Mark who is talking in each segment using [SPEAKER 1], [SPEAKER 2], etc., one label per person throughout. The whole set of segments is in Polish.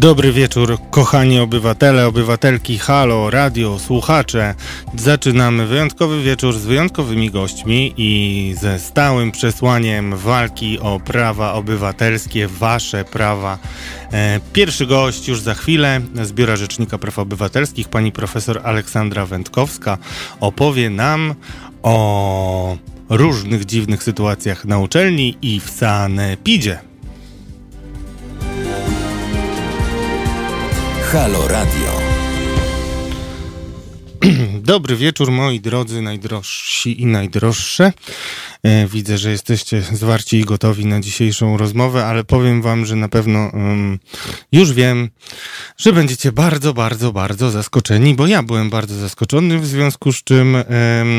[SPEAKER 1] Dobry wieczór, kochani obywatele, obywatelki, halo, radio, słuchacze. Zaczynamy wyjątkowy wieczór z wyjątkowymi gośćmi i ze stałym przesłaniem walki o prawa obywatelskie, wasze prawa. E, pierwszy gość już za chwilę z Biura Rzecznika Praw Obywatelskich, pani profesor Aleksandra Wędkowska, opowie nam o różnych dziwnych sytuacjach na uczelni i w sanepidzie. Halo Radio. Dobry wieczór, moi drodzy, najdrożsi i najdroższe. E, widzę, że jesteście zwarci i gotowi na dzisiejszą rozmowę, ale powiem wam, że na pewno um, już wiem, że będziecie bardzo, bardzo, bardzo zaskoczeni, bo ja byłem bardzo zaskoczony, w związku z czym um,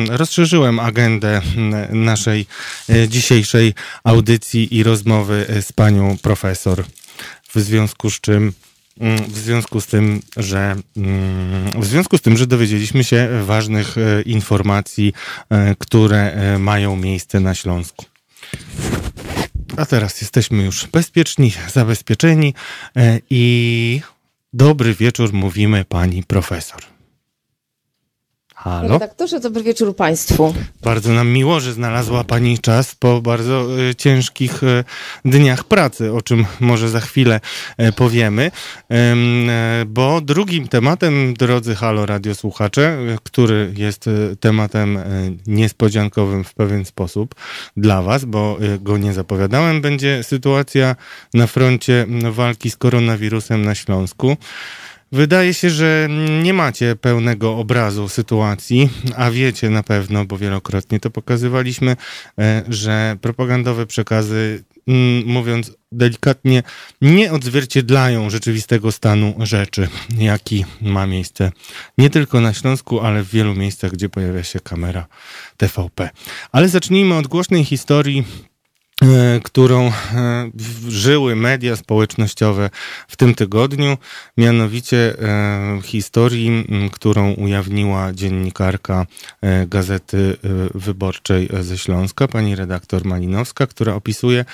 [SPEAKER 1] rozszerzyłem agendę naszej e, dzisiejszej audycji i rozmowy z panią profesor. W związku z czym w związku z tym, że mm, w związku z tym, że dowiedzieliśmy się ważnych e, informacji, e, które e, mają miejsce na Śląsku. A teraz jesteśmy już bezpieczni, zabezpieczeni i dobry wieczór mówimy pani profesor.
[SPEAKER 2] Halo? Redaktorze, dobry wieczór Państwu.
[SPEAKER 1] Bardzo nam miło, że znalazła Pani czas po bardzo y, ciężkich y, dniach pracy, o czym może za chwilę y, powiemy. Bo drugim tematem, drodzy Halo Radiosłuchacze, który jest tematem niespodziankowym w pewien sposób dla Was, bo go nie zapowiadałem, będzie sytuacja na froncie walki z koronawirusem na Śląsku. Wydaje się, że nie macie pełnego obrazu sytuacji, a wiecie na pewno, bo wielokrotnie to pokazywaliśmy, e, że propagandowe przekazy, mm, mówiąc delikatnie, nie odzwierciedlają rzeczywistego stanu rzeczy, jaki ma miejsce nie tylko na Śląsku, ale w wielu miejscach, gdzie pojawia się kamera TVP. Ale zacznijmy od głośnej historii którą e, żyły media społecznościowe w tym tygodniu, mianowicie e, historii, którą ujawniła dziennikarka Gazety Wyborczej ze Śląska, pani redaktor Malinowska, która opisuje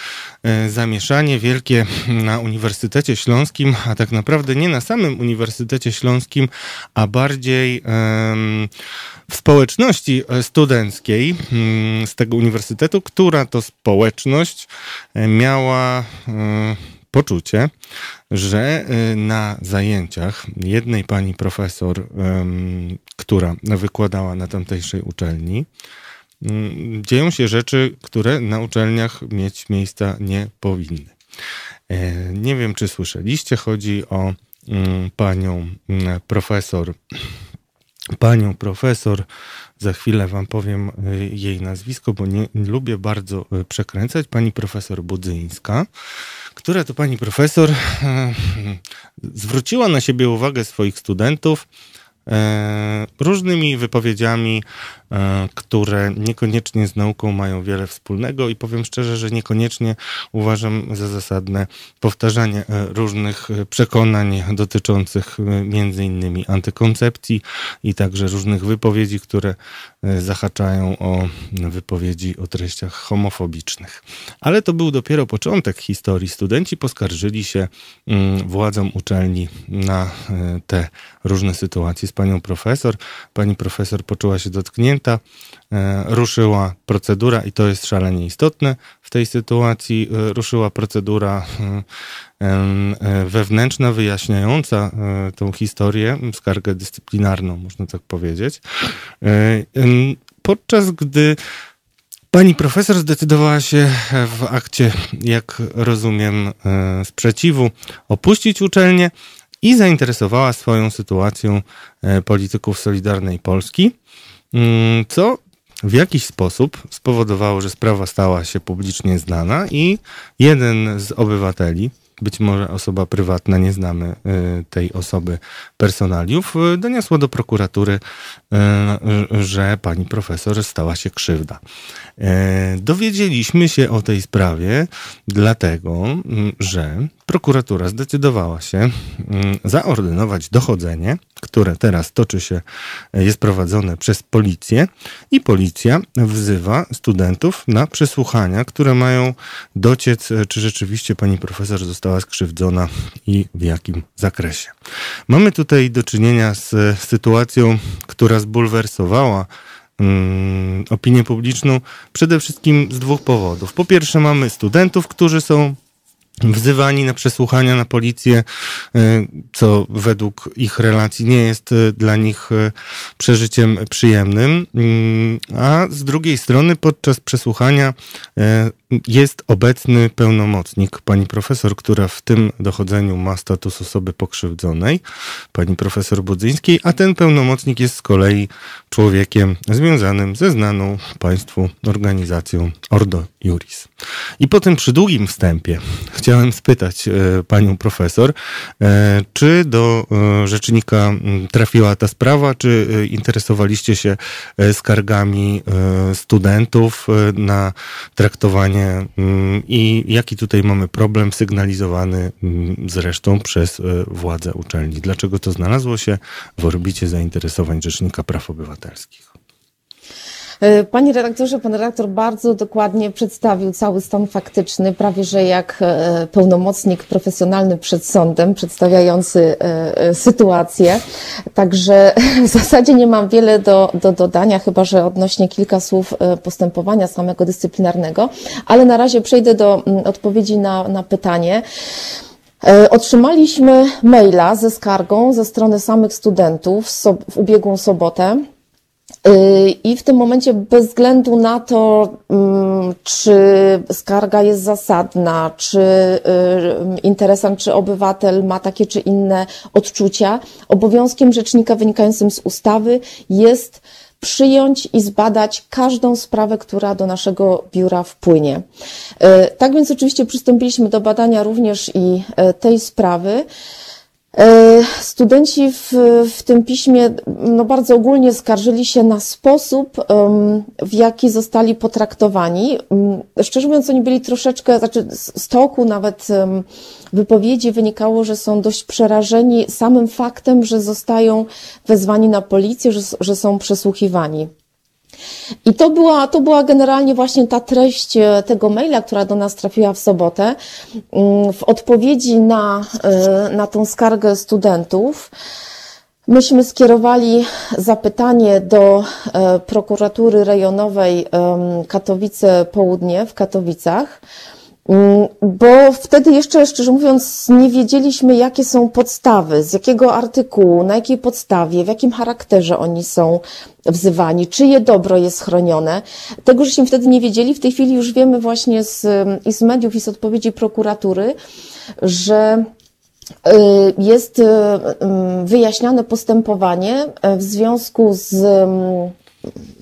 [SPEAKER 1] zamieszanie wielkie na Uniwersytecie Śląskim, a tak naprawdę nie na samym Uniwersytecie Śląskim, a bardziej w społeczności studenckiej z tego uniwersytetu, która to społeczność E, miała e, poczucie, że e, na zajęciach jednej pani profesor, która wykładała na tamtejszej uczelni, mm, dzieją się rzeczy, które na uczelniach mieć miejsca nie powinny. Nie wiem, czy słyszeliście, chodzi o mm, panią mm, profesor, panią profesor za chwilę wam powiem y, jej nazwisko, bo nie, lubię bardzo y, przekręcać. Pani profesor Budzyńska, która to pani profesor y, zwróciła na siebie uwagę swoich studentów różnymi wypowiedziami E, które niekoniecznie z nauką mają wiele wspólnego i powiem szczerze, że niekoniecznie uważam za zasadne powtarzanie e, różnych e, przekonań dotyczących między innymi antykoncepcji i także różnych wypowiedzi, które zahaczają o wypowiedzi o treściach homofobicznych. Ale to był dopiero początek historii. Studenci poskarżyli się mm, władzom uczelni na te różne sytuacje panią profesor. Pani profesor poczuła się dotknięta e, ruszyła procedura i to jest szalenie istotne w tej sytuacji, e, ruszyła procedura e, wewnętrzna, wyjaśniająca tą historię, skargę dyscyplinarną, można tak powiedzieć. Podczas gdy Pani profesor zdecydowała się w akcie, jak rozumiem, sprzeciwu opuścić uczelnię i zainteresowała swoją sytuacją polityków Solidarnej Polski. Mm, co w jakiś sposób spowodowało, że sprawa stała się publicznie znana i jeden z obywateli, być może osoba prywatna, nie znamy y, tej osoby personaliów, y, doniosła do prokuratury, y, że pani profesor stała się krzywda. Dowiedzieliśmy się o tej sprawie dlatego, mm, że prokuratura zdecydowała się mm, zaordynować dochodzenie, które teraz toczy się, jest prowadzone przez policję i policja wzywa studentów na przesłuchania, które mają dociec, czy rzeczywiście pani profesor została została skrzywdzona i w jakim zakresie. Mamy tutaj do czynienia z sytuacją, która zbulwersowała um, opinię publiczną przede wszystkim z dwóch powodów. Po pierwsze, mamy studentów, którzy są wzywani na przesłuchania na policję, e, co według ich relacji nie jest e, dla nich e, przeżyciem przyjemnym. Mm, a z drugiej strony podczas przesłuchania jest obecny pełnomocnik, pani profesor, która w tym dochodzeniu ma status osoby pokrzywdzonej, pani profesor Budzyńskiej, a ten pełnomocnik jest z kolei człowiekiem związanym ze znaną państwu organizacją Ordo Juris. I po tym przydługim wstępie chciałem spytać e, panią profesor, e, czy do e, rzecznika trafiła ta sprawa, czy interesowaliście się skargami studentów na traktowanie i jaki tutaj mamy problem sygnalizowany zresztą przez władze uczelni. Dlaczego to znalazło się w orbicie zainteresowań Rzecznika Praw Obywatelskich?
[SPEAKER 2] E, panie redaktorze, pan redaktor bardzo dokładnie przedstawił cały stan faktyczny, prawie że jak e, pełnomocnik profesjonalny przed sądem, przedstawiający e, sytuację. Także w zasadzie nie mam wiele do, do dodania, chyba że odnośnie kilka słów postępowania samego dyscyplinarnego, ale na razie przejdę do mm, odpowiedzi na, na pytanie. Otrzymaliśmy maila ze skargą ze strony samych studentów w ubiegłą sobotę. Y, I w tym momencie, bez względu na to, mm, czy skarga jest zasadna, czy y, interesant, czy obywatel ma takie czy inne odczucia, obowiązkiem rzecznika wynikającym z ustawy jest przyjąć i zbadać każdą sprawę, która do naszego biura wpłynie. Y, tak więc oczywiście przystąpiliśmy do badania również i tej sprawy. E, studenci w, w tym piśmie no bardzo ogólnie skarżyli się na sposób, w jaki zostali potraktowani. Szczerze mówiąc, oni byli troszeczkę, znaczy z toku nawet wypowiedzi wynikało, że są dość przerażeni samym faktem, że zostają wezwani na policję, że, że są przesłuchiwani. I to była, to była generalnie właśnie ta treść e, tego maila, która do nas trafiła w sobotę. Mm, w odpowiedzi na, e, na tą skargę studentów, myśmy skierowali zapytanie do e, prokuratury rejonowej Katowice Południe w Katowicach bo wtedy jeszcze, szczerze mówiąc, nie wiedzieliśmy, jakie są podstawy, z jakiego artykułu, na jakiej podstawie, w jakim charakterze oni są wzywani, czyje dobro jest chronione. Tego, żeśmy wtedy nie wiedzieli. W tej chwili już wiemy właśnie z, i z mediów, i z odpowiedzi prokuratury, że y, jest y, mm, wyjaśniane postępowanie w związku z mm,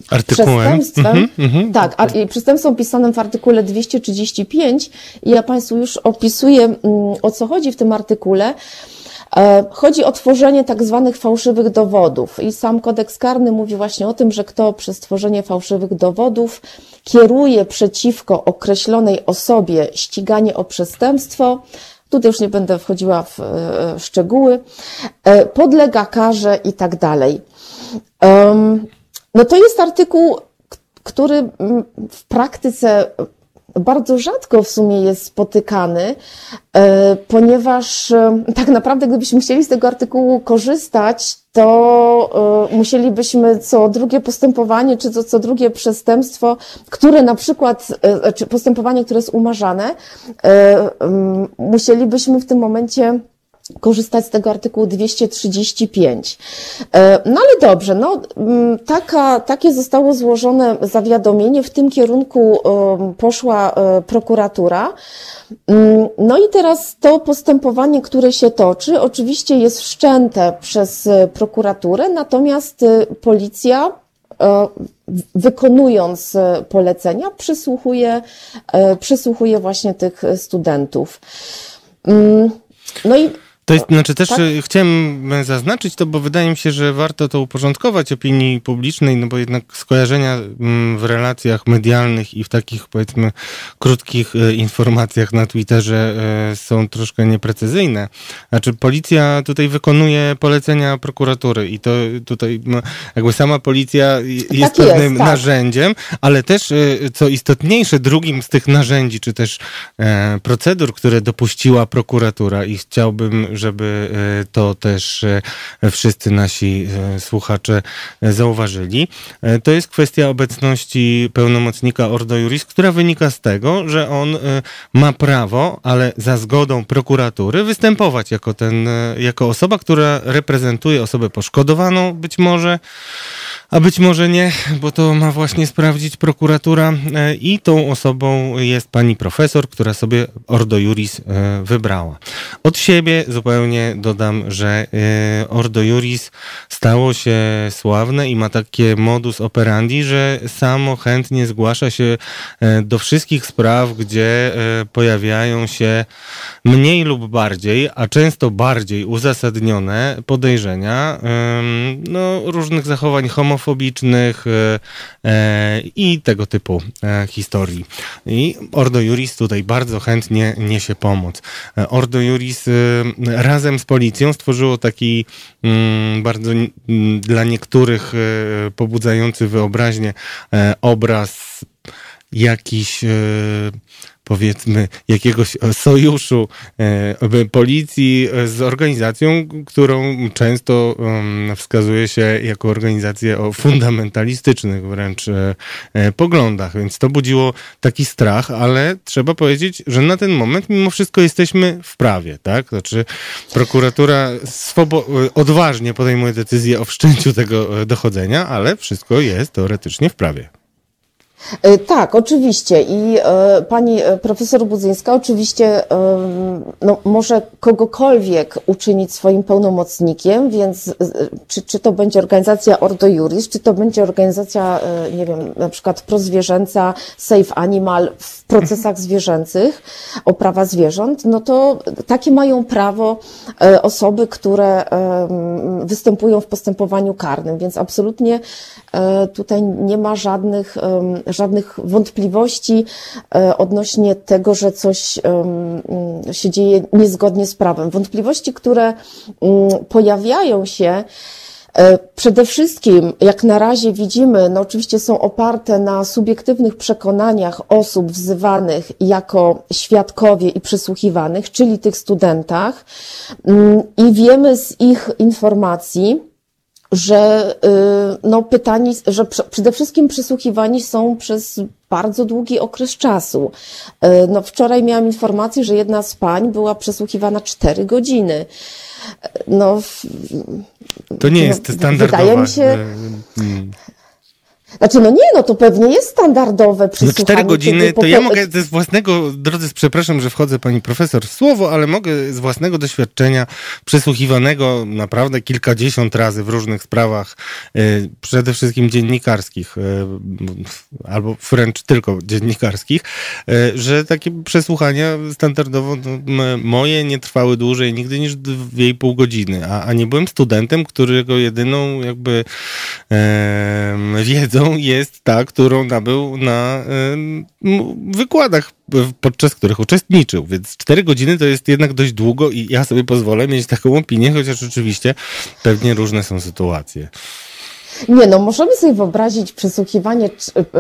[SPEAKER 1] Artykułem.
[SPEAKER 2] Przestępstwem, mm -hmm, tak, a, przestępstwo opisane w artykule 235 i ja Państwu już opisuję, mm, o co chodzi w tym artykule. E, chodzi o tworzenie tak zwanych fałszywych dowodów i sam kodeks karny mówi właśnie o tym, że kto przez tworzenie fałszywych dowodów kieruje przeciwko określonej osobie ściganie o przestępstwo, tutaj już nie będę wchodziła w, e, w szczegóły, e, podlega karze i tak dalej. No to jest artykuł, który mm, w praktyce bardzo rzadko w sumie jest spotykany, e, ponieważ e, tak naprawdę gdybyśmy chcieli z tego artykułu korzystać, to e, musielibyśmy co drugie postępowanie, czy co, co drugie przestępstwo, które na przykład, czy postępowanie, które jest umarzane, musielibyśmy w tym momencie korzystać z tego artykułu 235. E, no ale dobrze, no, mm, taka, takie zostało złożone zawiadomienie, w tym kierunku e, poszła e, prokuratura. Mm, no i teraz to postępowanie, które się toczy, oczywiście jest wszczęte przez prokuraturę, natomiast policja wykonując polecenia, przysłuchuje, przysłuchuje właśnie tych studentów. Mm, no i
[SPEAKER 1] To jest, znaczy też tak? E, chciałem zaznaczyć to, bo wydaje mi się, że warto to uporządkować opinii publicznej, no bo jednak skojarzenia mm, w relacjach medialnych i w takich powiedzmy krótkich e, informacjach na Twitterze e, są troszkę nieprecyzyjne. Znaczy policja tutaj wykonuje polecenia prokuratury i to tutaj no, jakby sama policja jest tak pewnym jest, tak. narzędziem, ale też co istotniejsze, drugim z tych narzędzi, czy też procedur, które dopuściła prokuratura i chciałbym, żeby e, to też e, wszyscy nasi e, słuchacze zauważyli. To jest kwestia obecności pełnomocnika Ordo Juris, która wynika z tego, że on ma prawo, ale za zgodą prokuratury występować jako ten, jako osoba, która reprezentuje osobę poszkodowaną być może, a być może nie, bo to ma właśnie sprawdzić prokuratura i tą osobą jest pani profesor, która sobie Ordo Juris wybrała. Od siebie zupełnie dodam, że e, Ordo Juris stało się sławne i ma takie modus operandi, że samo chętnie zgłasza się e, do wszystkich spraw, gdzie e, pojawiają się mniej lub bardziej, a często bardziej uzasadnione podejrzenia no, różnych zachowań homofobicznych i tego typu historii. I Ordo Juris tutaj bardzo chętnie niesie pomoc. Ordo Juris razem z policją stworzyło taki mm, bardzo dla niektórych e, pobudzający wyobraźnię e, obraz jakiś e, powiedzmy jakiegoś sojuszu e, policji z organizacją, którą często wskazuje się jako organizację o fundamentalistycznych wręcz e, e, poglądach. Więc to budziło taki strach, ale trzeba powiedzieć, że na ten moment mimo wszystko jesteśmy w prawie, tak? Znaczy prokuratura odważnie podejmuje decyzję o wszczęciu tego dochodzenia, ale wszystko jest teoretycznie w prawie.
[SPEAKER 2] E, tak, oczywiście. I e, pani e, profesor Budzyńska oczywiście no, może kogokolwiek uczynić swoim pełnomocnikiem, więc czy, czy to będzie organizacja Ordo Juris, czy to będzie organizacja, nie wiem, na przykład prozwierzęca Safe Animal w procesach zwierzęcych o prawa zwierząt, no to takie mają prawo osoby, które występują w postępowaniu karnym, więc absolutnie tutaj nie ma żadnych żadnych wątpliwości e, odnośnie tego, że coś się dzieje niezgodnie z prawem. Wątpliwości, które pojawiają się, e, Przede wszystkim, jak na razie widzimy, no oczywiście są oparte na subiektywnych przekonaniach osób wzywanych jako świadkowie i przesłuchiwanych, czyli tych studentach, i wiemy z ich informacji, że y, no, pytani, że przede wszystkim przysłuchiwani są przez bardzo długi okres czasu. Y, no, wczoraj miałam informację, że jedna z pań była przesłuchiwana 4 godziny. Y, no,
[SPEAKER 1] to nie jest standardowa.
[SPEAKER 2] Wydaje mi się, hmm. Znaczy, no nie, no to pewnie jest standardowe przysłuchanie.
[SPEAKER 1] No cztery godziny, to ja mogę z własnego, drodzy, przepraszam, że wchodzę pani profesor w słowo, ale mogę z własnego doświadczenia przesłuchiwanego naprawdę kilkadziesiąt razy w różnych sprawach, y, przede wszystkim dziennikarskich, y, albo wręcz tylko dziennikarskich, y, że takie przesłuchania standardowo no, moje nie trwały dłużej nigdy niż dwie i pół godziny, a, a nie byłem studentem, którego jedyną jakby e, jest ta, którą nabył na wykładach, podczas których uczestniczył. Więc 4 godziny to jest jednak dość długo i ja sobie pozwolę mieć taką opinię, chociaż oczywiście pewnie różne są sytuacje.
[SPEAKER 2] Nie, no możemy sobie wyobrazić przesłuchiwanie,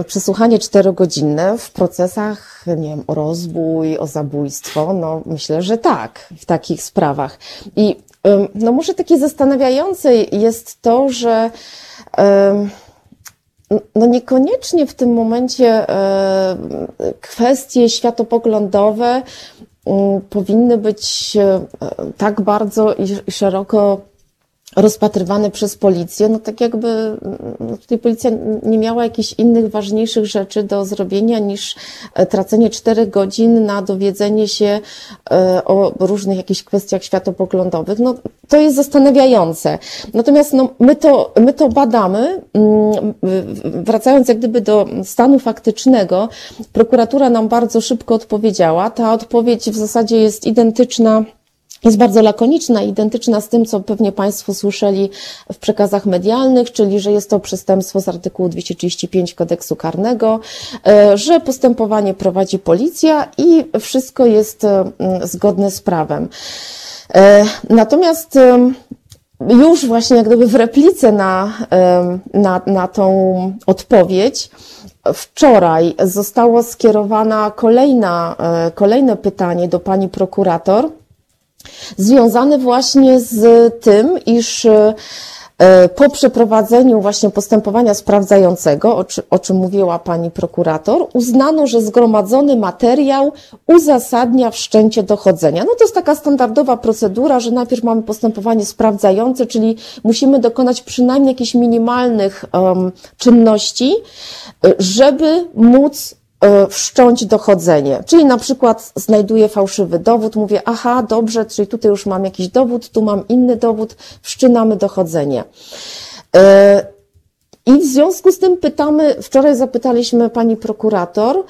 [SPEAKER 2] przesłuchanie czterogodzinne w procesach, nie wiem, o rozbój, o zabójstwo. No myślę, że tak, w takich sprawach. I no może takie zastanawiające jest to, że no niekoniecznie w tym momencie e, kwestie światopoglądowe mm, powinny być e, tak bardzo i szeroko rozpatrywane przez policję, no tak jakby no tutaj policja nie miała jakichś innych ważniejszych rzeczy do zrobienia niż e, tracenie czterech godzin na dowiedzenie się e, o różnych jakichś kwestiach światopoglądowych. No to jest zastanawiające. Natomiast no, my, to, my to badamy. Mm, wracając jak gdyby do stanu faktycznego, prokuratura nam bardzo szybko odpowiedziała. Ta odpowiedź w zasadzie jest identyczna jest bardzo lakoniczna, identyczna z tym, co pewnie Państwo słyszeli w przekazach medialnych, czyli że jest to przestępstwo z artykułu 235 kodeksu karnego, e, że postępowanie prowadzi policja i wszystko jest e, zgodne z prawem. E, natomiast już właśnie jak gdyby w replice na, na, na tą odpowiedź, wczoraj zostało skierowana kolejna, kolejne pytanie do pani prokurator, związany właśnie z tym, iż e, po przeprowadzeniu właśnie postępowania sprawdzającego, o, czy, o, czym mówiła pani prokurator, uznano, że zgromadzony materiał uzasadnia wszczęcie dochodzenia. No to jest taka standardowa procedura, że najpierw mamy postępowanie sprawdzające, czyli musimy dokonać przynajmniej jakichś minimalnych um, czynności, e, żeby móc wszcząć dochodzenie. Czyli na przykład znajduję fałszywy dowód, mówię, aha, dobrze, czyli tutaj już mam jakiś dowód, tu mam inny dowód, wszczynamy dochodzenie. E, I w związku z tym pytamy, wczoraj zapytaliśmy pani prokurator,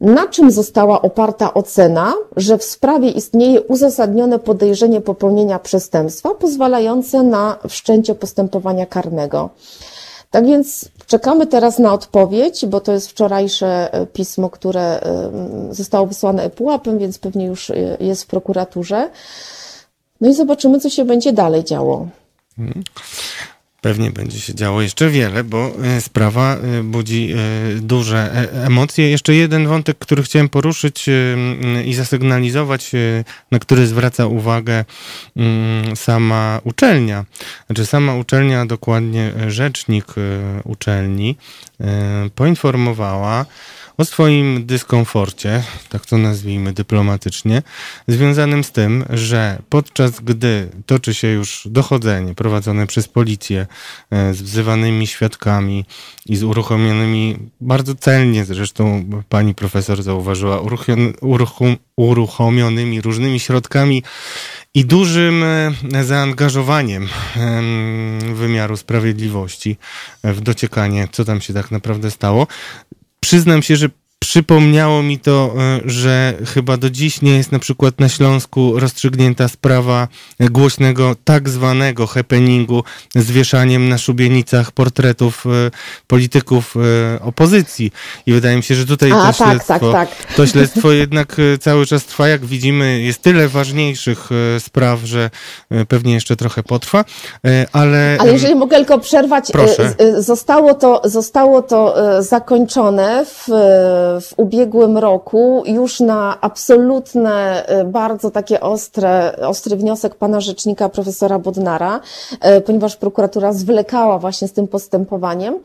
[SPEAKER 2] na czym została oparta ocena, że w sprawie istnieje uzasadnione podejrzenie popełnienia przestępstwa pozwalające na wszczęcie postępowania karnego. Tak więc czekamy teraz na odpowiedź, bo to jest wczorajsze e, pismo, które e, zostało wysłane ePUAP-em, więc pewnie już e, jest w prokuraturze. No i zobaczymy, co się będzie dalej działo. Mhm.
[SPEAKER 1] Pewnie będzie się działo jeszcze wiele, bo e, sprawa e, budzi e, duże emocje. Jeszcze jeden wątek, który chciałem poruszyć i zasygnalizować, na który zwraca uwagę sama uczelnia. Znaczy sama uczelnia, dokładnie rzecznik uczelni, poinformowała, o swoim dyskomforcie, tak to nazwijmy dyplomatycznie, związanym z tym, że podczas gdy toczy się już dochodzenie prowadzone przez policję e, z wzywanymi świadkami i z uruchomionymi, bardzo celnie zresztą pani profesor zauważyła, uruchomionymi różnymi środkami i dużym e, zaangażowaniem wymiaru sprawiedliwości w dociekanie, co tam się tak naprawdę stało, przyznam się, że przypomniało mi to, e, że chyba do dziś nie jest na przykład na Śląsku rozstrzygnięta sprawa głośnego tak zwanego happeningu z wieszaniem na szubienicach portretów e, polityków e, opozycji. I wydaje mi się, że tutaj
[SPEAKER 2] A,
[SPEAKER 1] to,
[SPEAKER 2] tak,
[SPEAKER 1] śledztwo,
[SPEAKER 2] tak, tak.
[SPEAKER 1] to śledztwo jednak cały czas trwa. Jak widzimy, jest tyle ważniejszych spraw, że pewnie jeszcze trochę potrwa, ale...
[SPEAKER 2] Ale jeżeli mogę tylko przerwać,
[SPEAKER 1] Proszę.
[SPEAKER 2] zostało to, zostało to zakończone w w ubiegłym roku już na absolutne, e, bardzo takie ostre, ostry wniosek pana rzecznika profesora Bodnara, e, ponieważ prokuratura zwlekała właśnie z tym postępowaniem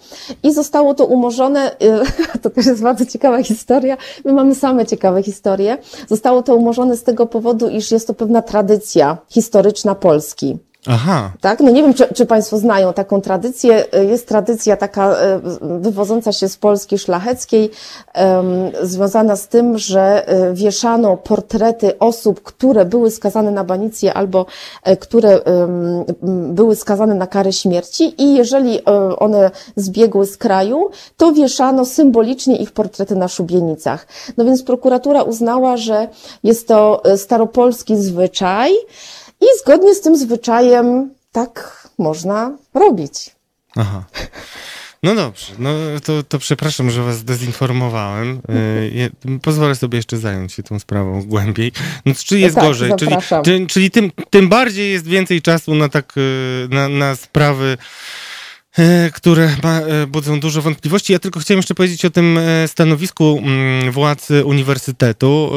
[SPEAKER 2] i zostało to umorzone, e, to też jest bardzo ciekawa historia, my mamy same ciekawe historie, zostało to umorzone z tego powodu, iż jest to pewna tradycja historyczna Polski.
[SPEAKER 1] Aha.
[SPEAKER 2] Tak? No nie wiem, czy, czy Państwo znają taką tradycję. Jest tradycja taka e, wywodząca się z Polski szlacheckiej, um, związana z tym, że e, wieszano portrety osób, które były skazane na banicję albo które um, były skazane na karę śmierci i jeżeli one zbiegły z kraju, to wieszano symbolicznie ich portrety na szubienicach. No więc prokuratura uznała, że jest to staropolski zwyczaj, i zgodnie z tym zwyczajem tak można robić.
[SPEAKER 1] Aha. No dobrze, no to, to przepraszam, że was dezinformowałem. E, pozwolę sobie jeszcze zająć się tą sprawą głębiej. No, czy jest
[SPEAKER 2] tak,
[SPEAKER 1] gorzej? Czyli, czyli, czyli tym, tym bardziej jest więcej czasu na tak, e, na, na sprawy które e, budzą dużo wątpliwości. Ja tylko chciałem jeszcze powiedzieć o tym e, stanowisku mm, władz uniwersytetu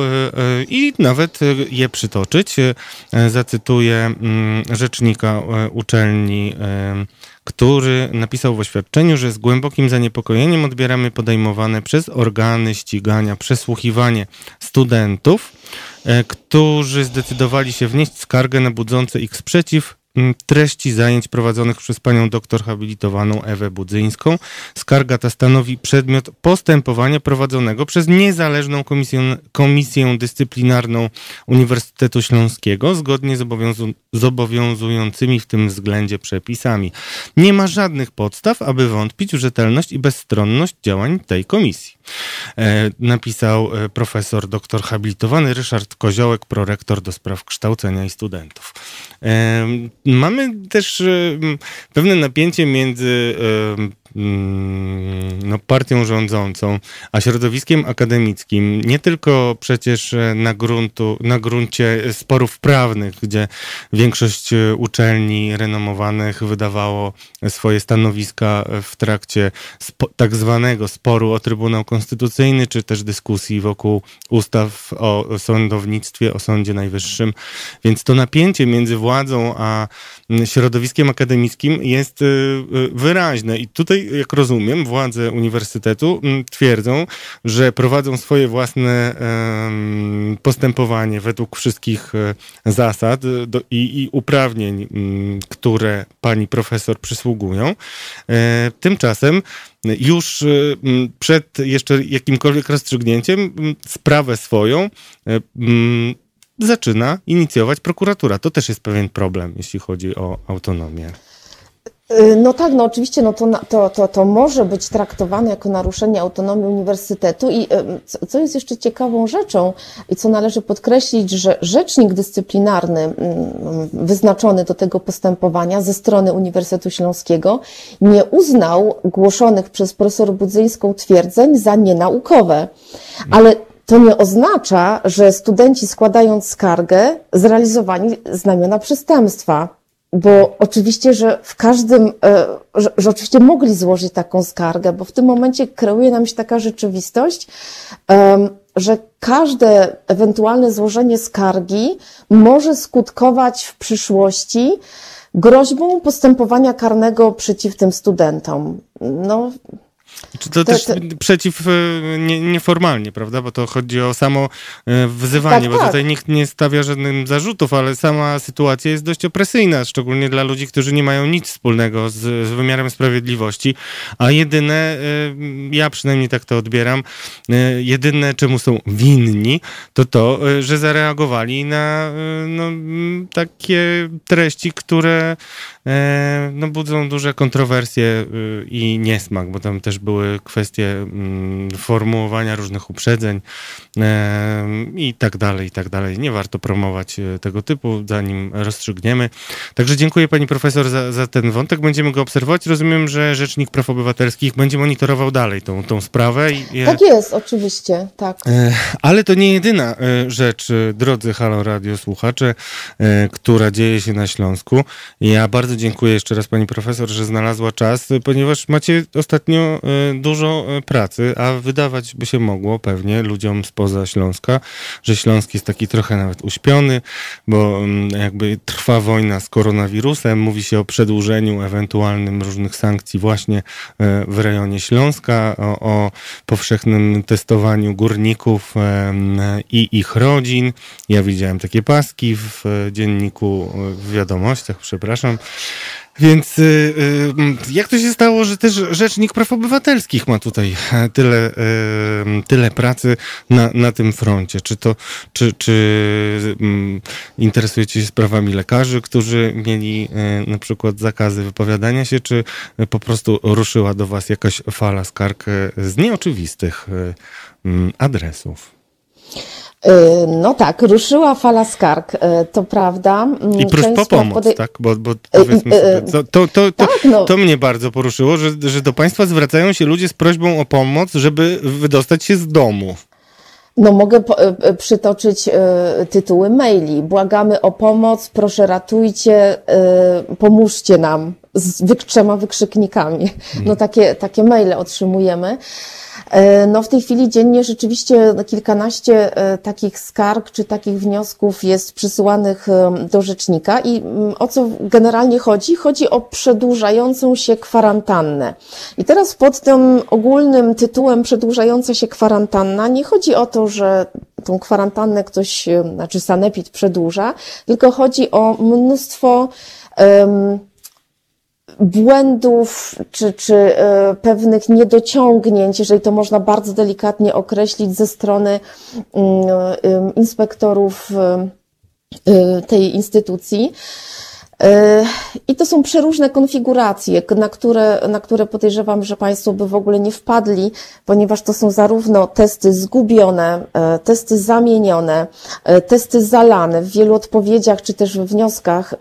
[SPEAKER 1] i nawet je przytoczyć. Zacytuję mm, rzecznika uczelni, który napisał w oświadczeniu, że z głębokim zaniepokojeniem odbieramy podejmowane przez organy ścigania przesłuchiwanie studentów, którzy zdecydowali się wnieść skargę na budzący ich sprzeciw treści zajęć prowadzonych przez panią doktor habilitowaną Ewę Budzyńską. Skarga ta stanowi przedmiot postępowania prowadzonego przez niezależną komisję, komisję dyscyplinarną Uniwersytetu Śląskiego zgodnie z, obowiązu, z obowiązującymi w tym względzie przepisami. Nie ma żadnych podstaw, aby wątpić w rzetelność i bezstronność działań tej komisji. Napisał profesor doktor habilitowany Ryszard Koziołek, prorektor do spraw kształcenia i studentów. Mamy też pewne napięcie między no, partią rządzącą, a środowiskiem akademickim, nie tylko przecież na, gruntu, na gruncie sporów prawnych, gdzie większość uczelni renomowanych wydawało swoje stanowiska w trakcie tak zwanego sporu o Trybunał Konstytucyjny, czy też dyskusji wokół ustaw o sądownictwie, o Sądzie Najwyższym. Więc to napięcie między władzą a środowiskiem akademickim jest y, wyraźne. I tutaj, jak rozumiem, władze uniwersytetu mm, twierdzą, że prowadzą swoje własne postępowanie według wszystkich e, zasad i, uprawnień, mm, które pani profesor przysługują. E, tymczasem już e, przed jeszcze jakimkolwiek rozstrzygnięciem sprawę swoją zaczyna inicjować prokuratura. To też jest pewien problem, jeśli chodzi o autonomię.
[SPEAKER 2] Y, no tak, no oczywiście no to, to, to, to może być traktowane jako naruszenie autonomii uniwersytetu i y, co jest jeszcze ciekawą rzeczą i co należy podkreślić, że rzecznik dyscyplinarny wyznaczony do tego postępowania ze strony Uniwersytetu Śląskiego nie uznał głoszonych przez profesor Budzyńską twierdzeń za nienaukowe, ale to nie oznacza, że studenci składając skargę zrealizowali znamiona przestępstwa bo oczywiście, że w każdym, e, że, że, oczywiście mogli złożyć taką skargę, bo w tym momencie kreuje nam się taka rzeczywistość, że każde ewentualne złożenie skargi może skutkować w przyszłości groźbą postępowania karnego przeciw tym studentom. No,
[SPEAKER 1] czy to, to też to... przeciw e, nie, nieformalnie, prawda? Bo to chodzi o samo e, wzywanie, tak, bo tak. tutaj nikt nie stawia żadnych zarzutów, ale sama sytuacja jest dość opresyjna, szczególnie dla ludzi, którzy nie mają nic wspólnego z, z wymiarem sprawiedliwości, a jedyne, e, ja przynajmniej tak to odbieram, jedyne czemu są winni, to to, że zareagowali na no, takie treści, które no, budzą duże kontrowersje i niesmak, bo tam też były kwestie mm, formułowania różnych uprzedzeń i tak dalej, i tak dalej. Nie warto promować e, tego typu, zanim rozstrzygniemy. Także dziękuję pani profesor za, za ten wątek. Będziemy go obserwować. Rozumiem, że Rzecznik Praw Obywatelskich będzie monitorował dalej tą, tą sprawę.
[SPEAKER 2] I, tak jest, oczywiście, tak.
[SPEAKER 1] E, ale to nie jedyna e, rzecz, drodzy Halo Radio słuchacze, która dzieje się na Śląsku. Ja bardzo dziękuję jeszcze raz pani profesor, że znalazła czas, ponieważ macie ostatnio dużo e, pracy, a wydawać by się mogło pewnie ludziom spoza Śląska, że Śląsk jest taki trochę nawet uśpiony, bo mm, jakby trwa wojna z koronawirusem, mówi się o przedłużeniu ewentualnym różnych sankcji właśnie e, w rejonie Śląska, o, o powszechnym testowaniu górników i ich rodzin. Ja widziałem takie paski w e, dzienniku, w wiadomościach, przepraszam. Więc y, y, jak to się stało, że też Rzecznik Praw Obywatelskich ma tutaj e, tyle, y, tyle pracy na, na tym froncie? Czy to, czy, czy mm, interesujecie się sprawami lekarzy, którzy mieli e, na przykład zakazy wypowiadania się, czy po prostu ruszyła do was jakaś fala skarg z nieoczywistych adresów?
[SPEAKER 2] Y, no tak, ruszyła fala skarg, y, to prawda.
[SPEAKER 1] I prośba o pomoc, podej... tak? Bo, bo y, powiedzmy sobie, to, to, to, to, tak, no. to mnie bardzo poruszyło, że, że do państwa zwracają się ludzie z prośbą o pomoc, żeby wydostać się z domu.
[SPEAKER 2] No mogę po, przytoczyć y, tytuły maili. Błagamy o pomoc, proszę ratujcie, y, pomóżcie nam z trzema wykrzyknikami. No takie, takie maile otrzymujemy. E, no w tej chwili dziennie rzeczywiście kilkanaście e, takich skarg czy takich wniosków jest przysyłanych e, do rzecznika i o co generalnie chodzi? Chodzi o przedłużającą się kwarantannę. I teraz pod tym ogólnym tytułem przedłużająca się kwarantanna nie chodzi o to, że tą kwarantannę ktoś, znaczy sanepid przedłuża, tylko chodzi o mnóstwo um, błędów czy, czy e, pewnych niedociągnięć, jeżeli to można bardzo delikatnie określić, ze strony mm, inspektorów tej instytucji. I to są przeróżne konfiguracje, na które, na które podejrzewam, że Państwo by w ogóle nie wpadli, ponieważ to są zarówno testy zgubione, testy zamienione, testy zalane. W wielu odpowiedziach czy też w wnioskach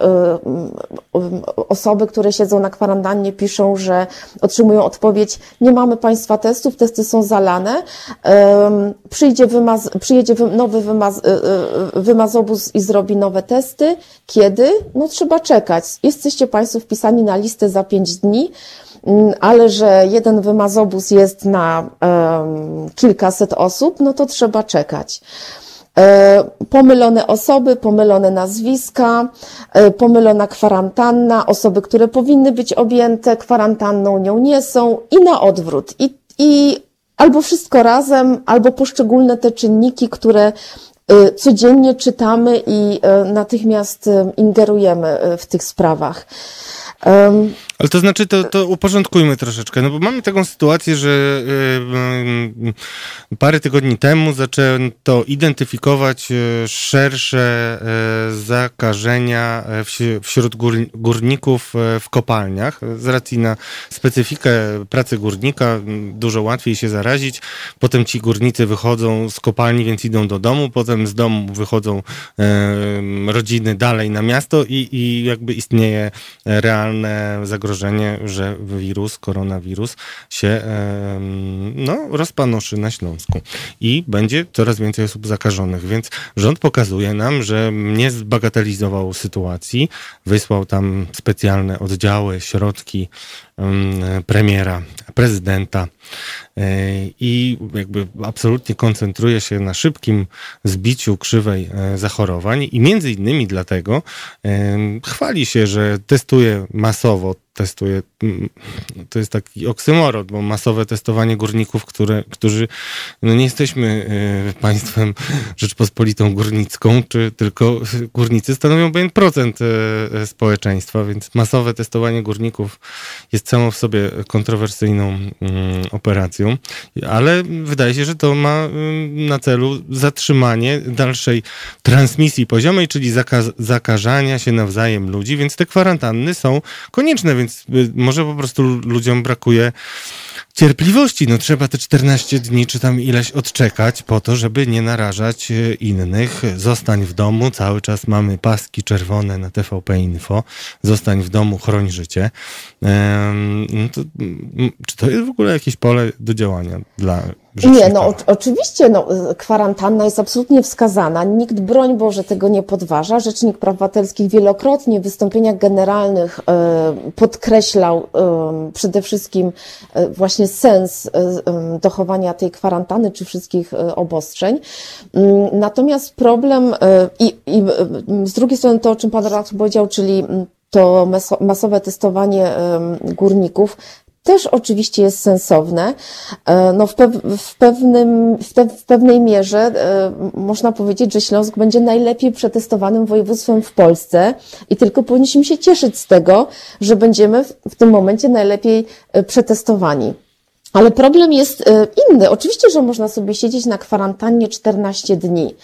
[SPEAKER 2] osoby, które siedzą na kwarantannie piszą, że otrzymują odpowiedź, nie mamy Państwa testów, testy są zalane, przyjdzie wymaz, przyjedzie nowy wymaz, wymazobus i zrobi nowe testy. Kiedy? No trzeba czekać. Jesteście Państwo wpisani na listę za pięć dni, mm, ale że jeden wymazobus jest na um, kilkaset osób, no to trzeba czekać. E, pomylone osoby, pomylone nazwiska, e, pomylona kwarantanna, osoby, które powinny być objęte kwarantanną nią nie są i na odwrót. I, i albo wszystko razem, albo poszczególne te czynniki, które codziennie czytamy i natychmiast ingerujemy w tych sprawach.
[SPEAKER 1] Ale to znaczy, to, to uporządkujmy troszeczkę, no bo mamy taką sytuację, że yy, parę tygodni temu zaczęto identyfikować e, szersze zakażenia wśród gór, górników w kopalniach. Z racji na specyfikę pracy górnika dużo łatwiej się zarazić. Potem ci górnicy wychodzą z kopalni, więc idą do domu, potem z domu wychodzą rodziny dalej na miasto i, i jakby istnieje realne zagrożenie zagrożenie, że wirus, koronawirus się no, rozpanoszy na Śląsku i będzie coraz więcej osób zakażonych, więc rząd pokazuje nam, że nie zbagatelizował sytuacji, wysłał tam specjalne oddziały, środki premiera, prezydenta e, i jakby absolutnie koncentruje się na szybkim zbiciu krzywej e, zachorowań i między innymi dlatego chwali się, że testuje masowo testuje. To jest taki oksymorod, bo masowe testowanie górników, które, którzy no nie jesteśmy e, państwem Rzeczpospolitą Górnicką, czy tylko górnicy stanowią pewien procent społeczeństwa, więc masowe testowanie górników jest całą w sobie kontrowersyjną mm, operacją, ale wydaje się, że to ma mm, na celu zatrzymanie dalszej transmisji poziomej, czyli zakażania się nawzajem ludzi, więc te kwarantanny są konieczne, więc y, może po prostu ludziom brakuje cierpliwości. No trzeba te 14 dni czy tam ileś odczekać po to, żeby nie narażać e, innych. Zostań w domu, cały czas mamy paski czerwone na TVP Info. Zostań w domu, chroń życie. No to, czy to jest w ogóle jakieś pole do działania dla
[SPEAKER 2] nie, no o, oczywiście, no, kwarantanna jest absolutnie wskazana. Nikt, broń Boże, tego nie podważa. Rzecznik Praw Obywatelskich wielokrotnie w wystąpieniach generalnych e, podkreślał e, przede wszystkim e, właśnie sens dochowania tej kwarantanny czy wszystkich obostrzeń. Mm, natomiast problem i, i z drugiej strony to, o czym Pan redaktor powiedział, czyli to masowe testowanie górników też oczywiście jest sensowne. E, no w, pew, w, pewnym, w, te, w pewnej mierze e, można powiedzieć, że Śląsk będzie najlepiej przetestowanym województwem w Polsce i tylko powinniśmy się cieszyć z tego, że będziemy w, w tym momencie najlepiej e, przetestowani. Ale problem jest inny. Oczywiście, że można sobie siedzieć na kwarantannie 14 dni,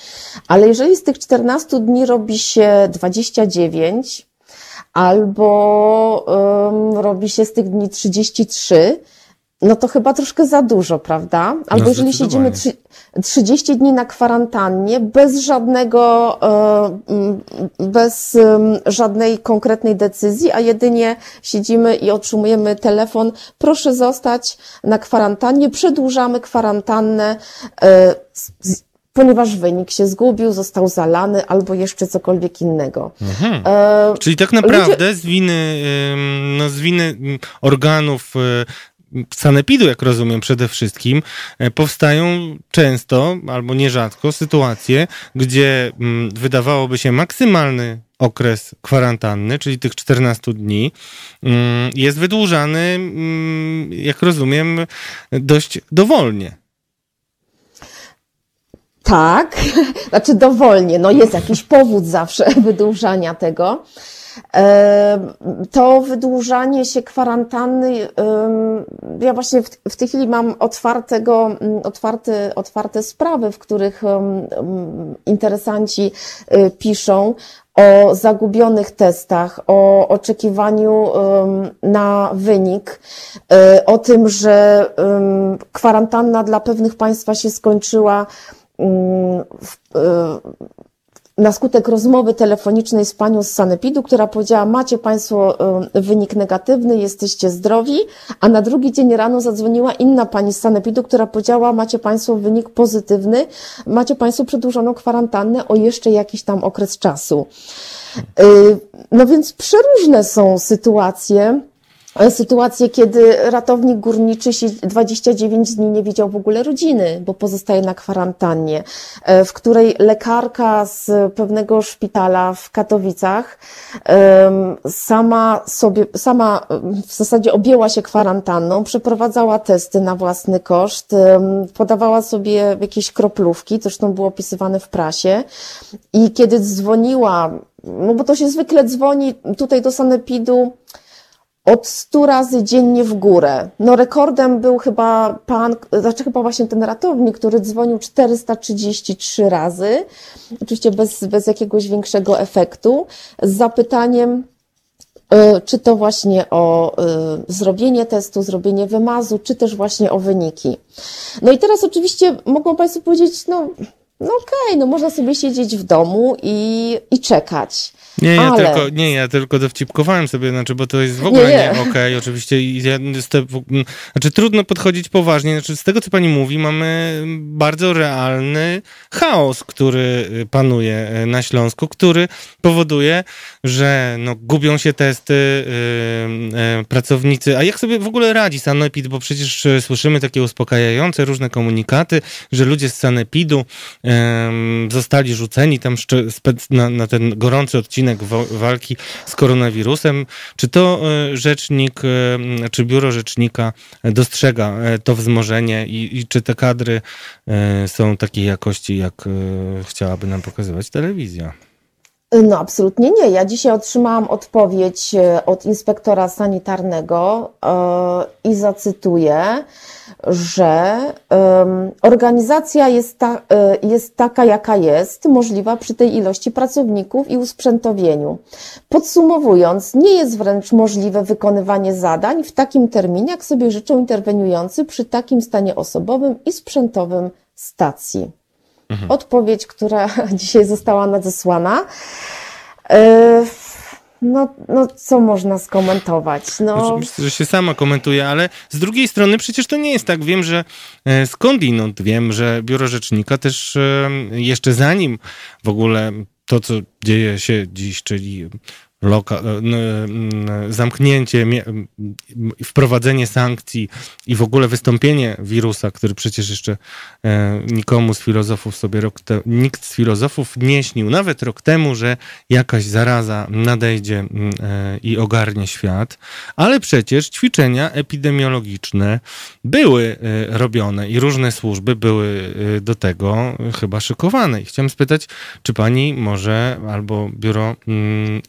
[SPEAKER 2] ale jeżeli z tych 14 dni robi się 29, albo um, robi się z tych dni 33, no to chyba troszkę za dużo, prawda? Albo no jeżeli siedzimy 30 dni na kwarantannie bez żadnego, bez żadnej konkretnej decyzji, a jedynie siedzimy i otrzymujemy telefon, proszę zostać na kwarantannie, przedłużamy kwarantannę, e, ponieważ wynik się zgubił, został zalany albo jeszcze cokolwiek innego.
[SPEAKER 1] Mhm. E, Czyli tak naprawdę ludzie... z winy, no, z winy organów e, sanepidu, jak rozumiem, przede wszystkim, e, powstają często albo nierzadko sytuacje, gdzie wydawałoby się maksymalny okres kwarantanny, czyli tych 14 dni, mm, jest wydłużany, mm, jak rozumiem, dość dowolnie.
[SPEAKER 2] Tak, znaczy dowolnie, no jest jakiś powód zawsze wydłużania tego. To wydłużanie się kwarantanny, ja właśnie w, tej chwili mam otwartego, otwarte, otwarte sprawy, w których interesanci y, piszą o zagubionych testach, o oczekiwaniu na wynik, y, o tym, że kwarantanna dla pewnych państwa się skończyła w, na skutek rozmowy telefonicznej z panią z Sanepidu, która powiedziała, macie państwo y, wynik negatywny, jesteście zdrowi, a na drugi dzień rano zadzwoniła inna pani z Sanepidu, która powiedziała, macie państwo wynik pozytywny, macie państwo przedłużoną kwarantannę o jeszcze jakiś tam okres czasu. Y, no więc przeróżne są sytuacje, E, sytuacje, kiedy ratownik górniczy się 29 dni nie widział w ogóle rodziny, bo pozostaje na kwarantannie, e, w której lekarka z pewnego szpitala w Katowicach sama sobie, sama w zasadzie objęła się kwarantanną, przeprowadzała testy na własny koszt, podawała sobie jakieś kroplówki, zresztą było opisywane w prasie. I kiedy dzwoniła, no bo to się zwykle dzwoni tutaj do sanepidu, od 100 razy dziennie w górę. No rekordem był chyba pan, znaczy chyba właśnie ten ratownik, który dzwonił 433 razy, oczywiście bez, bez jakiegoś większego efektu, z zapytaniem, e, czy to właśnie o e, zrobienie testu, zrobienie wymazu, czy też właśnie o wyniki. No i teraz oczywiście mogą Państwo powiedzieć, no, no okej, okay, no można sobie siedzieć w domu i, i czekać.
[SPEAKER 1] Nie, ja ale... tylko, nie, ja tylko dowcipkowałem sobie, znaczy, bo to jest w ogóle nie, nie. nie okej, okay, oczywiście. Ja, te, znaczy, trudno podchodzić poważnie. Znaczy, z tego, co pani mówi, mamy bardzo realny chaos, który panuje e, na Śląsku, który powoduje, że no, gubią się testy yy, yy, pracownicy. A jak sobie w ogóle radzi Sanepid? Bo przecież słyszymy takie uspokajające różne komunikaty, że ludzie z Sanepidu yy, zostali rzuceni tam na, na ten gorący odcinek odcinek walki z koronawirusem. Czy to e, rzecznik, e, czy biuro rzecznika dostrzega e, to wzmożenie i, i czy te kadry są takiej jakości, jak chciałaby nam pokazywać telewizja?
[SPEAKER 2] No, absolutnie nie. Ja dzisiaj otrzymałam odpowiedź od inspektora sanitarnego i zacytuję że um, organizacja jest, ta, y, jest taka, jaka jest, możliwa przy tej ilości pracowników i usprzętowieniu. Podsumowując, nie jest wręcz możliwe wykonywanie zadań w takim terminie, jak sobie życzą interweniujący przy takim stanie osobowym i sprzętowym stacji. Mhm. Odpowiedź, która dzisiaj została nadesłana. Yy, no, no co można skomentować? No...
[SPEAKER 1] Że się sama komentuje, ale z drugiej strony przecież to nie jest tak. Wiem, że e, skądinąd wiem, że biuro rzecznika też e, jeszcze zanim w ogóle to, co dzieje się dziś, czyli zamknięcie, wprowadzenie sankcji i w ogóle wystąpienie wirusa, który przecież jeszcze e, nikomu z filozofów sobie rok te, nikt z filozofów nie śnił, nawet rok temu, że jakaś zaraza nadejdzie e, i ogarnie świat, ale przecież ćwiczenia epidemiologiczne były robione i różne służby były do tego chyba szykowane. I chciałem spytać, czy pani może albo biuro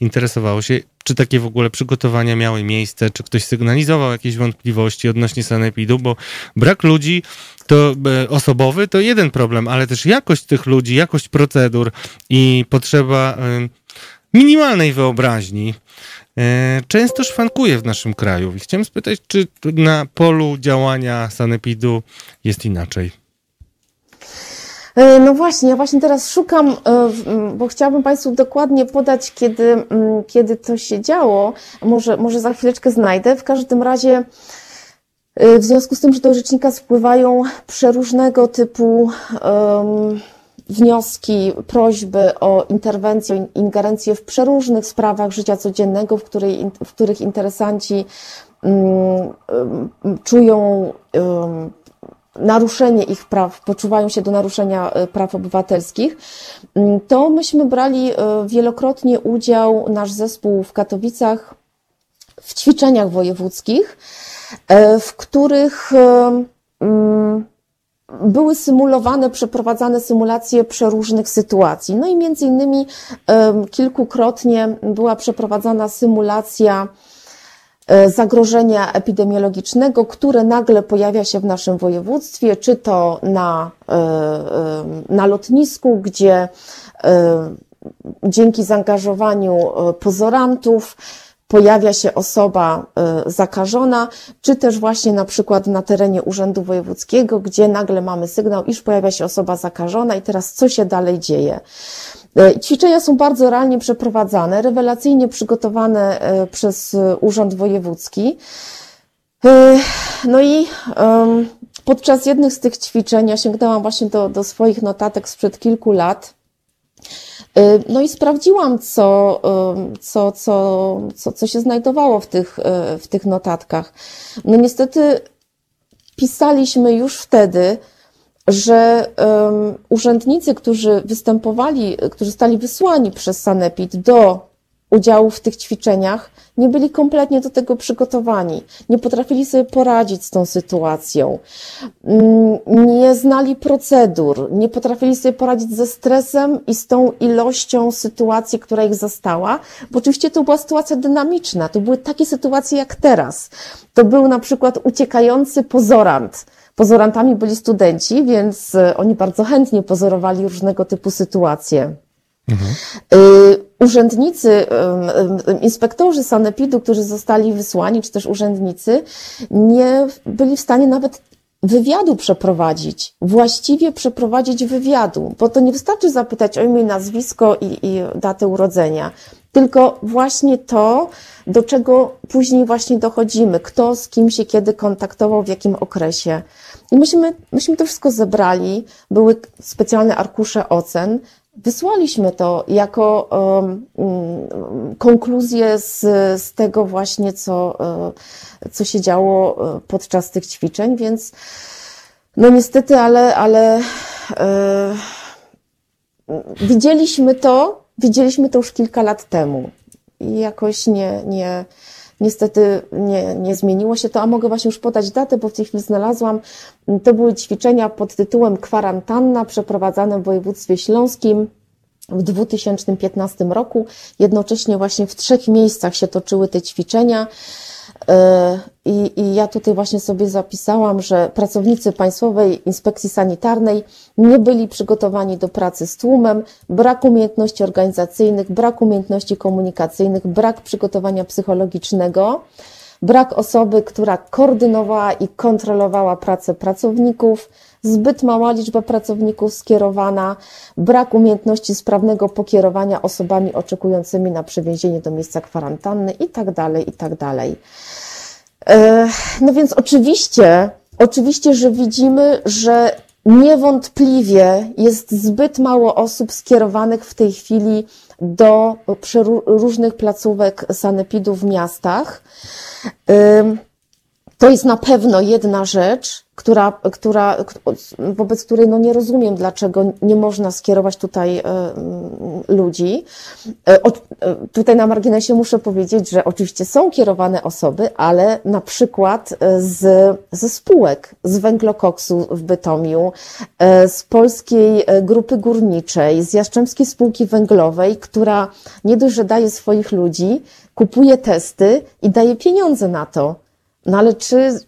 [SPEAKER 1] interesowało się, czy takie w ogóle przygotowania miały miejsce, czy ktoś sygnalizował jakieś wątpliwości odnośnie sanepidu, bo brak ludzi to e, osobowy to jeden problem, ale też jakość tych ludzi, jakość procedur i potrzeba e, minimalnej wyobraźni e, często szwankuje w naszym kraju. I chciałem spytać, czy na polu działania sanepidu jest inaczej?
[SPEAKER 2] E, no właśnie, ja właśnie teraz szukam, e, bo chciałabym Państwu dokładnie podać, kiedy, kiedy to się działo. Może, może za chwileczkę znajdę. W każdym razie, e, w związku z tym, że do rzecznika spływają przeróżnego typu um, wnioski, prośby o interwencję, ingerencję w przeróżnych sprawach życia codziennego, w, której, w których interesanci um, um, czują naruszenie ich praw, poczuwają się do naruszenia e, praw obywatelskich, mm, to myśmy brali e, wielokrotnie udział, nasz zespół w Katowicach, w ćwiczeniach wojewódzkich, e, w których mm, były symulowane, przeprowadzane symulacje przeróżnych sytuacji. No i między innymi kilkukrotnie była przeprowadzana symulacja zagrożenia epidemiologicznego, które nagle pojawia się w naszym województwie, czy to na, e, e, na lotnisku, gdzie dzięki zaangażowaniu pozorantów, pojawia się osoba zakażona, czy też właśnie na przykład na terenie Urzędu Wojewódzkiego, gdzie nagle mamy sygnał, iż pojawia się osoba zakażona i teraz co się dalej dzieje. Ćwiczenia są bardzo realnie przeprowadzane, rewelacyjnie przygotowane przez Urząd Wojewódzki. No i podczas jednych z tych ćwiczeń, ja sięgnęłam właśnie do, do swoich notatek sprzed kilku lat, no i sprawdziłam, co, co, co, co, co się znajdowało w tych, w tych notatkach. No niestety pisaliśmy już wtedy, że um, urzędnicy, którzy występowali, którzy zostali wysłani przez Sanepid do udziału w tych ćwiczeniach, nie byli kompletnie do tego przygotowani, nie potrafili sobie poradzić z tą sytuacją, mm, nie znali procedur, nie potrafili sobie poradzić ze stresem i z tą ilością sytuacji, która ich zastała, bo oczywiście to była sytuacja dynamiczna, to były takie sytuacje jak teraz. To był na przykład uciekający pozorant, Pozorantami byli studenci, więc e, oni bardzo chętnie pozorowali różnego typu sytuacje. Mhm. Urzędnicy, inspektorzy sanepidu, którzy zostali wysłani, czy też urzędnicy, nie byli w stanie nawet wywiadu przeprowadzić, właściwie przeprowadzić wywiadu, bo to nie wystarczy zapytać o imię, nazwisko i, i datę urodzenia, tylko właśnie to, do czego później właśnie dochodzimy, kto z kim się kiedy kontaktował, w jakim okresie. I myśmy, myśmy to wszystko zebrali, były specjalne arkusze ocen, Wysłaliśmy to jako um, konkluzję z, z tego właśnie, co, e, co się działo e, podczas tych ćwiczeń, więc no niestety, ale, ale e, widzieliśmy to, widzieliśmy to już kilka lat temu i jakoś nie, nie, Niestety nie, nie zmieniło się to, a mogę właśnie już podać datę, bo w tej chwili znalazłam. To były ćwiczenia pod tytułem Kwarantanna przeprowadzane w województwie śląskim w 2015 roku. Jednocześnie właśnie w trzech miejscach się toczyły te ćwiczenia. E, I, I, ja tutaj właśnie sobie zapisałam, że pracownicy Państwowej Inspekcji Sanitarnej nie byli przygotowani do pracy z tłumem, brak umiejętności organizacyjnych, brak umiejętności komunikacyjnych, brak przygotowania psychologicznego, brak osoby, która koordynowała i kontrolowała pracę pracowników, zbyt mała liczba pracowników skierowana, brak umiejętności sprawnego pokierowania osobami oczekującymi na przewiezienie do miejsca kwarantanny i tak dalej, i tak. E, no więc oczywiście, oczywiście, że widzimy, że niewątpliwie jest zbyt mało osób skierowanych w tej chwili do różnych placówek sanepidu w miastach. To jest na pewno jedna rzecz, która, która, wobec której no nie rozumiem, dlaczego nie można skierować tutaj e, ludzi. E, e, tutaj na marginesie muszę powiedzieć, że oczywiście są kierowane osoby, ale na przykład z, ze spółek, z węglokoksu w Bytomiu, z Polskiej Grupy Górniczej, z Jastrzębskiej Spółki Węglowej, która nie dość, że daje swoich ludzi, kupuje testy i daje pieniądze na to. No ale czy,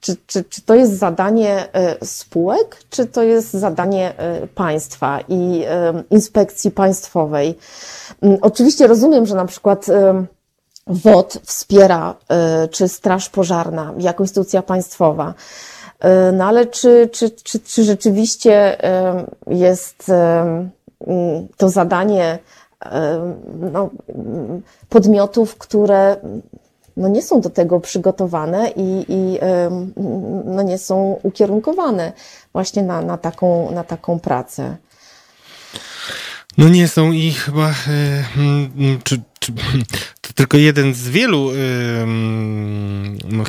[SPEAKER 2] czy, czy, czy to jest zadanie e, spółek, czy to jest zadanie e, państwa i e, inspekcji państwowej? Mm, oczywiście rozumiem, że na przykład WOD wspiera, czy Straż Pożarna, jako instytucja państwowa. No ale czy, czy, czy, czy rzeczywiście jest mm, to zadanie no, podmiotów, które no nie są do tego przygotowane i, i no nie są ukierunkowane właśnie na, na, taką, na taką pracę.
[SPEAKER 1] No nie są i chyba e, czy, czy, to tylko jeden z wielu no,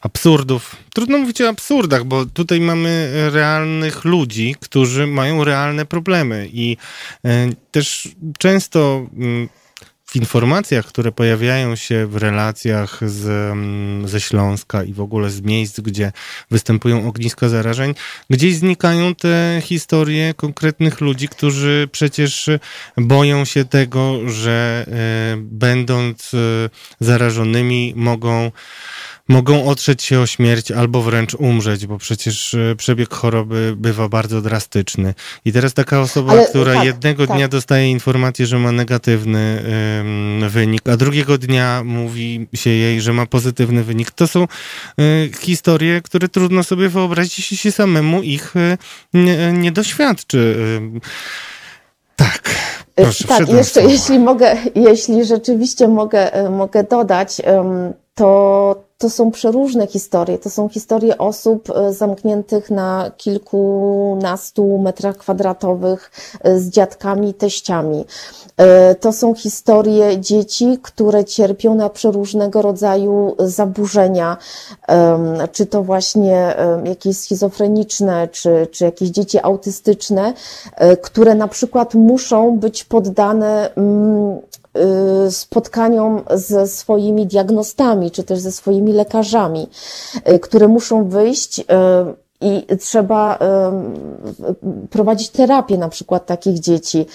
[SPEAKER 1] absurdów. Trudno mówić o absurdach, bo tutaj mamy realnych ludzi, którzy mają realne problemy i e, też często w informacjach, które pojawiają się w relacjach z, mm, ze Śląska i w ogóle z miejsc, gdzie występują ogniska zarażeń, gdzieś znikają te historie konkretnych ludzi, którzy przecież boją się tego, że e, będąc e, zarażonymi mogą mogą otrzeć się o śmierć albo wręcz umrzeć, bo przecież e, przebieg choroby bywa bardzo drastyczny. I teraz taka osoba, Ale, która tak, jednego tak. dnia dostaje informację, że ma negatywny um, wynik, a drugiego dnia mówi się jej, że ma pozytywny wynik, to są y, historie, które trudno sobie wyobrazić, jeśli się samemu ich y, nie, nie doświadczy. Y, tak. Proszę,
[SPEAKER 2] tak, jeszcze jeśli mogę, jeśli rzeczywiście mogę, mogę dodać, to to są przeróżne historie. To są historie osób e, zamkniętych na kilkunastu metrach kwadratowych e, z dziadkami teściami. E, to są historie dzieci, które cierpią na przeróżnego rodzaju zaburzenia, czy to właśnie jakieś schizofreniczne, czy, czy jakieś dzieci autystyczne, które na przykład muszą być poddane mm, spotkaniom ze swoimi diagnostami, czy też ze swoimi lekarzami, y, które muszą wyjść y, i trzeba prowadzić terapię na przykład takich dzieci.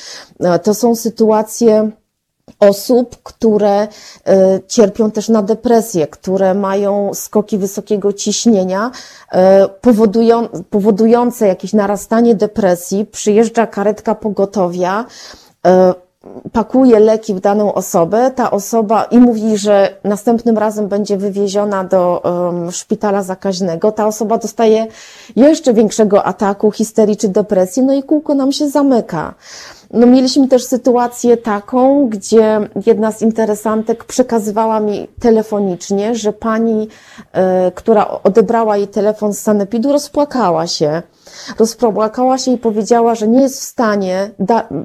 [SPEAKER 2] To są sytuacje, osób, które cierpią też na depresję, które mają skoki wysokiego ciśnienia, powodują, powodujące jakieś narastanie depresji, przyjeżdża karetka pogotowia, pakuje leki w daną osobę, ta osoba i mówi, że następnym razem będzie wywieziona do um, szpitala zakaźnego, ta osoba dostaje jeszcze większego ataku, histerii czy depresji, no i kółko nam się zamyka. No, mieliśmy też sytuację taką, gdzie jedna z interesantek przekazywała mi telefonicznie, że pani, y, która odebrała jej telefon z sanepidu, rozpłakała się rozpłakała się i powiedziała, że nie jest w stanie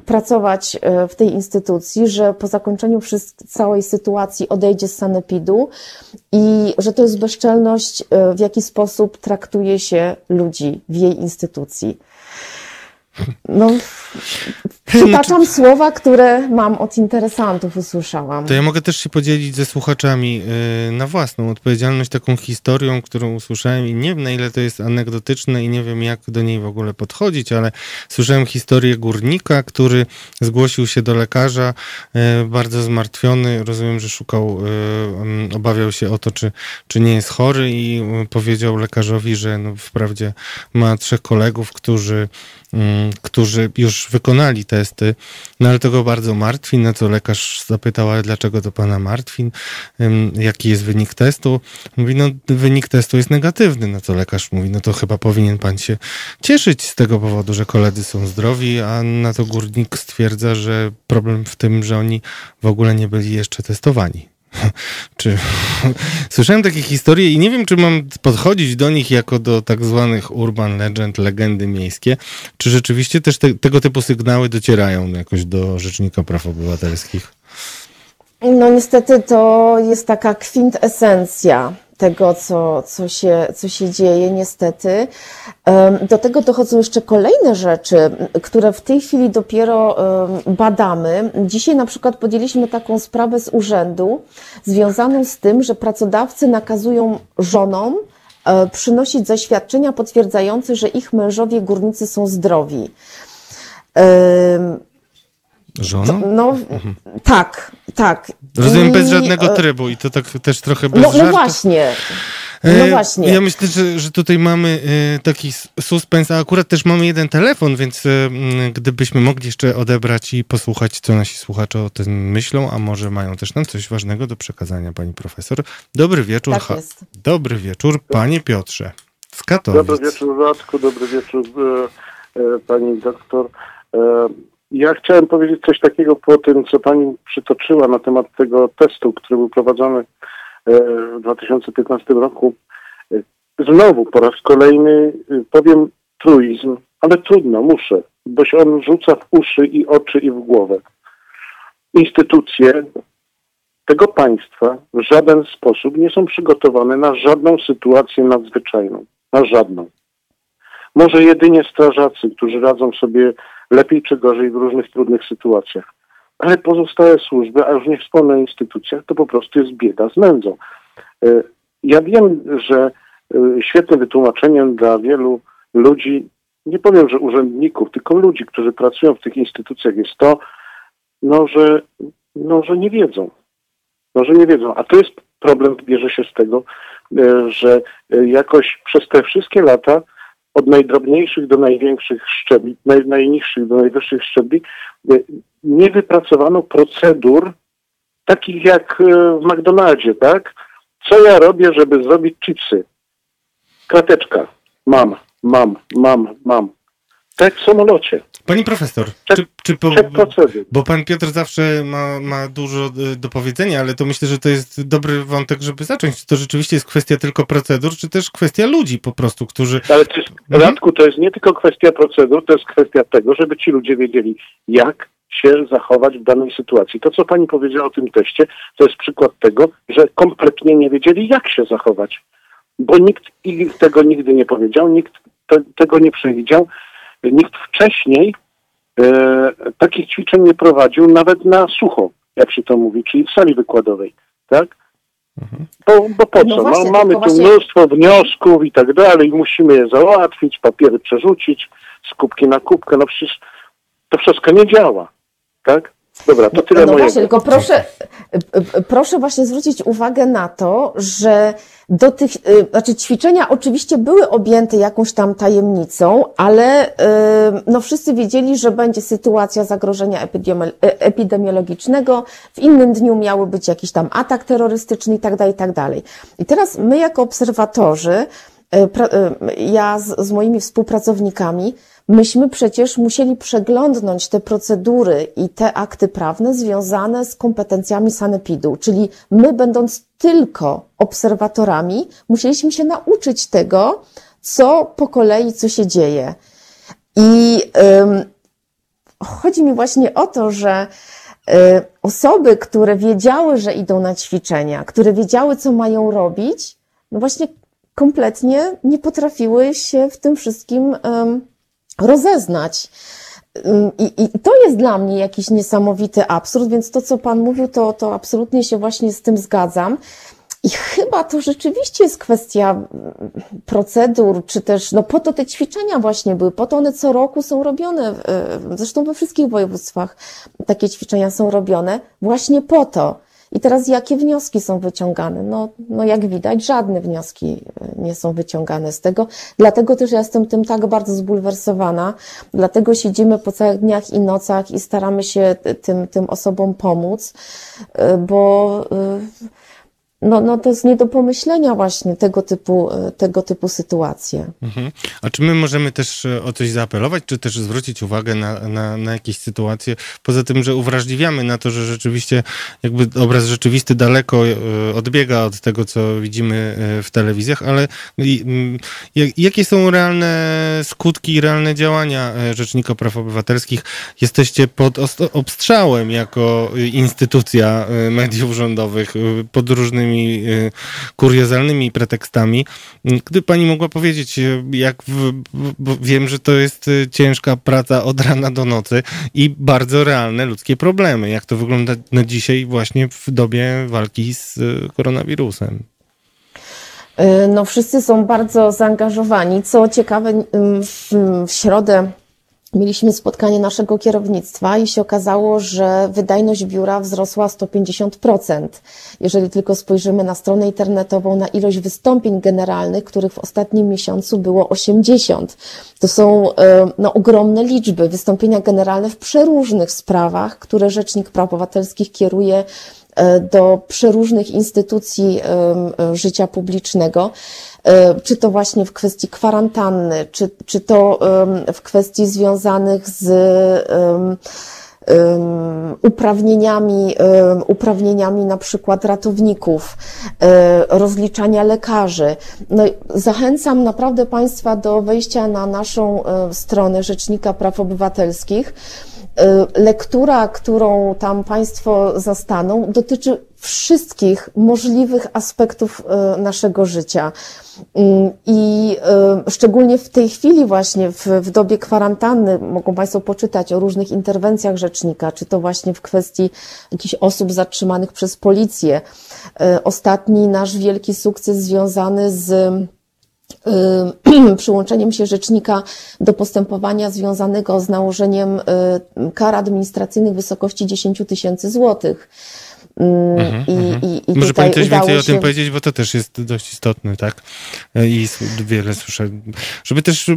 [SPEAKER 2] pracować e, w tej instytucji, że po zakończeniu całej sytuacji odejdzie z sanepidu i że to jest bezczelność, e, w jaki sposób traktuje się ludzi w jej instytucji. No, przytaczam słowa, które mam od interesantów, usłyszałam.
[SPEAKER 1] To ja mogę też się podzielić ze słuchaczami yy, na własną odpowiedzialność taką historią, którą usłyszałem i nie wiem na ile to jest anegdotyczne i nie wiem jak do niej w ogóle podchodzić, ale słyszałem historię górnika, który zgłosił się do lekarza yy, bardzo zmartwiony, rozumiem, że szukał, yy, obawiał się o to, czy, czy nie jest chory i y, powiedział lekarzowi, że no, wprawdzie ma trzech kolegów, którzy Mm, którzy już wykonali testy, no ale to go bardzo martwi, na co lekarz zapytał, ale dlaczego to pana martwi, jaki jest wynik testu? Mówi, no wynik testu jest negatywny, na co lekarz mówi, no to chyba powinien pan się cieszyć z tego powodu, że koledzy są zdrowi, a na to górnik stwierdza, że problem w tym, że oni w ogóle nie byli jeszcze testowani. czy słyszałem takie historie i nie wiem, czy mam podchodzić do nich jako do tak zwanych urban legend, legendy miejskie, czy rzeczywiście też te, tego typu sygnały docierają jakoś do Rzecznika Praw Obywatelskich?
[SPEAKER 2] No niestety to jest taka kwintesencja tego, co, co, się, co się dzieje, niestety. Do tego dochodzą jeszcze kolejne rzeczy, które w tej chwili dopiero badamy. Dzisiaj na przykład podjęliśmy taką sprawę z urzędu, związaną z tym, że pracodawcy nakazują żonom e, przynosić zaświadczenia potwierdzające, że ich mężowie górnicy są zdrowi.
[SPEAKER 1] Żoną?
[SPEAKER 2] No, mhm. tak, tak.
[SPEAKER 1] Rozumiem, bez żadnego e, trybu i to tak też trochę bez
[SPEAKER 2] No,
[SPEAKER 1] no
[SPEAKER 2] właśnie. No
[SPEAKER 1] e, właśnie. Ja myślę, że, że tutaj mamy e, taki suspens, a akurat też mamy jeden telefon, więc gdybyśmy mogli jeszcze odebrać i posłuchać, co nasi słuchacze o tym myślą, a może mają też nam coś ważnego do przekazania, pani profesor. Dobry wieczór.
[SPEAKER 2] Tak jest.
[SPEAKER 1] Dobry wieczór, panie Piotrze. Z Katowic.
[SPEAKER 3] Dobry wieczór, Radku. Dobry wieczór, pani doktor. Ja chciałem powiedzieć coś takiego po tym, co Pani przytoczyła na temat tego testu, który był prowadzony e, w 2015 roku. E, znowu po raz kolejny e, powiem truizm, ale trudno, muszę, bo się on rzuca w uszy i oczy i w głowę. Instytucje tego państwa w żaden sposób nie są przygotowane na żadną sytuację nadzwyczajną. Na żadną. Może jedynie strażacy, którzy radzą sobie lepiej czy gorzej w różnych trudnych sytuacjach. Ale pozostałe służby, a już nie wspomnę o instytucjach, to po prostu jest bieda z nędzą. E, ja wiem, że e, świetnym wytłumaczeniem dla wielu ludzi, nie powiem, że urzędników, tylko ludzi, którzy pracują w tych instytucjach jest to, no, że, no, że nie wiedzą. No, że nie wiedzą. A to jest problem, bierze się z tego, że jakoś przez te wszystkie lata od najdrobniejszych do największych szczebli, naj, najniższych do najwyższych szczebli, nie wypracowano procedur takich jak w McDonaldzie, tak? Co ja robię, żeby zrobić chipsy? Krateczka. Mam, mam, mam, mam. Tak w samolocie.
[SPEAKER 1] Pani profesor,
[SPEAKER 3] Czek,
[SPEAKER 1] czy, czy po, bo pan Piotr zawsze ma, ma dużo y, do powiedzenia, ale to myślę, że to jest dobry wątek, żeby zacząć. Czy to rzeczywiście jest kwestia tylko procedur, czy też kwestia ludzi po prostu, którzy...
[SPEAKER 3] Ale to jest, mhm. Radku, to jest nie tylko kwestia procedur, to jest kwestia tego, żeby ci ludzie wiedzieli, jak się zachować w danej sytuacji. To, co pani powiedziała o tym teście, to jest przykład tego, że kompletnie nie wiedzieli, jak się zachować. Bo nikt tego nigdy nie powiedział, nikt te, tego nie przewidział, nikt wcześniej e, takich ćwiczeń nie prowadził, nawet na sucho, jak się to mówi, czyli w sali wykładowej, tak? Mhm. Bo, bo po no co? Właśnie, Mamy tu właśnie... mnóstwo wniosków i tak dalej, musimy je załatwić, papiery przerzucić, z kubki na kubkę, no przecież to wszystko nie działa tak? Dobra, to tyle
[SPEAKER 2] no,
[SPEAKER 3] no
[SPEAKER 2] Właśnie, tylko proszę, proszę właśnie zwrócić uwagę na to, że do tych, y, znaczy ćwiczenia oczywiście były objęte jakąś tam tajemnicą, ale y, no wszyscy wiedzieli, że będzie sytuacja zagrożenia epidemiologicznego, w innym dniu miały być jakiś tam atak terrorystyczny i tak dalej, i tak. I teraz my jako obserwatorzy, y, ja z, z moimi współpracownikami, Myśmy przecież musieli przeglądnąć te procedury i te akty prawne związane z kompetencjami sanepidu, czyli my, będąc tylko obserwatorami, musieliśmy się nauczyć tego, co po kolei, co się dzieje. I ym, chodzi mi właśnie o to, że y, osoby, które wiedziały, że idą na ćwiczenia, które wiedziały, co mają robić, no właśnie kompletnie nie potrafiły się w tym wszystkim rozeznać. I, I, to jest dla mnie jakiś niesamowity absurd, więc to, co Pan mówił, to, to absolutnie się właśnie z tym zgadzam. I chyba to rzeczywiście jest kwestia procedur, czy też, no po to te ćwiczenia właśnie były, po to one co roku są robione, zresztą we wszystkich województwach takie ćwiczenia są robione, właśnie po to, i teraz jakie wnioski są wyciągane? No, no jak widać, żadne wnioski e, nie są wyciągane z tego. Dlatego też ja jestem tym tak bardzo zbulwersowana. Dlatego siedzimy po całych dniach i nocach i staramy się tym, tym osobom pomóc, e, bo e, no, no to jest nie do pomyślenia właśnie tego typu, e, tego typu sytuacje.
[SPEAKER 1] Mhm. A czy my możemy też e, o coś zaapelować, czy też zwrócić uwagę na, na, na jakieś sytuacje? Poza tym, że uwrażliwiamy na to, że rzeczywiście jakby obraz rzeczywisty daleko e, odbiega od tego, co widzimy w telewizjach, ale jakie są realne skutki i realne działania Rzecznika Praw Obywatelskich? Jesteście pod obstrzałem jako instytucja mediów rządowych pod różnymi różnymi y, kuriozalnymi pretekstami. Gdyby pani mogła powiedzieć, y, jak w, wiem, że to jest y, ciężka praca od rana do nocy i bardzo realne ludzkie problemy. Jak to wygląda na dzisiaj właśnie w dobie walki z koronawirusem?
[SPEAKER 2] No, wszyscy są bardzo zaangażowani. Co ciekawe, w, w środę Mieliśmy spotkanie naszego kierownictwa i się okazało, że wydajność biura wzrosła 150%. Jeżeli tylko spojrzymy na stronę internetową, na ilość wystąpień generalnych, których w ostatnim miesiącu było 80. To są e, no, ogromne liczby. Wystąpienia generalne w przeróżnych sprawach, które Rzecznik Praw Obywatelskich kieruje do przeróżnych instytucji e, życia publicznego. E, czy to właśnie w kwestii kwarantanny, czy, czy to w kwestii związanych z uprawnieniami, uprawnieniami na przykład ratowników, e, rozliczania lekarzy. No, zachęcam naprawdę Państwa do wejścia na naszą e, stronę Rzecznika Praw Obywatelskich. Lektura, którą tam Państwo zastaną, dotyczy wszystkich możliwych aspektów e, naszego życia. Mm, I e, szczególnie w tej chwili właśnie, w, w dobie kwarantanny, mogą Państwo poczytać o różnych interwencjach rzecznika, czy to właśnie w kwestii jakichś osób zatrzymanych przez policję. Ostatni nasz wielki sukces związany z przyłączeniem się rzecznika do postępowania związanego z nałożeniem kar administracyjnych w wysokości 10 tysięcy złotych
[SPEAKER 1] Mm, mhm, I, mhm. i, i Może pani coś więcej się... o tym powiedzieć, bo to też jest dość istotne, tak? I wiele słyszę. Żeby też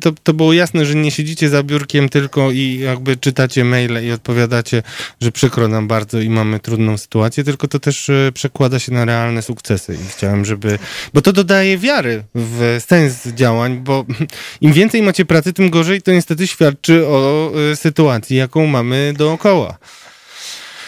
[SPEAKER 1] to, to było jasne, że nie siedzicie za biurkiem tylko i jakby czytacie maile i odpowiadacie, że przykro nam bardzo i mamy trudną sytuację, tylko to też e, przekłada się na realne sukcesy. I chciałem, żeby... Bo to dodaje wiary w sens działań, bo im więcej macie pracy, tym gorzej to niestety świadczy o e, sytuacji, jaką mamy dookoła.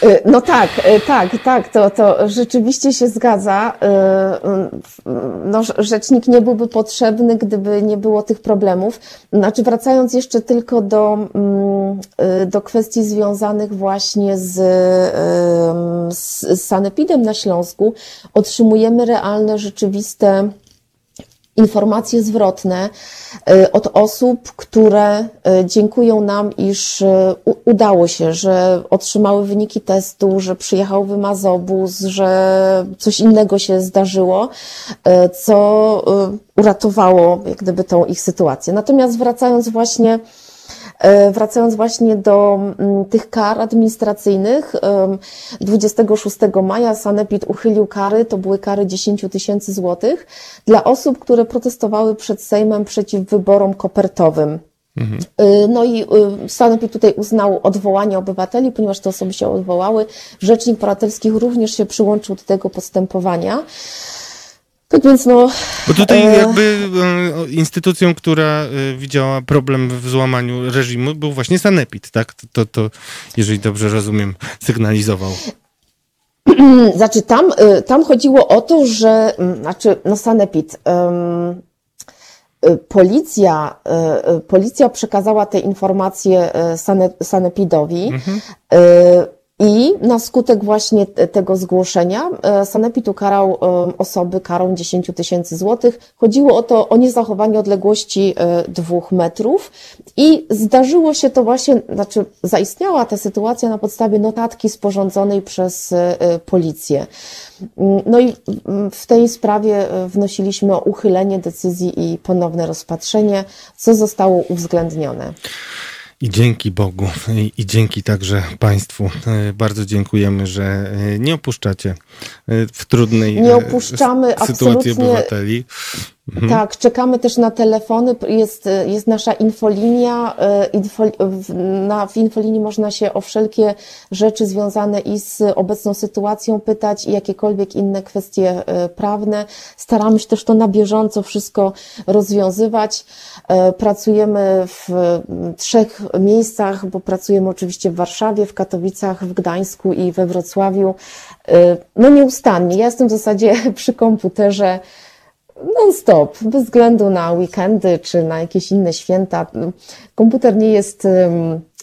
[SPEAKER 2] Y, no tak, y, tak, tak, to, to rzeczywiście się zgadza. Y, no, rzecznik nie byłby potrzebny, gdyby nie było tych problemów. Znaczy, wracając jeszcze tylko do, mm, do kwestii związanych właśnie z, z sanepidem na Śląsku, otrzymujemy realne, rzeczywiste informacje zwrotne y, od osób, które y, dziękują nam, iż y, udało się, że otrzymały wyniki testu, że przyjechał wymazobus, że coś innego się zdarzyło, co uratowało jak gdyby tą ich sytuację. Natomiast wracając właśnie wracając właśnie do mm, tych kar administracyjnych, 26 maja Sanepid uchylił kary, to były kary 10 tysięcy złotych, dla osób, które protestowały przed Sejmem przeciw wyborom kopertowym. Mhm. E, no i e, Sanepid tutaj uznał odwołanie obywateli, ponieważ te osoby się odwołały. Rzecznik Paratelskich również się przyłączył do tego postępowania. Tak więc no...
[SPEAKER 1] Bo tutaj e... jakby e, instytucją, która e, widziała problem w złamaniu reżimu był właśnie Sanepid, tak? To, to, to jeżeli dobrze rozumiem, sygnalizował.
[SPEAKER 2] Znaczy tam, tam chodziło o to, że, mm, znaczy no Sanepid, um, policja, policja przekazała te informacje Sanepidowi. Mhm. I na skutek właśnie tego zgłoszenia e, Sanepid ukarał e, osoby karą 10 tysięcy złotych. Chodziło o to, o niezachowanie odległości e, dwóch metrów i zdarzyło się to właśnie, znaczy zaistniała ta sytuacja na podstawie notatki sporządzonej przez policję. Mm, no i mm, w tej sprawie wnosiliśmy o uchylenie decyzji i ponowne rozpatrzenie, co zostało uwzględnione.
[SPEAKER 1] I dzięki Bogu i, dzięki także Państwu e, bardzo dziękujemy, że e, nie opuszczacie e, w trudnej nie opuszczamy sytuacji obywateli.
[SPEAKER 2] Mhm. Tak, czekamy też na telefony. Jest, jest nasza infolinia. E, info, na, w infolinii można się o wszelkie rzeczy związane i z obecną sytuacją pytać i jakiekolwiek inne kwestie e, prawne. Staramy się też to na bieżąco wszystko rozwiązywać. E, pracujemy w trzech miejscach, bo pracujemy oczywiście w Warszawie, w Katowicach, w Gdańsku i we Wrocławiu. No nieustannie. Ja jestem w zasadzie przy komputerze non-stop, bez względu na weekendy czy na jakieś inne święta. Komputer nie jest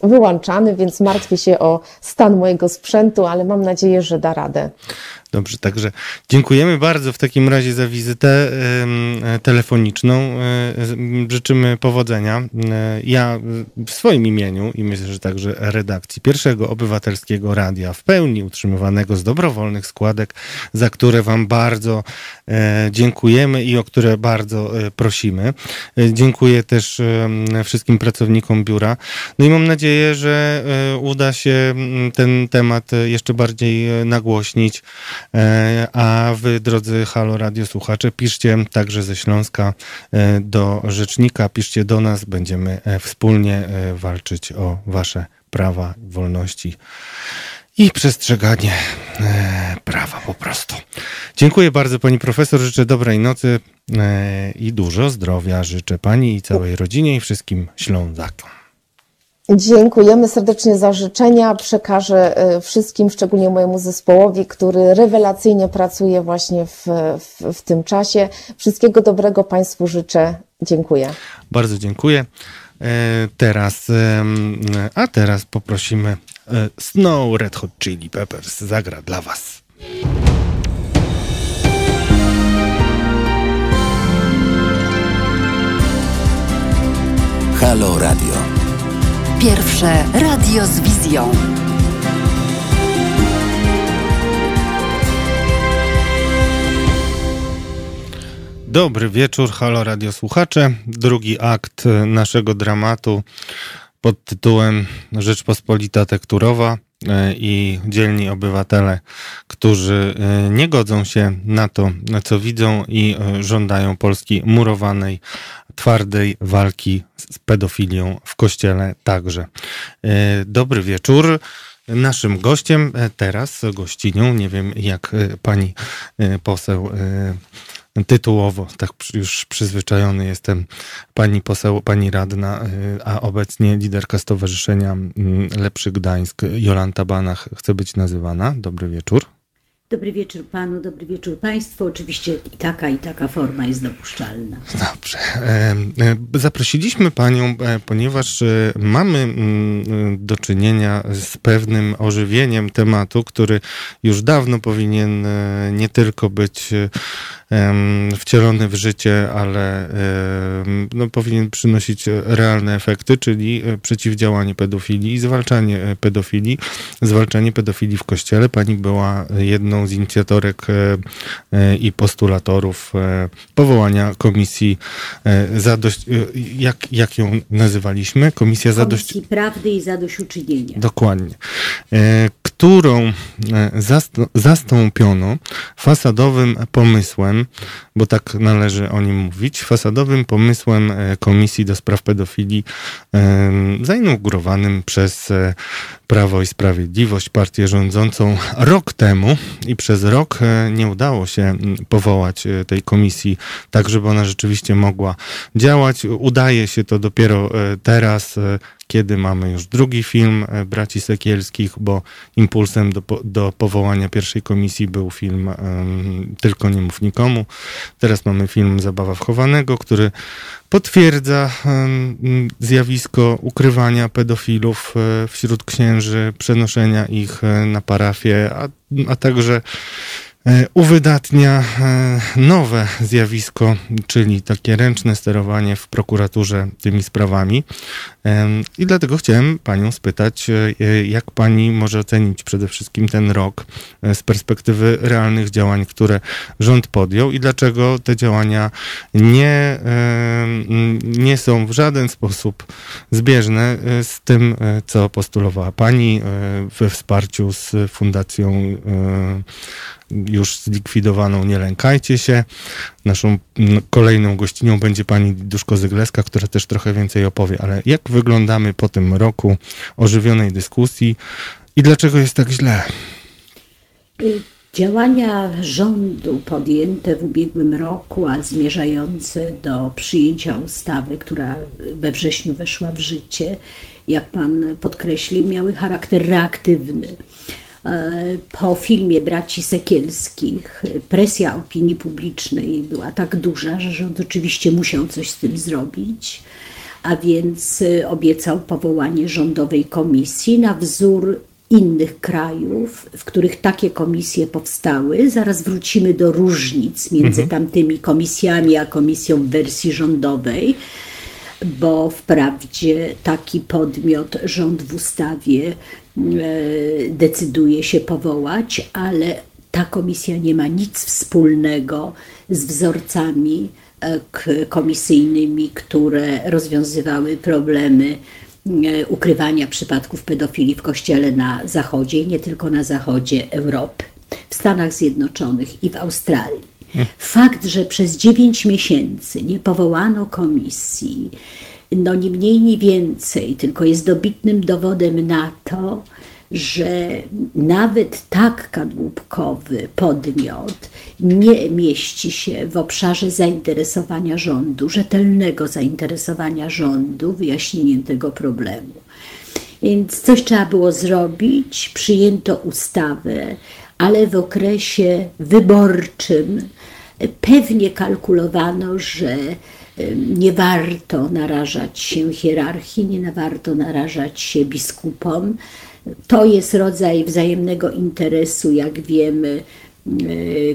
[SPEAKER 2] wyłączany, więc martwię się o stan mojego sprzętu, ale mam nadzieję, że da radę.
[SPEAKER 1] Dobrze, także dziękujemy bardzo w takim razie za wizytę telefoniczną. Y, życzymy powodzenia. Y, ja w swoim imieniu i myślę, że także redakcji pierwszego obywatelskiego radia w pełni utrzymywanego z dobrowolnych składek, za które Wam bardzo dziękujemy i o które bardzo prosimy. Dziękuję też wszystkim pracownikom biura. No i mam nadzieję, że uda się ten temat jeszcze bardziej nagłośnić E, a wy, drodzy Halo Radio słuchacze, piszcie także ze Śląska e, do rzecznika, piszcie do nas, będziemy e, wspólnie walczyć o wasze prawa, wolności i przestrzeganie prawa po prostu. Dziękuję bardzo pani profesor, życzę dobrej nocy i dużo zdrowia życzę pani i całej rodzinie i wszystkim Ślązakom.
[SPEAKER 2] Dziękujemy serdecznie za życzenia. Przekażę e, wszystkim, szczególnie mojemu zespołowi, który rewelacyjnie pracuje właśnie w, w, w, tym czasie. Wszystkiego dobrego Państwu życzę. Dziękuję.
[SPEAKER 1] Bardzo dziękuję. E, teraz, a teraz poprosimy e, Snow Red Hot Chili Peppers zagra dla Was.
[SPEAKER 4] Halo Radio. Pierwsze radio z wizją.
[SPEAKER 1] Dobry wieczór, halo radiosłuchacze. Drugi akt naszego dramatu pod tytułem Rzeczpospolita tekturowa. i dzielni obywatele, którzy nie godzą się na to, co widzą i żądają Polski murowanej, twardej walki z pedofilią w kościele także. Dobry wieczór. Naszym gościem teraz, gościnią, nie wiem jak pani poseł tytułowo, tak już przyzwyczajony jestem, pani poseł, pani radna, a obecnie liderka Stowarzyszenia mm, Lepszy Gdańsk, Jolanta Banach, chce być nazywana. Dobry wieczór.
[SPEAKER 5] Dobry wieczór panu, dobry wieczór państwu. Oczywiście i taka, i taka forma jest dopuszczalna.
[SPEAKER 1] Dobrze. E, zaprosiliśmy panią, e, ponieważ e, mamy mm, do czynienia z pewnym ożywieniem tematu, który już dawno powinien nie tylko być wcielony w życie, ale no, powinien przynosić realne efekty, czyli przeciwdziałanie pedofilii i zwalczanie pedofilii, zwalczanie pedofilii w kościele. Pani była jedną z inicjatorek e, e, i postulatorów e, powołania komisji zadość, jak, jak ją nazywaliśmy?
[SPEAKER 5] Komisja zadość... Komisji Prawdy i Zadośćuczynienia.
[SPEAKER 1] Dokładnie. Którą zastąpiono fasadowym pomysłem, bo tak należy o nim mówić, fasadowym pomysłem Komisji do Spraw Pedofilii zainaugurowanym przez Prawo i Sprawiedliwość, partię rządzącą rok temu i przez rok e, nie udało się powołać e, tej komisji tak, żeby ona rzeczywiście mogła działać. Udaje się to dopiero e, teraz, kiedy mamy już drugi film braci Sekielskich, bo impulsem do, do powołania pierwszej komisji był film um, Tylko nie mów nikomu. Teraz mamy film Zabawa wchowanego, który potwierdza zjawisko ukrywania pedofilów e, wśród księży, przenoszenia ich e, na parafię, a, a także E, uwydatnia e, nowe zjawisko, czyli takie ręczne sterowanie w prokuraturze tymi sprawami. I dlatego chciałem Panią spytać, e, jak Pani może ocenić przede wszystkim ten rok z perspektywy realnych działań, które rząd podjął i dlaczego te działania nie, nie są w żaden sposób zbieżne z tym, co postulowała Pani we wsparciu z Fundacją już zlikwidowaną Nie Lękajcie się. Naszą kolejną gościnią będzie pani Duszko-Zygleska, która też trochę więcej opowie, ale jak wyglądamy po tym roku ożywionej dyskusji i dlaczego jest tak źle?
[SPEAKER 5] Y, działania rządu podjęte w ubiegłym roku, a zmierzające do przyjęcia ustawy, która we wrześniu weszła w życie, jak pan podkreślił, miały charakter reaktywny. E, po filmie braci Sekielskich presja opinii publicznej była tak duża, że rząd oczywiście musiał coś z tym zrobić, a więc e, obiecał powołanie rządowej komisji na wzór innych krajów, w których takie komisje powstały. Zaraz wrócimy do różnic między mhm. tamtymi komisjami a komisją w wersji rządowej bo wprawdzie taki podmiot rząd w ustawie E, decyduje się powołać, ale ta komisja nie ma nic wspólnego z wzorcami e, komisyjnymi, które rozwiązywały problemy e, ukrywania przypadków pedofilii w kościele na zachodzie nie tylko na zachodzie Europy, w Stanach Zjednoczonych i w Australii. Fakt, że przez dziewięć miesięcy nie powołano komisji, no nie mniej, nie więcej, tylko jest dobitnym dowodem na to, że nawet tak kadłubkowy podmiot nie mieści się w obszarze zainteresowania rządu, rzetelnego zainteresowania rządu wyjaśnieniem tego problemu. Więc coś trzeba było zrobić, przyjęto ustawę, ale w okresie wyborczym pewnie kalkulowano, że nie warto narażać się hierarchii, nie warto narażać się biskupom. To jest rodzaj wzajemnego interesu, jak wiemy,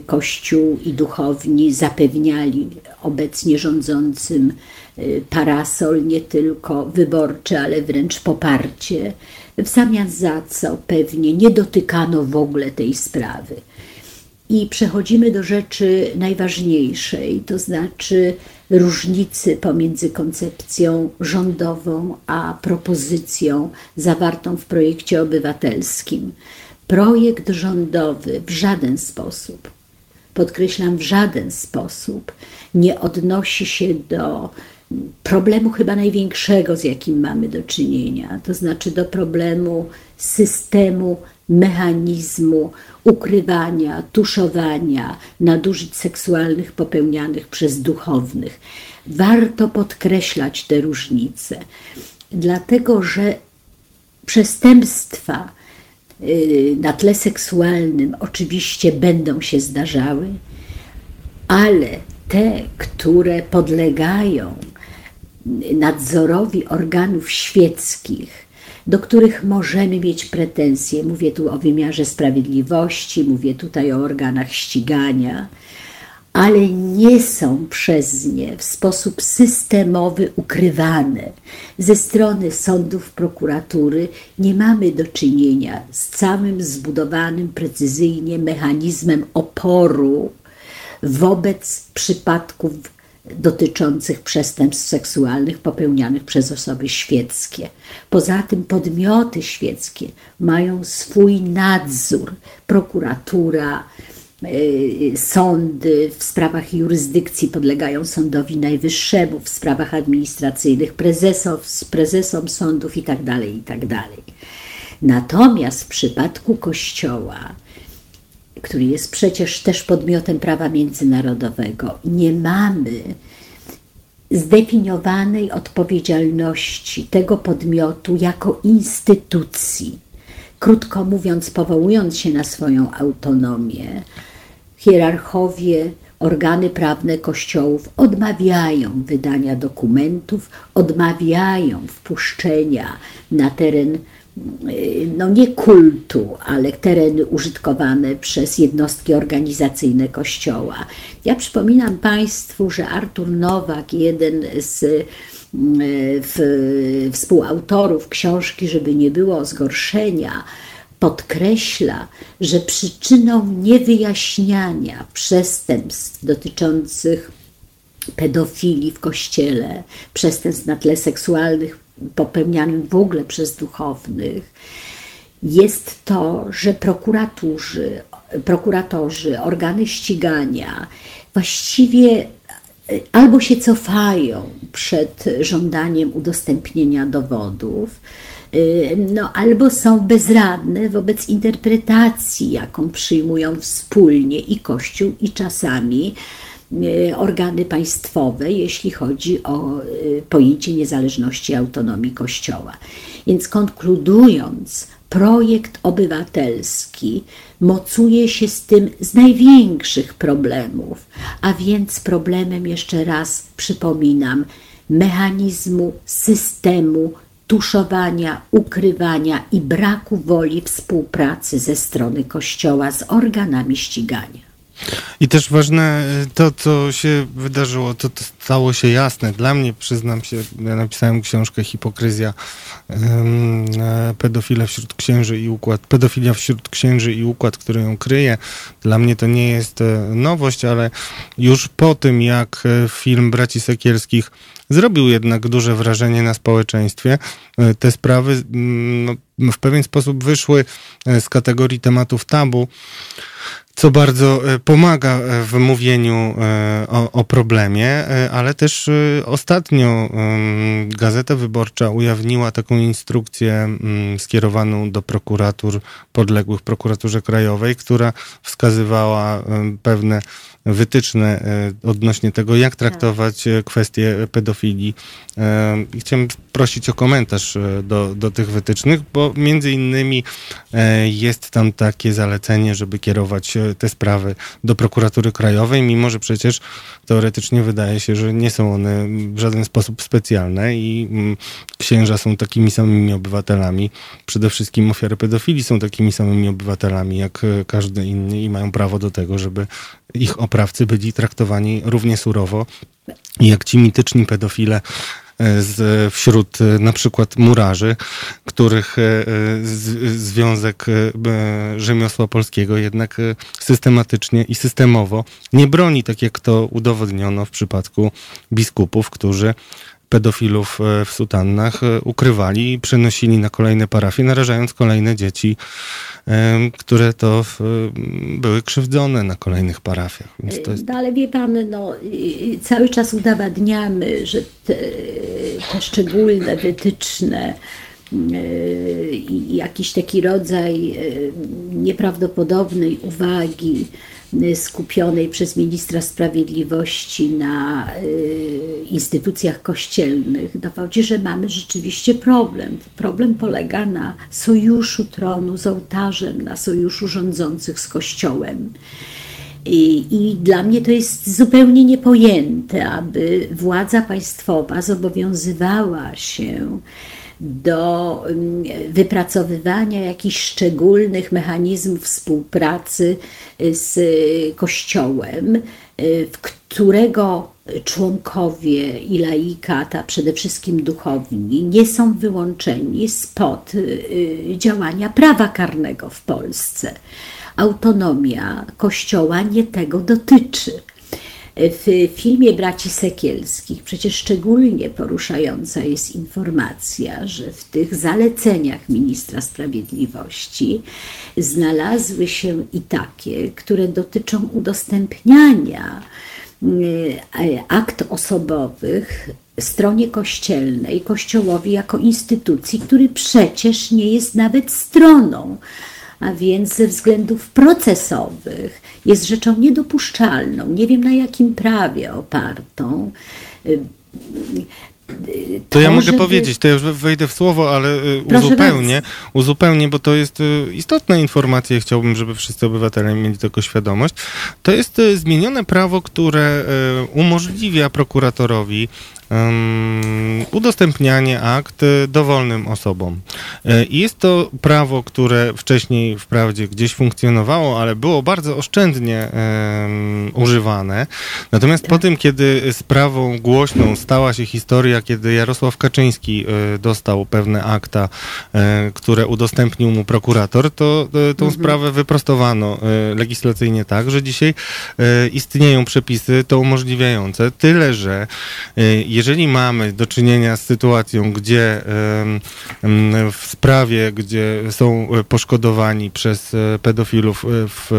[SPEAKER 5] Kościół i duchowni zapewniali obecnie rządzącym parasol nie tylko wyborczy, ale wręcz poparcie, w zamian za co pewnie nie dotykano w ogóle tej sprawy. I przechodzimy do rzeczy najważniejszej, to znaczy różnicy pomiędzy koncepcją rządową a propozycją zawartą w projekcie obywatelskim. Projekt rządowy w żaden sposób, podkreślam, w żaden sposób nie odnosi się do problemu chyba największego, z jakim mamy do czynienia, to znaczy do problemu systemu, mechanizmu ukrywania, tuszowania nadużyć seksualnych popełnianych przez duchownych. Warto podkreślać te różnice, dlatego że przestępstwa y, na tle seksualnym oczywiście będą się zdarzały, ale te, które podlegają nadzorowi organów świeckich, do których możemy mieć pretensje. Mówię tu o wymiarze sprawiedliwości, mówię tutaj o organach ścigania, ale nie są przez nie w sposób systemowy ukrywane. Ze strony sądów, prokuratury nie mamy do czynienia z całym zbudowanym precyzyjnie mechanizmem oporu wobec przypadków dotyczących przestępstw seksualnych popełnianych przez osoby świeckie. Poza tym podmioty świeckie mają swój nadzór, prokuratura, y, sądy w sprawach jurysdykcji podlegają sądowi najwyższemu, w sprawach administracyjnych prezesów, prezesom sądów itd. Tak itd. Tak Natomiast w przypadku Kościoła który jest przecież też podmiotem prawa międzynarodowego, nie mamy zdefiniowanej odpowiedzialności tego podmiotu jako instytucji. Krótko mówiąc, powołując się na swoją autonomię, hierarchowie, organy prawne kościołów odmawiają wydania dokumentów, odmawiają wpuszczenia na teren no nie kultu, ale tereny użytkowane przez jednostki organizacyjne Kościoła. Ja przypominam Państwu, że Artur Nowak, jeden z w, współautorów książki, żeby nie było zgorszenia, podkreśla, że przyczyną niewyjaśniania przestępstw dotyczących pedofilii w kościele, przestępstw na tle seksualnych popełnianym w ogóle przez duchownych, jest to, że prokuratorzy, prokuratorzy, organy ścigania właściwie e, albo się cofają przed żądaniem udostępnienia dowodów, e, no, albo są bezradne wobec interpretacji, jaką przyjmują wspólnie i Kościół, i czasami organy państwowe, jeśli chodzi o e, pojęcie niezależności i autonomii Kościoła. Więc konkludując, projekt obywatelski mocuje się z tym z największych problemów, a więc problemem, jeszcze raz przypominam, mechanizmu, systemu tuszowania, ukrywania i braku woli współpracy ze strony Kościoła z organami ścigania.
[SPEAKER 1] I też ważne e, to, co się wydarzyło, to, to stało się jasne. Dla mnie, przyznam się, ja napisałem książkę Hipokryzja, um, pedofile wśród księży i układ, pedofilia wśród księży i układ, który ją kryje. Dla mnie to nie jest e, nowość, ale już po tym, jak film Braci Sekielskich zrobił jednak duże wrażenie na społeczeństwie, te sprawy mm, no, w pewien sposób wyszły z kategorii tematów tabu co bardzo e, pomaga e, w mówieniu e, o, o, problemie, ale też ostatnio Gazeta Wyborcza ujawniła taką instrukcję skierowaną do prokuratur podległych prokuraturze krajowej, która wskazywała pewne wytyczne odnośnie tego, jak traktować kwestie pedofilii. I chciałem prosić o komentarz do, do tych wytycznych, bo między innymi jest tam takie zalecenie, żeby kierować te sprawy do prokuratury krajowej, mimo że przecież teoretycznie wydaje się, że nie są one w żaden sposób specjalne i mm, księża są takimi samymi obywatelami. Przede wszystkim ofiary pedofilii są takimi samymi obywatelami jak e, każdy inny i mają prawo do tego, żeby ich oprawcy byli traktowani równie surowo jak ci mityczni pedofile z, wśród na przykład murarzy, których z, Związek Rzemiosła Polskiego jednak systematycznie i systemowo nie broni, tak jak to udowodniono w przypadku biskupów, którzy pedofilów e, w sutannach e, ukrywali i przenosili na kolejne parafie, narażając kolejne dzieci, e, które to były krzywdzone na kolejnych parafiach.
[SPEAKER 5] Jest... No ale wie pan, no, cały czas udowadniamy, że te, te szczególne wytyczne jakiś taki rodzaj nieprawdopodobnej uwagi skupionej przez ministra sprawiedliwości na y, instytucjach kościelnych dowodzi, że mamy rzeczywiście problem. Problem polega na sojuszu tronu z ołtarzem, na sojuszu rządzących z kościołem. I, I, dla mnie to jest zupełnie niepojęte, aby władza państwowa zobowiązywała się do mm, wypracowywania jakichś szczególnych mechanizmów współpracy y, z Kościołem, y, w którego członkowie i laikata, przede wszystkim duchowni, nie są wyłączeni spod y, działania prawa karnego w Polsce. Autonomia Kościoła nie tego dotyczy. W filmie Braci Sekielskich. Przecież szczególnie poruszająca jest informacja, że w tych zaleceniach ministra sprawiedliwości znalazły się i takie, które dotyczą udostępniania e, akt osobowych stronie kościelnej, kościołowi jako instytucji, który przecież nie jest nawet stroną a więc ze względów procesowych jest rzeczą niedopuszczalną, nie wiem na jakim prawie opartą.
[SPEAKER 1] To, ja mogę żeby... powiedzieć, to ja już wejdę w słowo, ale y, uzupełnię, uzupełnię, bo to jest y, istotna informacja i chciałbym, żeby wszyscy obywatele mieli tego świadomość. To jest y, zmienione prawo, które umożliwia prokuratorowi um, udostępnianie akt dowolnym osobom. E, I jest to prawo, które wcześniej wprawdzie gdzieś funkcjonowało, ale było bardzo oszczędnie um, używane. Natomiast po tym, kiedy sprawą głośną stała się historia, kiedy Jarosław Kaczyński e, dostał pewne akta, e, które udostępnił mu prokurator, to tą mhm. sprawę wyprostowano legislacyjnie tak, że dzisiaj istnieją przepisy to umożliwiające. Tyle, że jeżeli mamy do czynienia z sytuacją, gdzie w sprawie, gdzie są poszkodowani przez e, pedofilów, e, w,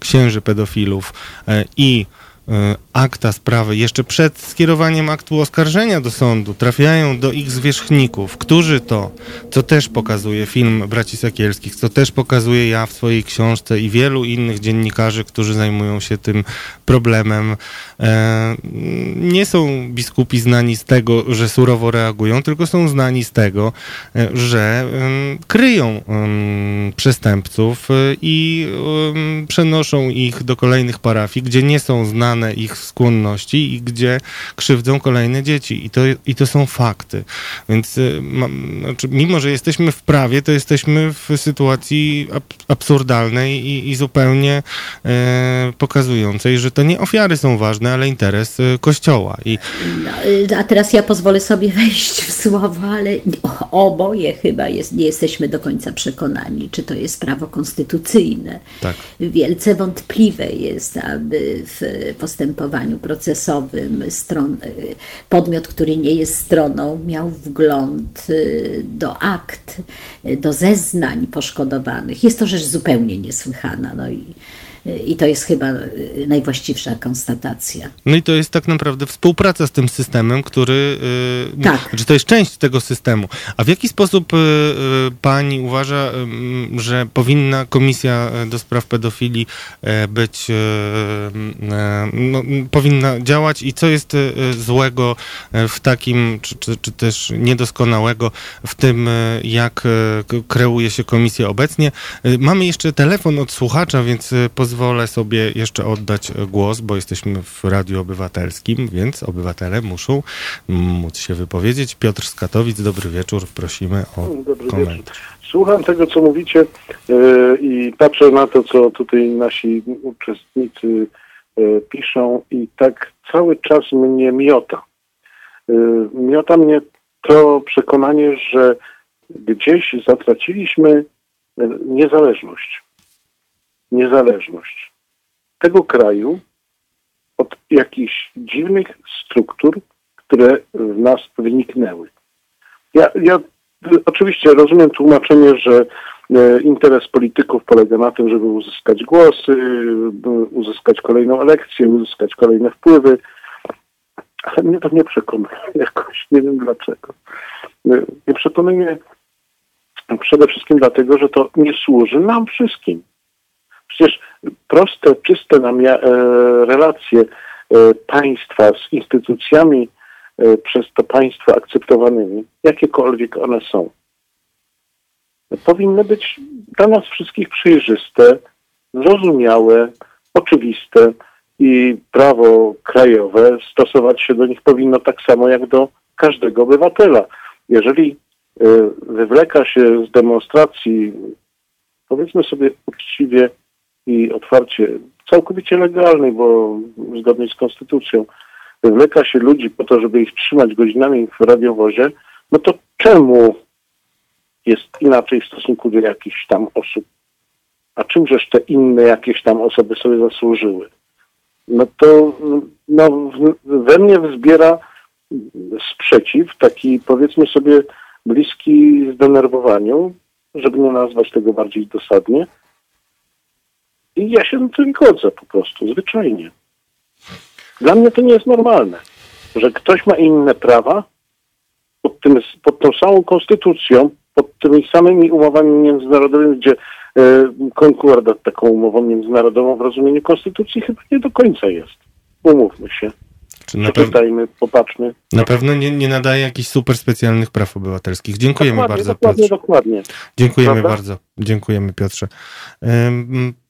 [SPEAKER 1] księży pedofilów e, i E, akta sprawy jeszcze przed skierowaniem aktu oskarżenia do sądu trafiają do ich zwierzchników, którzy to, co też pokazuje film Braci Sakielskich, co też pokazuje ja w swojej książce i wielu innych dziennikarzy, którzy zajmują się tym problemem, e, nie są biskupi znani z tego, że surowo reagują, tylko są znani z tego, e, że kryją przestępców i przenoszą ich do kolejnych parafii, gdzie nie są znani znane ich skłonności i gdzie krzywdzą kolejne dzieci. I to, i to są fakty. Więc y, znaczy, mimo, że jesteśmy w prawie, to jesteśmy w sytuacji ab absurdalnej i, i zupełnie e, pokazującej, że to nie ofiary są ważne, ale interes e, Kościoła. I...
[SPEAKER 5] No, a teraz ja pozwolę sobie wejść w słowo, ale oboje chyba jest, nie jesteśmy do końca przekonani, czy to jest prawo konstytucyjne. Tak. Wielce wątpliwe jest, aby w postępowaniu procesowym stron, podmiot, który nie jest stroną, miał wgląd y, do akt, do zeznań poszkodowanych. Jest to rzecz zupełnie niesłychana. No i i to jest chyba y, najwłaściwsza konstatacja.
[SPEAKER 1] No i to jest tak naprawdę współpraca z tym systemem, który. Y, tak. Znaczy to jest część tego systemu. A w jaki sposób y, pani uważa, że powinna komisja do spraw pedofilii być. No, powinna działać i co jest złego w takim, czy, czy, czy też niedoskonałego w tym, jak kreuje się komisja obecnie? Mamy jeszcze telefon od słuchacza, więc pozwolę pozwolę sobie jeszcze oddać głos, bo jesteśmy w Radiu Obywatelskim, więc obywatele muszą móc się wypowiedzieć. Piotr z Katowic, dobry wieczór, prosimy o dobry komentarz. Wieczór.
[SPEAKER 3] Słucham tego, co mówicie yy, i patrzę na to, co tutaj nasi uczestnicy yy, piszą i tak cały czas mnie miota. miota mnie to przekonanie, że gdzieś zatraciliśmy niezależność. Niezależność tego kraju od jakichś dziwnych struktur, które w nas wyniknęły. Ja, ja oczywiście rozumiem tłumaczenie, że e, interes polityków polega na tym, żeby uzyskać głosy, uzyskać kolejną elekcję, uzyskać kolejne wpływy, ale mnie to nie przekonuje jakoś, nie wiem dlaczego. E, nie przekonuje przede wszystkim dlatego, że to nie służy nam wszystkim. Przecież proste, czyste e, relacje państwa z instytucjami E, przez to państwo akceptowanymi, jakiekolwiek one są. Powinny być dla nas wszystkich przejrzyste, zrozumiałe, oczywiste i prawo krajowe stosować się do nich powinno tak samo jak do każdego obywatela. Jeżeli e, wywleka się z demonstracji, powiedzmy sobie uczciwie i otwarcie, całkowicie legalnej, bo zgodnie z konstytucją, wywleka się ludzi po to, żeby ich trzymać godzinami w radiowozie, no to czemu jest inaczej w stosunku do jakichś tam osób? A czymżeż te inne jakieś tam osoby sobie zasłużyły? No to no, we mnie wzbiera sprzeciw, taki powiedzmy sobie bliski zdenerwowaniu, żeby nie nazwać tego bardziej dosadnie. I ja się na tym godzę po prostu, zwyczajnie. Dla mnie to nie jest normalne, że ktoś ma inne prawa pod, tym, pod tą samą konstytucją, pod tymi samymi umowami międzynarodowymi, gdzie e, konkordat taką umową międzynarodową w rozumieniu konstytucji chyba nie do końca jest. Umówmy się. Czy na Przeczytajmy, popatrzmy.
[SPEAKER 1] Na pewno nie, nie nadaje jakichś super specjalnych praw obywatelskich. Dziękujemy
[SPEAKER 3] dokładnie,
[SPEAKER 1] bardzo.
[SPEAKER 3] Dokładnie, dokładnie.
[SPEAKER 1] Dziękujemy Prawda? bardzo. Dziękujemy Piotrze.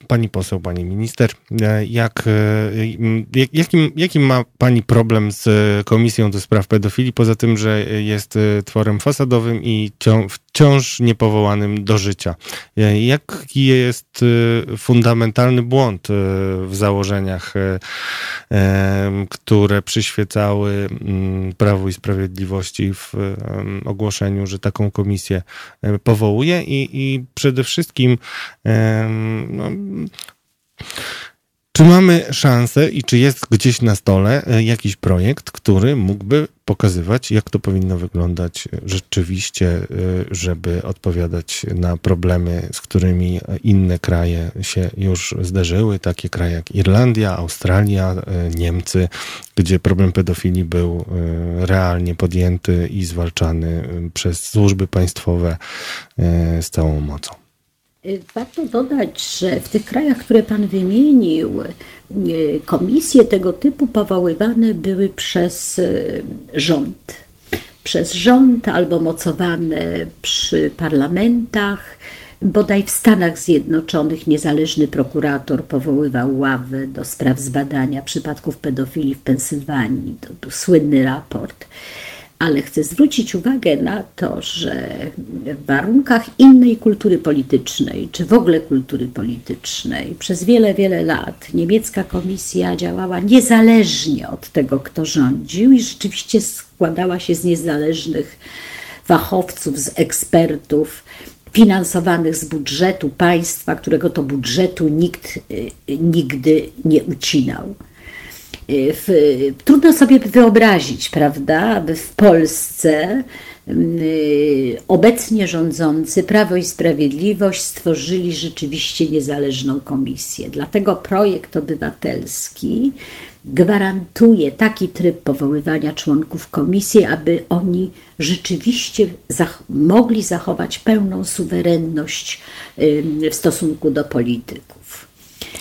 [SPEAKER 1] Pani poseł, pani minister, e, jak, e, jakim, jakim ma pani problem z Komisją do Spraw Pedofilii, poza tym, że jest e, tworem fasadowym i wciąż niepowołanym do życia? Jaki jest fundamentalny błąd w założeniach, które przyświecały Prawu i Sprawiedliwości w ogłoszeniu, że taką komisję powołuje i, i przede wszystkim no, czy mamy szansę i czy jest gdzieś na stole e, jakiś projekt, który mógłby pokazywać, jak to powinno wyglądać rzeczywiście, e, żeby odpowiadać na problemy, z którymi inne kraje się już zderzyły, takie kraje jak Irlandia, Australia, e, Niemcy, gdzie problem pedofilii był realnie podjęty i zwalczany przez służby państwowe z całą mocą?
[SPEAKER 5] Y, warto dodać, że w tych krajach, które Pan wymienił, y, komisje tego typu powoływane były przez y, rząd. Przez rząd albo mocowane przy parlamentach. Bodaj w Stanach Zjednoczonych niezależny prokurator powoływał ławę do spraw zbadania przypadków pedofilii w Pensylwanii. To był słynny raport ale chcę zwrócić uwagę na to, że w warunkach innej kultury politycznej, czy w ogóle kultury politycznej, przez wiele, wiele lat niemiecka komisja działała niezależnie od tego, kto rządził, i rzeczywiście składała się z niezależnych fachowców, z ekspertów finansowanych z budżetu państwa, którego to budżetu nikt y, nigdy nie ucinał. Y, trudno sobie wyobrazić, prawda, aby w Polsce y, obecnie rządzący Prawo i Sprawiedliwość stworzyli rzeczywiście niezależną komisję. Dlatego projekt obywatelski gwarantuje taki tryb powoływania członków komisji, aby oni rzeczywiście zach mogli zachować pełną suwerenność w stosunku do polityków.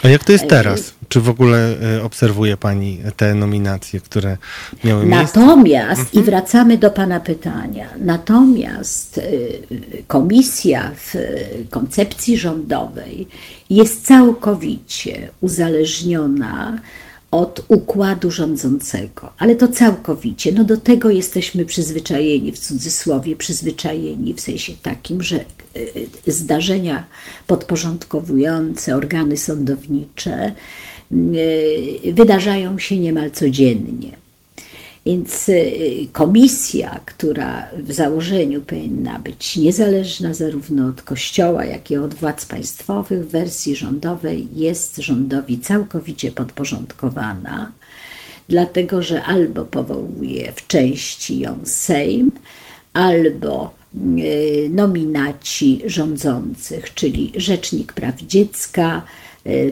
[SPEAKER 1] A jak to jest teraz? Czy w ogóle e, obserwuje Pani te nominacje, które miały
[SPEAKER 5] miejsce? Natomiast, mhm. i wracamy do Pana pytania, natomiast e, komisja w koncepcji rządowej jest całkowicie uzależniona od układu rządzącego, ale to całkowicie. No do tego jesteśmy przyzwyczajeni, w cudzysłowie przyzwyczajeni, w sensie takim, że zdarzenia podporządkowujące organy sądownicze y, wydarzają się niemal codziennie. Więc y, komisja, która w założeniu powinna być niezależna zarówno od Kościoła, jak i od władz państwowych, w wersji rządowej jest rządowi całkowicie podporządkowana, dlatego że albo powołuje w części ją Sejm, albo y, nominaci rządzących, czyli Rzecznik Praw Dziecka,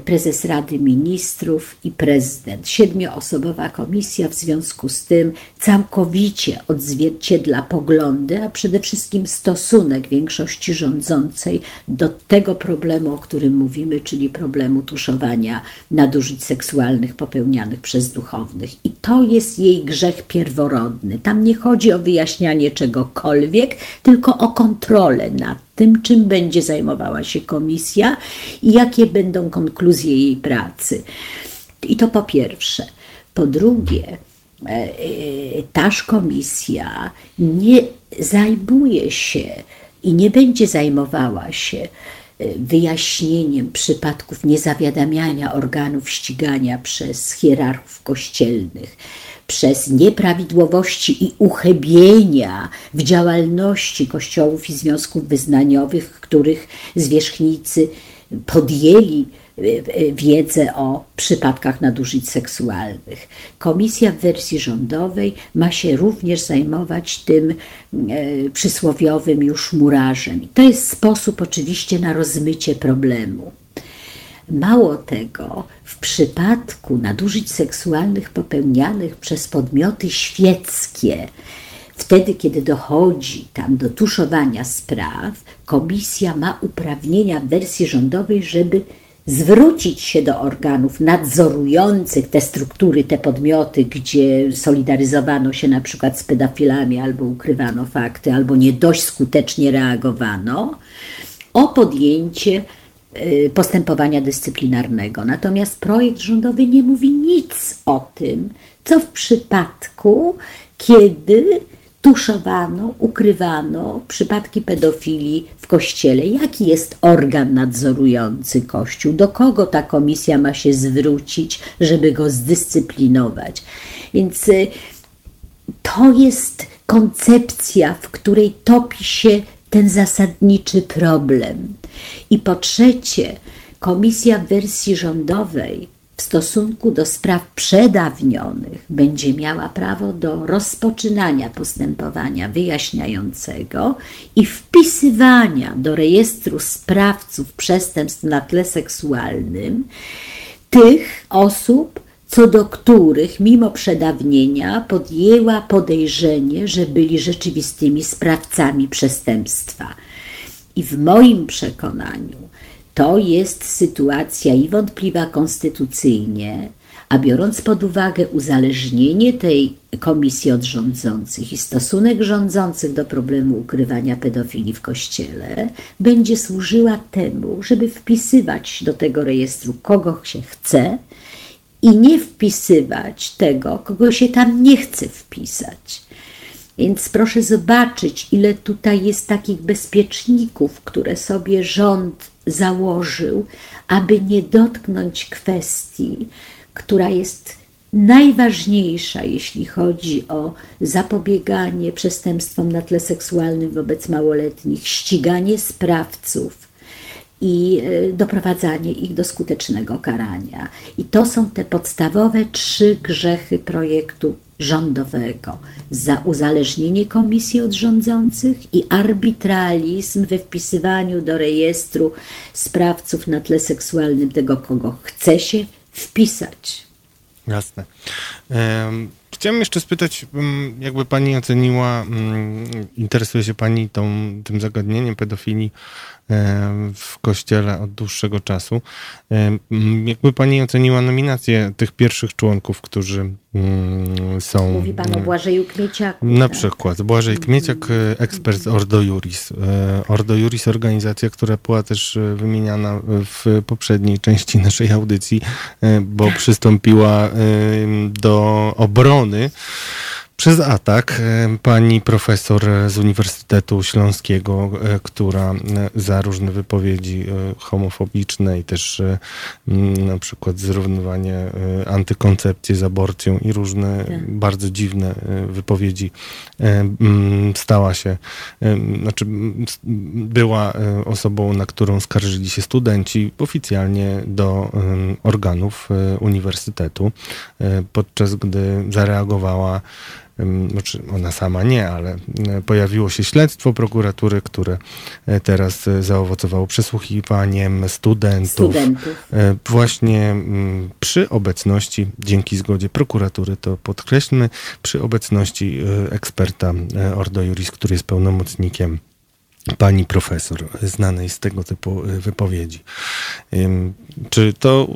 [SPEAKER 5] prezes Rady Ministrów i prezydent. Siedmioosobowa komisja w związku z tym całkowicie odzwierciedla poglądy, a przede wszystkim stosunek większości rządzącej do tego problemu, o którym mówimy, czyli problemu tuszowania nadużyć seksualnych popełnianych przez duchownych. I to jest jej grzech pierworodny. Tam nie chodzi o wyjaśnianie czegokolwiek, tylko o kontrolę nad tym, czym będzie zajmowała się komisja i jakie będą konkluzje jej pracy. I to po pierwsze. Po drugie, e, e, taż komisja nie zajmuje się i nie będzie zajmowała się e, wyjaśnieniem przypadków niezawiadamiania organów ścigania przez hierarchów kościelnych przez nieprawidłowości i uchybienia w działalności kościołów i związków wyznaniowych, których zwierzchnicy podjęli e, e, wiedzę o przypadkach nadużyć seksualnych. Komisja w wersji rządowej ma się również zajmować tym e, przysłowiowym już murarzem. To jest sposób oczywiście na rozmycie problemu. Mało tego, w przypadku nadużyć seksualnych popełnianych przez podmioty świeckie, wtedy kiedy dochodzi tam do tuszowania spraw, komisja ma uprawnienia w wersji rządowej, żeby zwrócić się do organów nadzorujących te struktury, te podmioty, gdzie solidaryzowano się na przykład z pedofilami, albo ukrywano fakty, albo nie dość skutecznie reagowano, o podjęcie postępowania dyscyplinarnego. Natomiast projekt rządowy nie mówi nic o tym, co w przypadku, kiedy tuszowano, ukrywano przypadki pedofilii w kościele. Jaki jest organ nadzorujący kościół? Do kogo ta komisja ma się zwrócić, żeby go zdyscyplinować? Więc y, to jest koncepcja, w której topi się ten zasadniczy problem. I po trzecie, komisja w wersji rządowej w stosunku do spraw przedawnionych będzie miała prawo do rozpoczynania postępowania wyjaśniającego i wpisywania do rejestru sprawców przestępstw na tle seksualnym tych osób, co do których mimo przedawnienia podjęła podejrzenie, że byli rzeczywistymi sprawcami przestępstwa. I w moim przekonaniu to jest sytuacja i wątpliwa konstytucyjnie, a biorąc pod uwagę uzależnienie tej komisji od rządzących i stosunek rządzących do problemu ukrywania pedofilii w kościele, będzie służyła temu, żeby wpisywać do tego rejestru kogo się chce i nie wpisywać tego, kogo się tam nie chce wpisać. Więc proszę zobaczyć, ile tutaj jest takich bezpieczników, które sobie rząd założył, aby nie dotknąć kwestii, która jest najważniejsza, jeśli chodzi o zapobieganie przestępstwom na tle seksualnym wobec małoletnich, ściganie sprawców i e, doprowadzanie ich do skutecznego karania. I to są te podstawowe trzy grzechy projektu rządowego za uzależnienie komisji od rządzących i arbitralizm we wpisywaniu do rejestru sprawców na tle seksualnym tego, kogo chce się wpisać.
[SPEAKER 1] Jasne. Chciałem jeszcze spytać, mm, jakby pani oceniła, mm, interesuje się pani tą, tym zagadnieniem pedofilii w kościele od dłuższego czasu. Jakby pani oceniła nominację tych pierwszych członków, którzy mm, są...
[SPEAKER 5] Mówi pan o Błażeju Kmieciaku.
[SPEAKER 1] Na tak? przykład. Błażej Kmieciak, e, ekspert z Ordo Juris. E, Ordo Juris, organizacja, która była też e, wymieniana w poprzedniej części naszej audycji, bo przystąpiła do obrony przez atak e, pani profesor z Uniwersytetu Śląskiego, e, która za różne wypowiedzi homofobiczne i też na przykład zrównywanie antykoncepcji z aborcją i różne tak. bardzo dziwne wypowiedzi stała się, znaczy była osobą, na którą skarżyli się studenci oficjalnie do organów uniwersytetu, podczas gdy zareagowała znaczy ona sama nie, ale pojawiło się śledztwo prokuratury, które e, teraz e, zaowocowało przesłuchiwaniem studentów. studentów. E, właśnie przy obecności, dzięki zgodzie prokuratury, to podkreślmy, przy obecności eksperta Ordo Juris, który jest pełnomocnikiem pani profesor, znanej z tego typu wypowiedzi. Czy to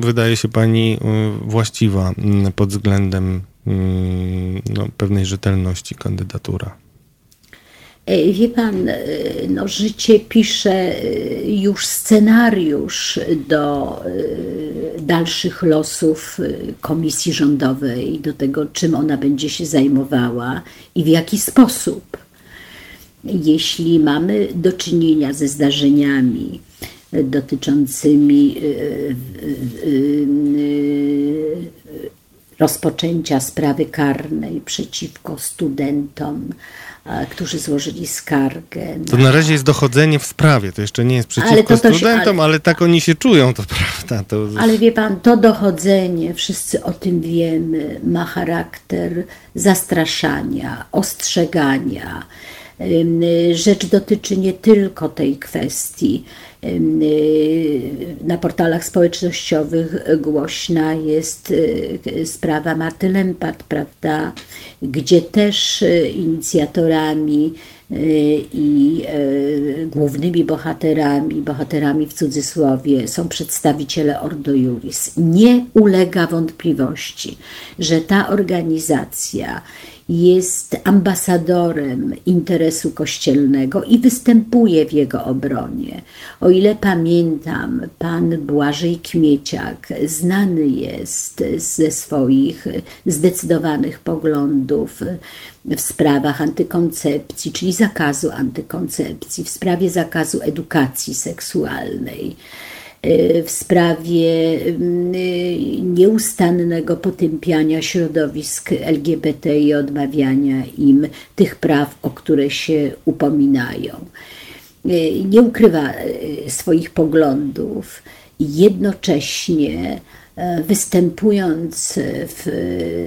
[SPEAKER 1] wydaje się pani właściwa pod względem Mm, no, pewnej rzetelności kandydatura.
[SPEAKER 5] E, wie pan, e, no, życie pisze e, już scenariusz do dalszych losów komisji rządowej, do tego, czym ona będzie się zajmowała i w jaki sposób. Jeśli mamy do czynienia ze zdarzeniami dotyczącymi rozpoczęcia sprawy karnej przeciwko studentom, którzy złożyli skargę.
[SPEAKER 1] To na razie jest dochodzenie w sprawie, to jeszcze nie jest przeciwko ale studentom, ale, ale, tak oni się czują, to prawda. To...
[SPEAKER 5] Ale wie pan, to dochodzenie, wszyscy o tym wiemy, ma charakter zastraszania, ostrzegania. Rzecz dotyczy nie tylko tej kwestii, na portalach społecznościowych głośna jest y, sprawa Marty Lempart, prawda, gdzie też y, inicjatorami i głównymi bohaterami, bohaterami w cudzysłowie, są przedstawiciele Ordo Juris. Nie ulega wątpliwości, że ta organizacja jest ambasadorem interesu kościelnego i występuje w jego obronie. O ile pamiętam, pan Błażej Kmieciak znany jest ze swoich zdecydowanych poglądów w sprawach antykoncepcji, czyli zakazu antykoncepcji, w sprawie zakazu edukacji seksualnej. Y, w sprawie y, nieustannego potępiania środowisk LGBT i odmawiania im tych praw, o które się upominają. Y, nie ukrywa swoich i jednocześnie występując w,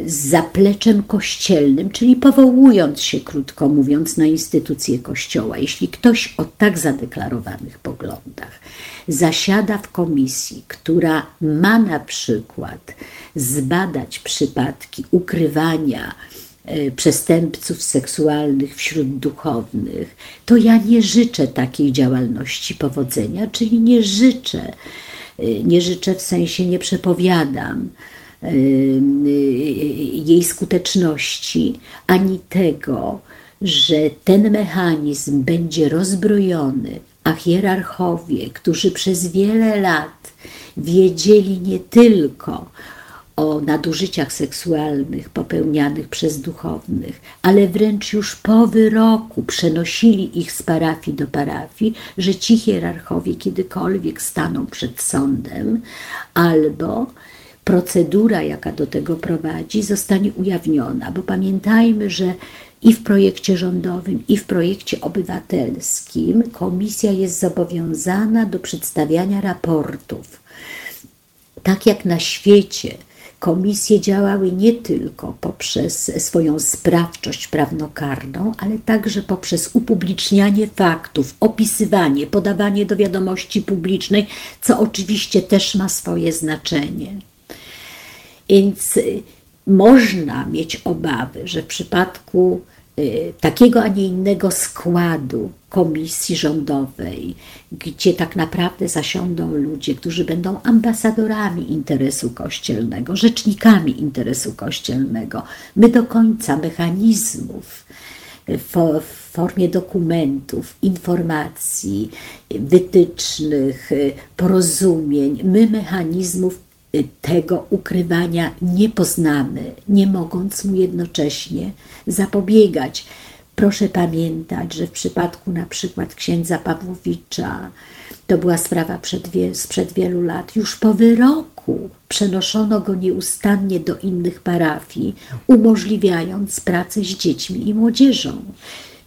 [SPEAKER 5] z zapleczem kościelnym, czyli powołując się, krótko mówiąc, na instytucje Kościoła. Jeśli ktoś o tak zadeklarowanych poglądach zasiada w komisji, która ma na przykład zbadać przypadki ukrywania e, przestępców seksualnych wśród duchownych, to ja nie życzę takiej działalności powodzenia, czyli nie życzę, e, nie życzę w sensie nie przepowiadam e, jej skuteczności, ani tego, że ten mechanizm będzie rozbrojony a hierarchowie, którzy przez wiele lat wiedzieli nie tylko o nadużyciach seksualnych popełnianych przez duchownych, ale wręcz już po wyroku przenosili ich z parafii do parafii, że ci hierarchowie kiedykolwiek staną przed sądem, albo procedura, jaka do tego prowadzi, zostanie ujawniona, bo pamiętajmy, że i w projekcie rządowym, i w projekcie obywatelskim komisja jest zobowiązana do przedstawiania raportów. Tak jak na świecie komisje działały nie tylko poprzez swoją sprawczość prawnokarną, ale także poprzez upublicznianie faktów, opisywanie, podawanie do wiadomości publicznej, co oczywiście też ma swoje znaczenie. Więc y, można mieć obawy, że w przypadku takiego, a nie innego składu komisji rządowej, gdzie tak naprawdę zasiądą ludzie, którzy będą ambasadorami interesu kościelnego, rzecznikami interesu kościelnego, my do końca mechanizmów w formie dokumentów, informacji, wytycznych, porozumień, my mechanizmów tego ukrywania nie poznamy, nie mogąc mu jednocześnie zapobiegać. Proszę pamiętać, że w przypadku na przykład księdza Pawłowicza, to była sprawa przed wie, sprzed wielu lat, już po wyroku przenoszono go nieustannie do innych parafii, umożliwiając pracę z dziećmi i młodzieżą.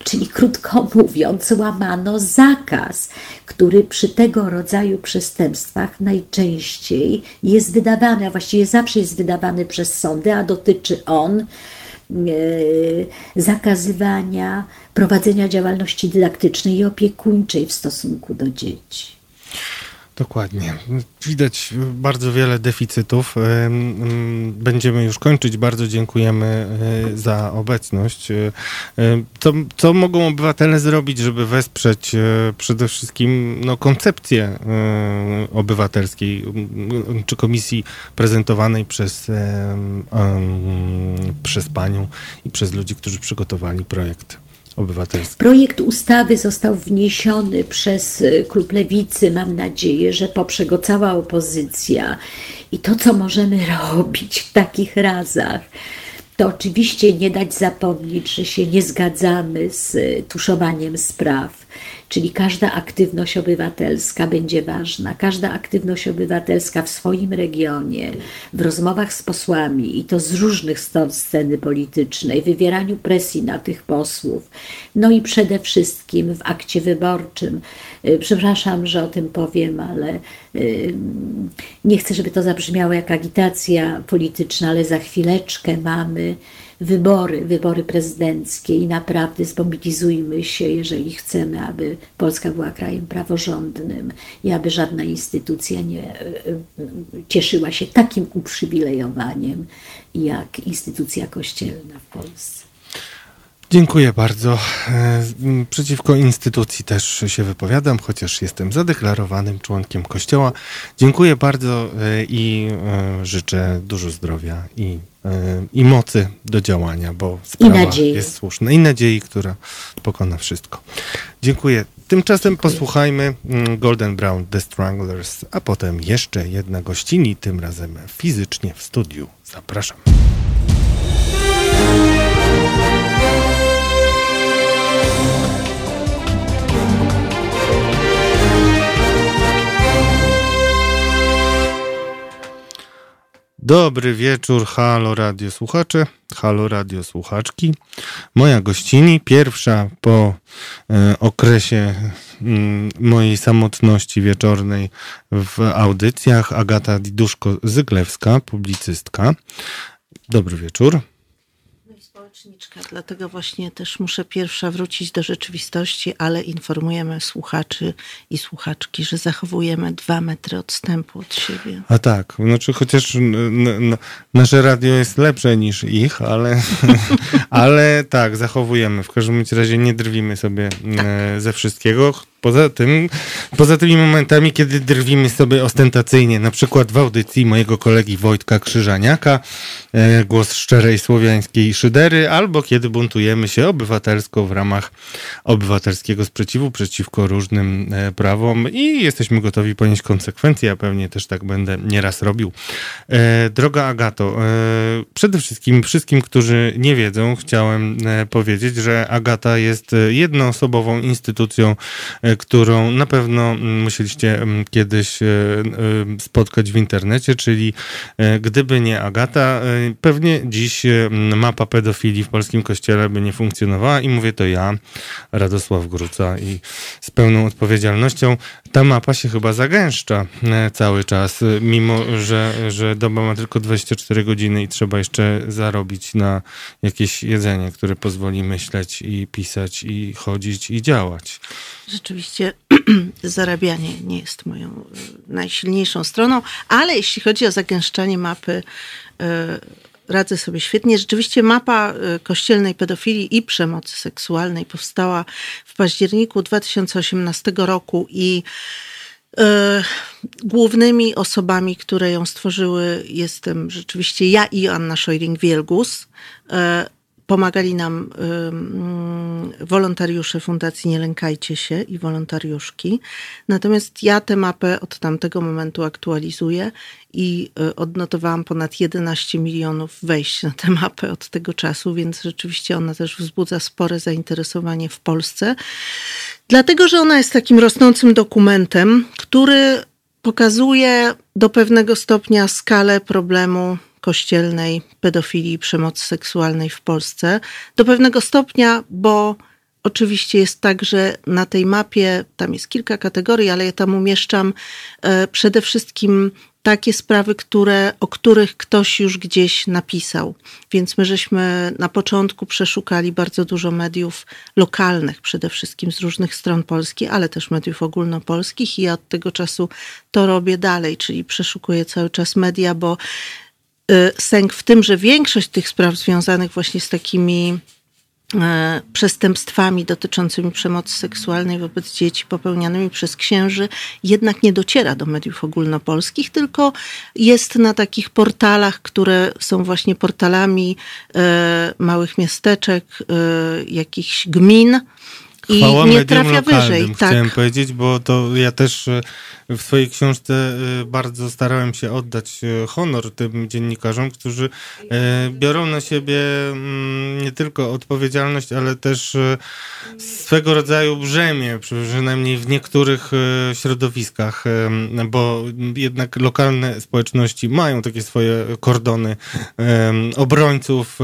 [SPEAKER 5] Czyli krótko mówiąc, łamano zakaz, który przy tego rodzaju przestępstwach najczęściej jest wydawany, a właściwie zawsze jest wydawany przez sądy, a dotyczy on e, zakazywania prowadzenia działalności dydaktycznej i opiekuńczej w stosunku do dzieci.
[SPEAKER 1] Dokładnie. Widać bardzo wiele deficytów. Będziemy już kończyć. Bardzo dziękujemy e, za obecność. E, co, co mogą obywatele zrobić, żeby wesprzeć e, przede wszystkim no, koncepcję obywatelskiej czy komisji prezentowanej przez, przez panią i przez ludzi, którzy przygotowali projekt?
[SPEAKER 5] Projekt ustawy został wniesiony przez y, klub Lewicy. Mam nadzieję, że poprze go cała opozycja. I to, co możemy robić w takich razach, to oczywiście nie dać zapomnieć, że się nie zgadzamy z y, tuszowaniem spraw Czyli każda aktywność obywatelska będzie ważna, każda aktywność obywatelska w swoim regionie, w rozmowach z posłami i to z różnych stron sceny politycznej, wywieraniu presji na tych posłów, no i przede wszystkim w akcie wyborczym. Y, przepraszam, że o tym powiem, ale y, nie chcę, żeby to zabrzmiało jak agitacja polityczna, ale za chwileczkę mamy wybory, wybory prezydenckie i naprawdę zmobilizujmy się, jeżeli chcemy, aby Polska była krajem praworządnym i aby żadna instytucja nie e, e, cieszyła się takim uprzywilejowaniem jak instytucja kościelna w Polsce.
[SPEAKER 1] Dziękuję bardzo. E, przeciwko instytucji też się wypowiadam, chociaż jestem zadeklarowanym członkiem Kościoła. Dziękuję bardzo i życzę dużo zdrowia i i mocy do działania, bo sprawa jest słuszna i nadziei, która pokona wszystko. Dziękuję. Tymczasem posłuchajmy mm, Golden Brown The Stranglers, a potem jeszcze jedna gościni, tym razem fizycznie w studiu. Zapraszam. Dobry wieczór, halo radio słuchacze, halo radio słuchaczki. Moja gościni, pierwsza po e, okresie mm, mojej samotności wieczornej w audycjach, Agata Diduszko-Zyglewska, publicystka. Dobry wieczór
[SPEAKER 6] dlatego właśnie też muszę pierwsza wrócić do rzeczywistości, ale informujemy słuchaczy i słuchaczki, że zachowujemy dwa metry odstępu od siebie.
[SPEAKER 1] A tak, znaczy chociaż nasze radio jest lepsze niż ich, ale, ale tak, zachowujemy. W każdym razie nie drwimy sobie tak. ze wszystkiego. Poza tym, poza tymi momentami, kiedy drwimy sobie ostentacyjnie, na przykład w audycji mojego kolegi Wojtka Krzyżaniaka, e, głos szczerej słowiańskiej szydery, albo kiedy buntujemy się obywatelsko w ramach obywatelskiego sprzeciwu przeciwko różnym e, prawom i jesteśmy gotowi ponieść konsekwencje. Ja pewnie też tak będę nieraz robił. E, droga Agato, przede wszystkim wszystkim, którzy nie wiedzą, chciałem powiedzieć, że Agata jest jednoosobową instytucją, którą na pewno musieliście mm, kiedyś e, e, spotkać w internecie, czyli e, gdyby nie Agata, pewnie dziś mapa pedofilii w polskim kościele by nie funkcjonowała i mówię to ja, Radosław Gruca i z pełną odpowiedzialnością ta mapa się chyba zagęszcza cały czas, mimo że, że doba ma tylko 24 godziny i trzeba jeszcze zarobić na jakieś jedzenie, które pozwoli myśleć i pisać i chodzić i działać.
[SPEAKER 6] Rzeczywiście zarabianie nie jest moją e, najsilniejszą stroną, ale jeśli chodzi o zagęszczanie mapy, e, radzę sobie świetnie. Rzeczywiście mapa e, kościelnej pedofilii i przemocy seksualnej powstała w październiku 2018 roku i głównymi osobami, które ją stworzyły, jestem rzeczywiście ja i Anna Szojring-Wielgus pomagali nam wolontariusze Fundacji Nie Lękajcie się i wolontariuszki. Natomiast ja tę mapę od tamtego momentu aktualizuję i y, odnotowałam ponad 11 milionów wejść na tę mapę od tego czasu, więc rzeczywiście ona też wzbudza spore zainteresowanie w Polsce. Dlatego, że ona jest takim rosnącym dokumentem, który pokazuje do pewnego stopnia skalę problemu kościelnej pedofilii i przemocy seksualnej w Polsce. Do pewnego stopnia, bo oczywiście jest tak, że na tej mapie, tam jest kilka kategorii, ale ja tam umieszczam e, przede wszystkim takie sprawy, które, o których ktoś już gdzieś napisał. Więc my żeśmy na początku przeszukali bardzo dużo mediów lokalnych, przede wszystkim z różnych stron Polski, ale też mediów ogólnopolskich i ja od tego czasu to robię dalej, czyli przeszukuję cały czas media, bo sęk w tym, że większość tych spraw związanych właśnie z takimi E, przestępstwami dotyczącymi przemocy seksualnej wobec dzieci popełnianymi przez księży jednak nie dociera do mediów ogólnopolskich, tylko jest na takich portalach, które są właśnie portalami e, małych miasteczek, jakichś gmin. I
[SPEAKER 1] Chwała
[SPEAKER 6] nie trafia wyżej.
[SPEAKER 1] Tak. Chciałem powiedzieć, bo to ja też w swojej książce y, bardzo starałem się oddać y, honor tym dziennikarzom, którzy biorą na siebie mm, nie tylko odpowiedzialność, ale też swego rodzaju brzemię, przynajmniej w niektórych środowiskach, bo jednak lokalne społeczności mają takie swoje kordony obrońców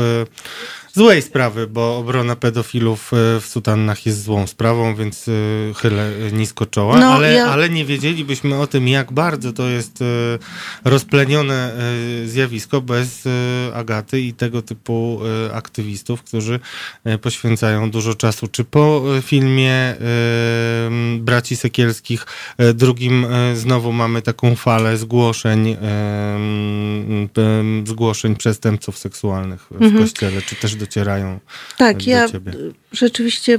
[SPEAKER 1] złej sprawy, bo obrona pedofilów e, w sutannach jest złą sprawą, więc e, chylę nisko czoła, no, ale, ja... ale nie wiedzielibyśmy o tym, jak bardzo to jest e, rozplenione zjawisko bez Agaty i tego typu aktywistów, którzy poświęcają dużo czasu, czy po filmie braci Sekielskich, drugim znowu mamy taką falę zgłoszeń zgłoszeń przestępców seksualnych w mhm. kościele, czy też docierają
[SPEAKER 6] tak,
[SPEAKER 1] do
[SPEAKER 6] ja
[SPEAKER 1] ciebie.
[SPEAKER 6] rzeczywiście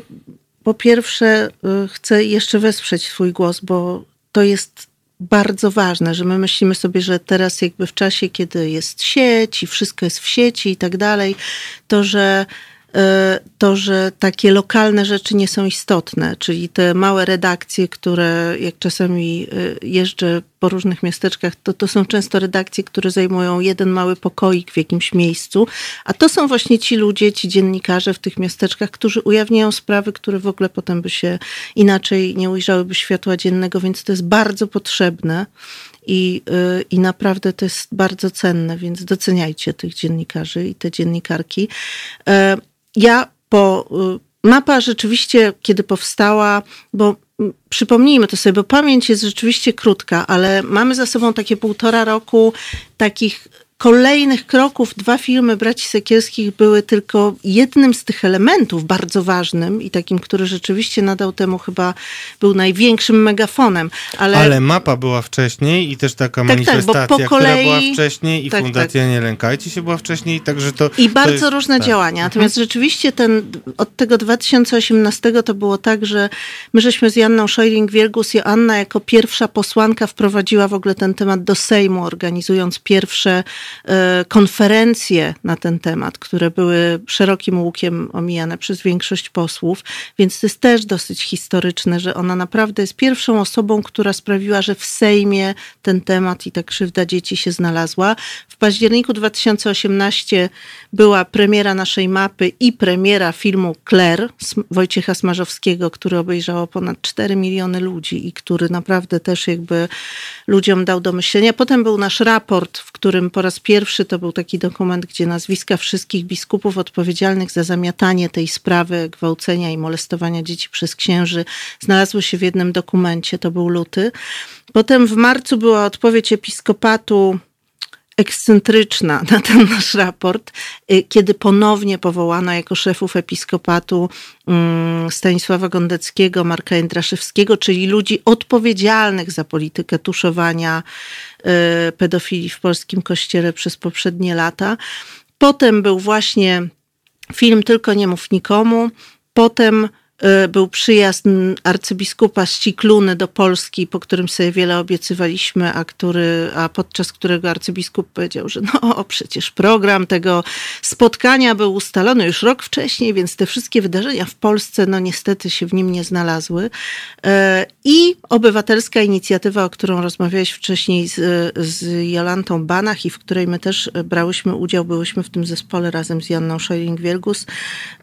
[SPEAKER 6] po pierwsze y, chcę jeszcze wesprzeć swój głos, bo to jest bardzo ważne, że my myślimy sobie, że teraz jakby w czasie, kiedy jest sieć i wszystko jest w sieci i tak dalej, to że E, to, że takie lokalne rzeczy nie są istotne, czyli te małe redakcje, które jak czasami e, jeżdżę po różnych miasteczkach, to to są często redakcje, które zajmują jeden mały pokoik w jakimś miejscu, a to są właśnie ci ludzie, ci dziennikarze w tych miasteczkach, którzy ujawniają sprawy, które w ogóle potem by się inaczej nie ujrzałyby światła dziennego, więc to jest bardzo potrzebne. I, e, I naprawdę to jest bardzo cenne, więc doceniajcie tych dziennikarzy i te dziennikarki ja po. Y, mapa rzeczywiście, kiedy powstała, bo mm, przypomnijmy to sobie, bo pamięć jest rzeczywiście krótka, ale mamy za sobą takie półtora roku takich kolejnych kroków dwa filmy braci Sekielskich były tylko jednym z tych elementów bardzo ważnym i takim, który rzeczywiście nadał temu chyba był największym megafonem. Ale,
[SPEAKER 1] ale mapa była wcześniej i też taka tak, manifestacja, tak, kolei... która była wcześniej i tak, Fundacja tak. Nie Lękajcie się była wcześniej, także to...
[SPEAKER 6] I bardzo
[SPEAKER 1] jest,
[SPEAKER 6] różne tak. działania. Natomiast mhm. rzeczywiście ten, od tego 2018 to było tak, że my żeśmy z Janną Szojring-Wielgus, Joanna jako pierwsza posłanka wprowadziła w ogóle ten temat do Sejmu, organizując pierwsze konferencje na ten temat, które były szerokim łukiem omijane przez większość posłów, więc to jest też dosyć historyczne, że ona naprawdę jest pierwszą osobą, która sprawiła, że w Sejmie ten temat i ta krzywda dzieci się znalazła. W październiku 2018 była premiera naszej mapy i premiera filmu Claire Wojciecha Smarzowskiego, który obejrzało ponad 4 miliony ludzi i który naprawdę też jakby ludziom dał do myślenia. Potem był nasz raport, w którym po raz pierwszy to był taki dokument, gdzie nazwiska wszystkich biskupów odpowiedzialnych za zamiatanie tej sprawy gwałcenia i molestowania dzieci przez księży znalazły się w jednym dokumencie. To był luty. Potem w marcu była odpowiedź episkopatu ekscentryczna na ten nasz raport, y, kiedy ponownie powołano jako szefów episkopatu mm, Stanisława Gondeckiego, Marka Jędraszewskiego, czyli ludzi odpowiedzialnych za politykę tuszowania y, pedofilii w polskim kościele przez poprzednie lata. Potem był właśnie film Tylko nie mów nikomu. Potem był przyjazd arcybiskupa z Cikluny do Polski, po którym sobie wiele obiecywaliśmy, a, który, a podczas którego arcybiskup powiedział, że no przecież program tego spotkania był ustalony już rok wcześniej, więc te wszystkie wydarzenia w Polsce no niestety się w nim nie znalazły. Y, I obywatelska inicjatywa, o którą rozmawiałeś wcześniej z, z Jolantą Banach i w której my też brałyśmy udział, byłyśmy w tym zespole razem z Janną Scheuring-Wielgus,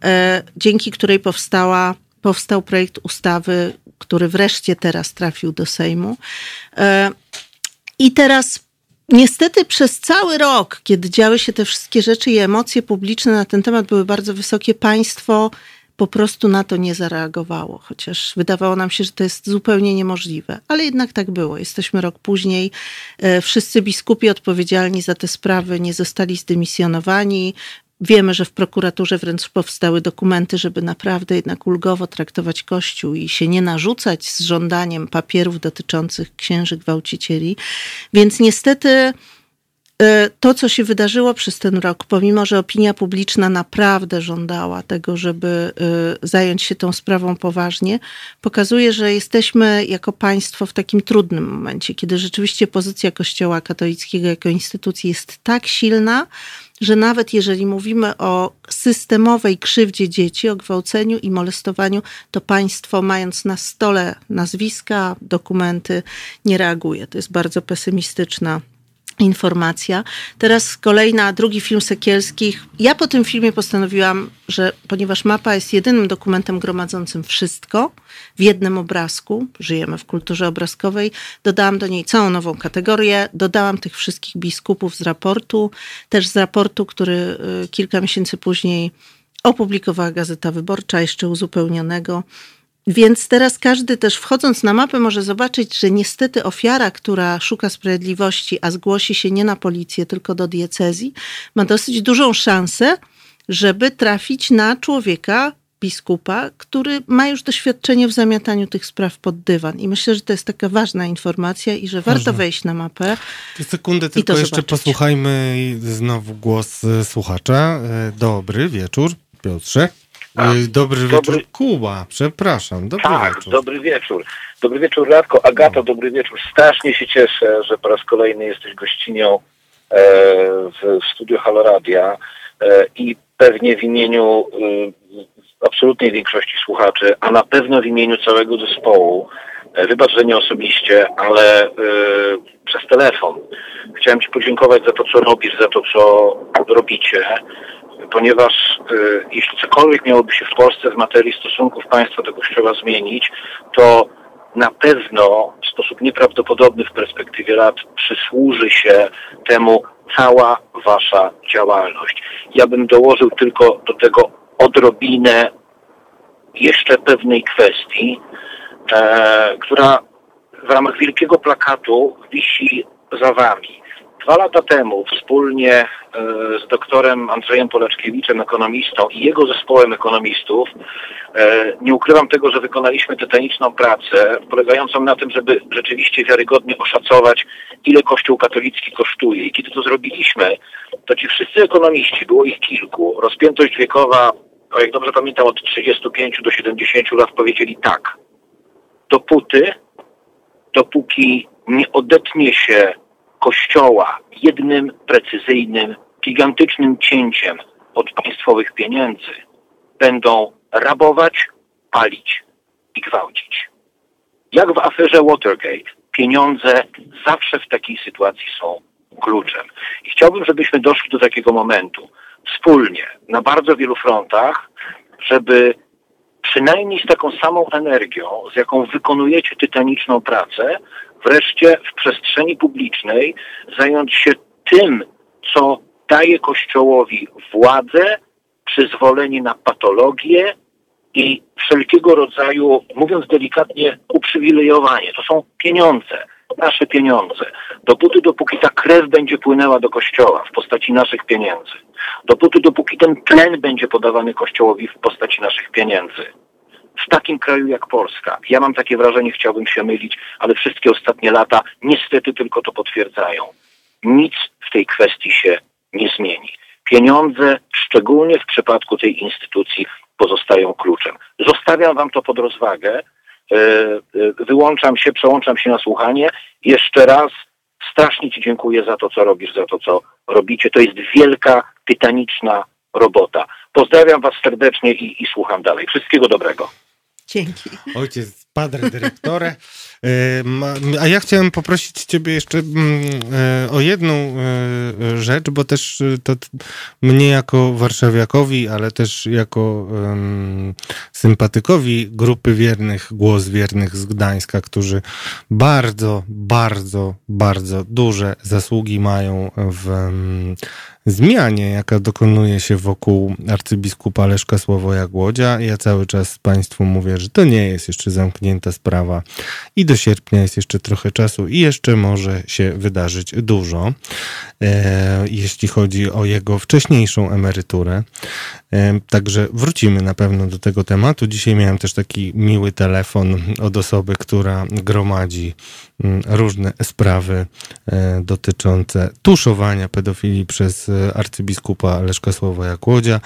[SPEAKER 6] e, dzięki której powstała, powstał projekt ustawy, który wreszcie teraz trafił do Sejmu. E, I teraz Niestety przez cały rok, kiedy działy się te wszystkie rzeczy i emocje publiczne na ten temat były bardzo wysokie, państwo po prostu na to nie zareagowało, chociaż wydawało nam się, że to jest zupełnie niemożliwe. Ale jednak tak było. Jesteśmy rok później. E, wszyscy biskupi odpowiedzialni za te sprawy nie zostali zdymisjonowani. Wiemy, że w prokuraturze wręcz powstały dokumenty, żeby naprawdę jednak ulgowo traktować Kościół i się nie narzucać z żądaniem papierów dotyczących księży gwałcicieli. Więc niestety E, to, co się wydarzyło przez ten rok, pomimo że opinia publiczna naprawdę żądała tego, żeby e, zająć się tą sprawą poważnie, pokazuje, że jesteśmy jako państwo w takim trudnym momencie, kiedy rzeczywiście pozycja Kościoła katolickiego jako instytucji jest tak silna, że nawet jeżeli mówimy o systemowej krzywdzie dzieci, o gwałceniu i molestowaniu, to państwo, mając na stole nazwiska, dokumenty, nie reaguje. To jest bardzo pesymistyczna informacja. Teraz kolejna, drugi film Sekielskich. Ja po tym filmie postanowiłam, że ponieważ mapa jest jedynym dokumentem gromadzącym wszystko w jednym obrazku, żyjemy w kulturze obrazkowej, dodałam do niej całą nową kategorię, dodałam tych wszystkich biskupów z raportu, też z raportu, który y, kilka miesięcy później opublikowała Gazeta Wyborcza, jeszcze uzupełnionego. Więc teraz każdy też wchodząc na mapę może zobaczyć, że niestety ofiara, która szuka sprawiedliwości, a zgłosi się nie na policję, tylko do diecezji, ma dosyć dużą szansę, żeby trafić na człowieka, biskupa, który ma już doświadczenie w zamiataniu tych spraw pod dywan. I myślę, że to jest taka ważna informacja i że warto wejść na mapę.
[SPEAKER 1] To sekundę tylko jeszcze zobaczyć. posłuchajmy znowu głos e, słuchacza. E, dobry wieczór, Piotrze. Y, dobry, dobry wieczór, Kuba, przepraszam. Dobry
[SPEAKER 7] tak,
[SPEAKER 1] wieczór.
[SPEAKER 7] dobry wieczór. Dobry wieczór, Radko. Agato, dobry wieczór. Strasznie się cieszę, że po raz kolejny jesteś gościnią e, w, studiu Haloradia e, i pewnie w imieniu e, absolutnej większości słuchaczy, a na pewno w imieniu całego zespołu, e, wybacz, że nie osobiście, ale przez telefon. Chciałem Ci podziękować za to, co robisz, za to, co robicie ponieważ y, jeśli cokolwiek miałoby się w Polsce w materii stosunków państwa do Kościoła zmienić, to na pewno w sposób nieprawdopodobny w perspektywie lat przysłuży się temu cała wasza działalność. Ja bym dołożył tylko do tego odrobinę jeszcze pewnej kwestii, e, która w ramach wielkiego plakatu wisi za wami. Dwa lata temu wspólnie e, z doktorem Andrzejem Poleczkiewiczem, ekonomistą i jego zespołem ekonomistów, e, nie ukrywam tego, że wykonaliśmy tytaniczną pracę polegającą na tym, żeby rzeczywiście wiarygodnie oszacować, ile Kościół katolicki kosztuje. I kiedy to zrobiliśmy, to ci wszyscy ekonomiści, było ich kilku, rozpiętość wiekowa, o jak dobrze pamiętam, od 35 do 70 lat powiedzieli tak. Dopóty, dopóki nie odetnie się Kościoła jednym precyzyjnym, gigantycznym cięciem od państwowych pieniędzy będą rabować, palić i gwałcić. Jak w aferze Watergate, pieniądze zawsze w takiej sytuacji są kluczem. I chciałbym, żebyśmy doszli do takiego momentu wspólnie, na bardzo wielu frontach, żeby przynajmniej z taką samą energią, z jaką wykonujecie tytaniczną pracę, wreszcie w przestrzeni publicznej zająć się tym, co daje Kościołowi władzę, przyzwolenie na patologię i wszelkiego rodzaju, mówiąc delikatnie, uprzywilejowanie. To są pieniądze, nasze pieniądze. Dopóty, dopóki ta krew będzie płynęła do Kościoła w postaci naszych pieniędzy. Dopóty, dopóki ten tlen będzie podawany Kościołowi w postaci naszych pieniędzy w takim kraju jak Polska. Ja mam takie wrażenie, chciałbym się mylić, ale wszystkie ostatnie lata niestety tylko to potwierdzają. Nic w tej kwestii się nie zmieni. Pieniądze, szczególnie w przypadku tej instytucji, pozostają kluczem. Zostawiam wam to pod rozwagę. E, e, wyłączam się, przełączam się na słuchanie. Jeszcze raz strasznie Ci dziękuję za to, co robisz, za to, co robicie. To jest wielka, tytaniczna robota. Pozdrawiam Was serdecznie i, i słucham dalej. Wszystkiego dobrego.
[SPEAKER 6] Dzięki.
[SPEAKER 1] Ojciec, padre dyrektore. A ja chciałem poprosić Ciebie jeszcze mm, e, o jedną e, rzecz, bo też e, to mnie jako warszawiakowi, ale też jako sympatykowi grupy wiernych, głos wiernych z Gdańska, którzy bardzo, bardzo, bardzo duże zasługi mają w zmianie, jaka dokonuje się wokół arcybiskupa Leszka Sławoja Głodzia. Ja cały czas Państwu mówię, że to nie jest jeszcze zamknięta sprawa i do sierpnia jest jeszcze trochę czasu i jeszcze może się wydarzyć dużo, e, jeśli chodzi o jego wcześniejszą emeryturę. E, także wrócimy na pewno do tego tematu. Dzisiaj miałem też taki miły telefon od osoby, która gromadzi mm, różne sprawy e, dotyczące tuszowania pedofilii przez arcybiskupa Leszka Sławoja Kłodzia.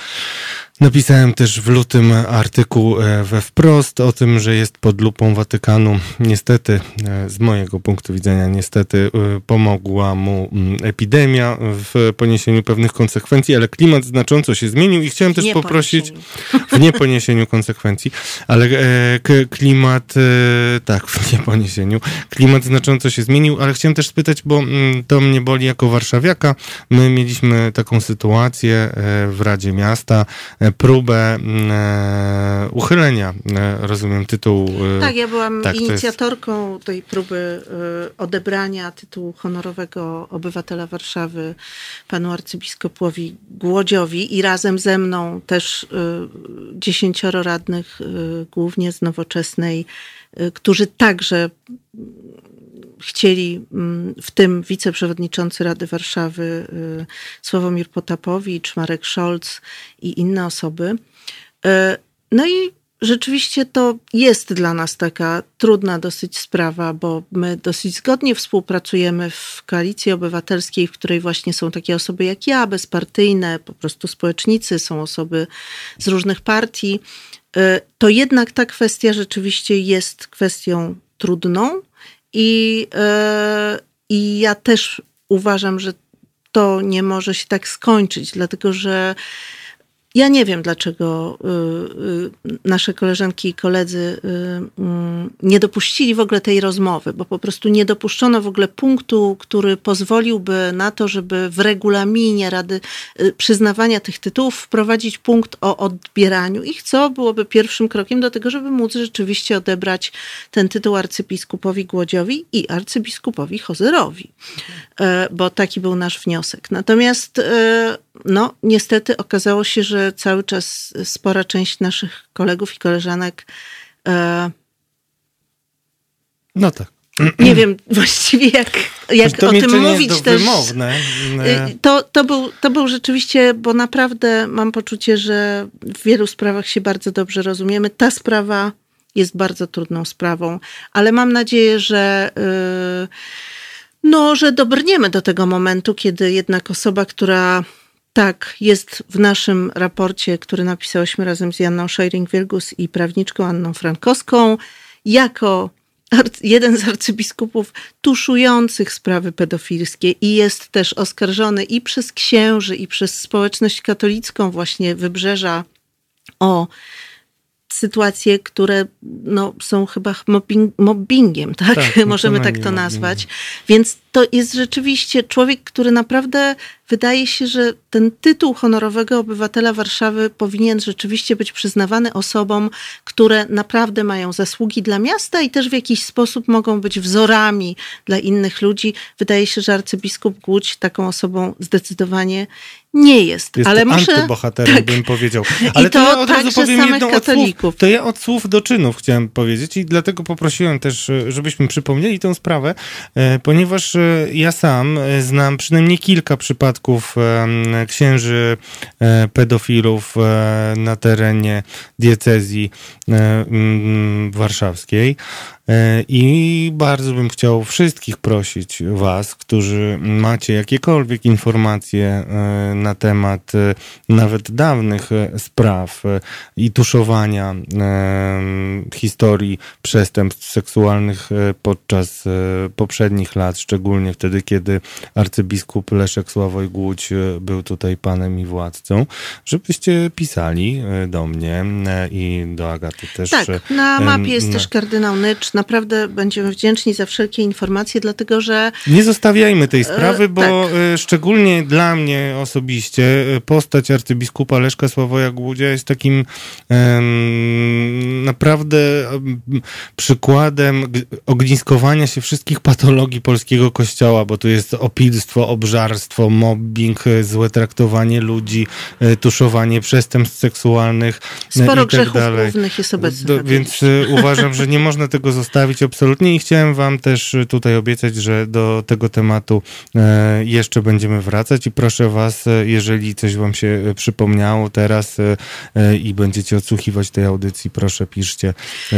[SPEAKER 1] Napisałem też w lutym artykuł e, we wprost o tym, że jest pod lupą Watykanu. Niestety, e, z mojego punktu widzenia, niestety e, pomogła mu mm, epidemia w poniesieniu pewnych konsekwencji, ale klimat znacząco się zmienił i chciałem też poprosić w nieponiesieniu konsekwencji, ale klimat, tak, w nieponiesieniu, klimat znacząco się zmienił, ale chciałem też spytać, bo mm, to mnie boli jako warszawiaka. My mieliśmy taką sytuację w Radzie Miasta, próbę mm, e, uchylenia, e, rozumiem, tytułu.
[SPEAKER 6] E, tak, ja byłam tak, inicjatorką jest... tej próby odebrania tytułu honorowego obywatela Warszawy panu arcybiskupowi Głodziowi i razem ze mną też dziesięcioro radnych, głównie z nowoczesnej, którzy także chcieli, mm, w tym wiceprzewodniczący Rady Warszawy y, Sławomir Potapowicz, Marek Scholz i inne osoby. Y, no i rzeczywiście to jest dla nas taka trudna dosyć sprawa, bo my dosyć zgodnie współpracujemy w koalicji obywatelskiej, w której właśnie są takie osoby jak ja, bezpartyjne, po prostu społecznicy, są osoby z różnych partii. Y, to jednak ta kwestia rzeczywiście jest kwestią trudną i, e, I ja też uważam, że to nie może się tak skończyć, dlatego że ja nie wiem, dlaczego y, y, nasze koleżanki i koledzy y, mm, nie dopuścili w ogóle tej rozmowy, bo po prostu nie dopuszczono w ogóle punktu, który pozwoliłby na to, żeby w regulaminie Rady przyznawania tych tytułów wprowadzić punkt o odbieraniu ich, co byłoby pierwszym krokiem do tego, żeby móc rzeczywiście odebrać ten tytuł arcybiskupowi Głodziowi i arcybiskupowi Hozerowi, bo taki był nasz wniosek. Natomiast no, niestety okazało się, że cały czas spora część naszych kolegów i koleżanek. E,
[SPEAKER 1] no tak.
[SPEAKER 6] Nie wiem właściwie, jak, jak
[SPEAKER 1] to
[SPEAKER 6] o tym mówić też.
[SPEAKER 1] Wymowne.
[SPEAKER 6] Y, to, to, był, to był rzeczywiście, bo naprawdę mam poczucie, że w wielu sprawach się bardzo dobrze rozumiemy. Ta sprawa jest bardzo trudną sprawą, ale mam nadzieję, że. Yy, no, że dobrniemy do tego momentu, kiedy jednak osoba, która tak, jest w naszym raporcie, który napisałyśmy razem z Janną Szojring-Wielgus i prawniczką Anną Frankowską, jako jeden z arcybiskupów tuszujących sprawy pedofilskie i jest też oskarżony i przez księży, i przez społeczność katolicką właśnie Wybrzeża o sytuacje, które no, są chyba mobbing, mobbingiem, tak? tak Możemy tak to nazwać. Więc to jest rzeczywiście człowiek, który naprawdę wydaje się, że ten tytuł honorowego obywatela Warszawy powinien rzeczywiście być przyznawany osobom, które naprawdę mają zasługi dla miasta i też w jakiś sposób mogą być wzorami dla innych ludzi. Wydaje się, że arcybiskup Głódź taką osobą zdecydowanie nie jest.
[SPEAKER 1] jest
[SPEAKER 6] ale muszę.
[SPEAKER 1] Antybohaterem tak. bym powiedział. Ale
[SPEAKER 6] I to, to ja od razu powiem jedną katolików.
[SPEAKER 1] Od słów, to ja od słów do czynów chciałem powiedzieć i dlatego poprosiłem też, żebyśmy przypomnieli tę sprawę, e, ponieważ ja sam e, znam przynajmniej kilka przypadków księży e, pedofilów e, na terenie diecezji warszawskiej. I bardzo bym chciał wszystkich prosić Was, którzy macie jakiekolwiek informacje na temat nawet dawnych spraw i tuszowania historii przestępstw seksualnych podczas poprzednich lat, szczególnie wtedy, kiedy arcybiskup Leszek Sławoj Głódź był tutaj panem i władcą, żebyście pisali do mnie i do Agaty też.
[SPEAKER 6] Tak, na mapie jest też kardynał Nycz. Naprawdę będziemy wdzięczni za wszelkie informacje, dlatego że...
[SPEAKER 1] Nie zostawiajmy tej sprawy, bo tak. szczególnie dla mnie osobiście postać arcybiskupa Leszka Sławoja Głudzia jest takim um, naprawdę przykładem ogniskowania się wszystkich patologii polskiego kościoła, bo tu jest opilstwo, obżarstwo, mobbing, złe traktowanie ludzi, tuszowanie przestępstw seksualnych
[SPEAKER 6] Sporo
[SPEAKER 1] i tak
[SPEAKER 6] grzechów
[SPEAKER 1] dalej.
[SPEAKER 6] głównych jest obecnych.
[SPEAKER 1] Do, więc uważam, że nie można tego zostawić absolutnie i chciałem wam też tutaj obiecać, że do tego tematu e, jeszcze będziemy wracać i proszę was, jeżeli coś wam się przypomniało teraz e, i będziecie odsłuchiwać tej audycji, proszę piszcie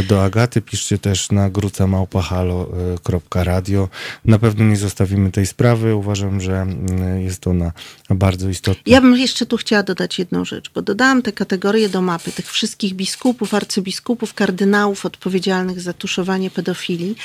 [SPEAKER 1] do Agaty, piszcie też na grucamałpahalo.radio. Na pewno nie zostawimy tej sprawy. Uważam, że jest ona bardzo istotna.
[SPEAKER 6] Ja bym jeszcze tu chciała dodać jedną rzecz, bo dodałam te kategorie do mapy tych wszystkich biskupów, arcybiskupów, kardynałów odpowiedzialnych za tuszowanie pedofilii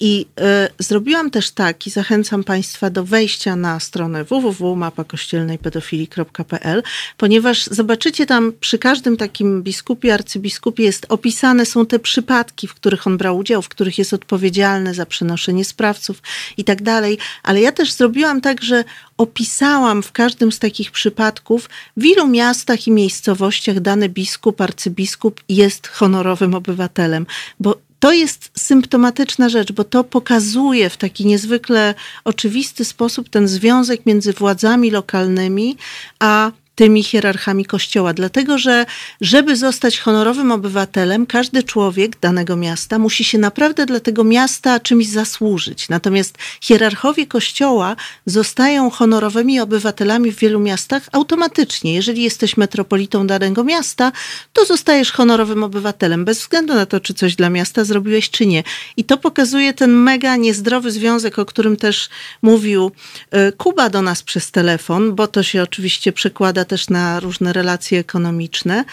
[SPEAKER 6] i y, zrobiłam też tak i zachęcam Państwa do wejścia na stronę www.mapakościelnejpedofilii.pl, ponieważ zobaczycie tam przy każdym takim biskupie, arcybiskupie jest opisane są te przypadki, w których on brał udział, w których jest odpowiedzialny za przenoszenie sprawców i tak dalej, ale ja też zrobiłam tak, że opisałam w każdym z takich przypadków, w ilu miastach i miejscowościach dany biskup, arcybiskup jest honorowym obywatelem, bo to jest symptomatyczna rzecz, bo to pokazuje w taki niezwykle oczywisty sposób ten związek między władzami lokalnymi a tymi hierarchami kościoła. Dlatego, że żeby zostać honorowym obywatelem, każdy człowiek danego miasta musi się naprawdę dla tego miasta czymś zasłużyć. Natomiast hierarchowie kościoła zostają honorowymi obywatelami w wielu miastach automatycznie. Jeżeli jesteś metropolitą danego miasta, to zostajesz honorowym obywatelem, bez względu na to, czy coś dla miasta zrobiłeś, czy nie. I to pokazuje ten mega niezdrowy związek, o którym też mówił e, Kuba do nas przez telefon, bo to się oczywiście przekłada też na różne relacje ekonomiczne,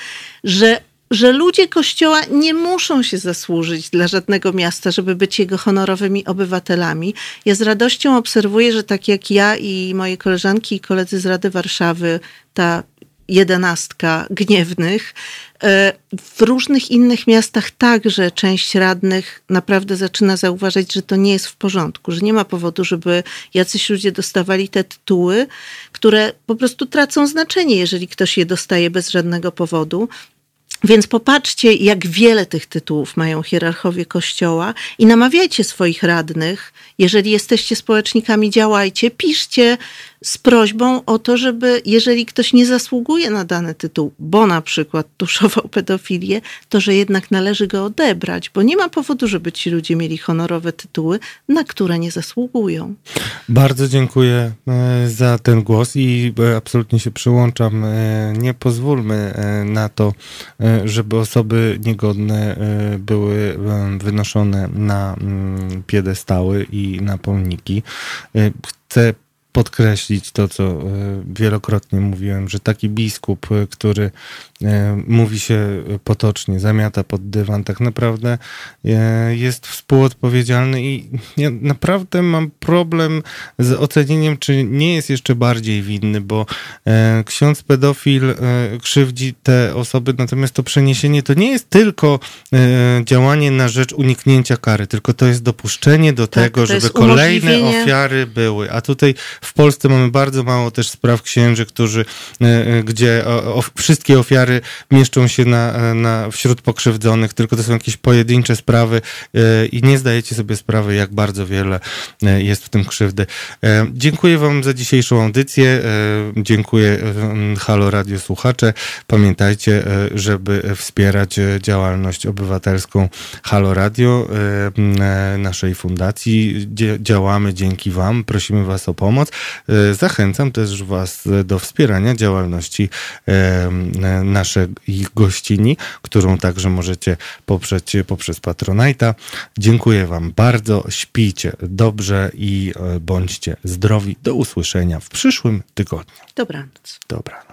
[SPEAKER 6] że że ludzie Kościoła nie muszą się zasłużyć dla żadnego miasta, żeby być jego honorowymi obywatelami. Ja z radością obserwuję, że tak jak ja i moje koleżanki i koledzy z Rady Warszawy, ta jedenastka gniewnych. E, w różnych innych miastach także część radnych naprawdę zaczyna zauważać, że to nie jest w porządku, że nie ma powodu, żeby jacyś ludzie dostawali te tytuły, które po prostu tracą znaczenie, jeżeli ktoś je dostaje bez żadnego powodu. Więc popatrzcie, jak wiele tych tytułów mają hierarchowie Kościoła i namawiajcie swoich radnych, jeżeli jesteście społecznikami, działajcie, piszcie z prośbą o to, żeby jeżeli ktoś nie zasługuje na dany tytuł, bo na przykład tuszował pedofilię, to że jednak należy go odebrać, bo nie ma powodu, żeby ci ludzie mieli honorowe tytuły, na które nie zasługują.
[SPEAKER 1] Bardzo dziękuję e, za ten głos i e, absolutnie się przyłączam. E, nie pozwólmy na to, żeby osoby niegodne były wynoszone na mm, piedestały i na pomniki. Chcę podkreślić to, co e, wielokrotnie mówiłem, że taki biskup, e, który e, mówi się potocznie, zamiata pod dywan, tak naprawdę jest współodpowiedzialny i ja naprawdę mam problem z ocenieniem, czy nie jest jeszcze bardziej winny, bo ksiądz pedofil krzywdzi te osoby, natomiast to przeniesienie to nie jest tylko działanie na rzecz uniknięcia kary, tylko to jest dopuszczenie do tak, tego, żeby kolejne ofiary były, a tutaj w Polsce mamy bardzo mało też spraw księży, którzy, e, e, gdzie o, o, wszystkie ofiary mieszczą się na, e, na, wśród pokrzywdzonych, tylko to są jakieś pojedyncze sprawy i nie zdajecie sobie sprawy, jak bardzo wiele jest w tym krzywdy. Dziękuję Wam za dzisiejszą audycję. Dziękuję Halo Radio Słuchacze. Pamiętajcie, żeby wspierać działalność obywatelską Halo Radio, naszej fundacji. Działamy dzięki Wam. Prosimy Was o pomoc. E, Zachęcam też Was do wspierania działalności e, naszej gościni, którą także możecie poprzeć poprzez Patronite'a. Dziękuję Wam bardzo, śpijcie dobrze i e, bądźcie zdrowi. Do usłyszenia w przyszłym tygodniu.
[SPEAKER 6] Dobranoc.
[SPEAKER 1] Dobranoc.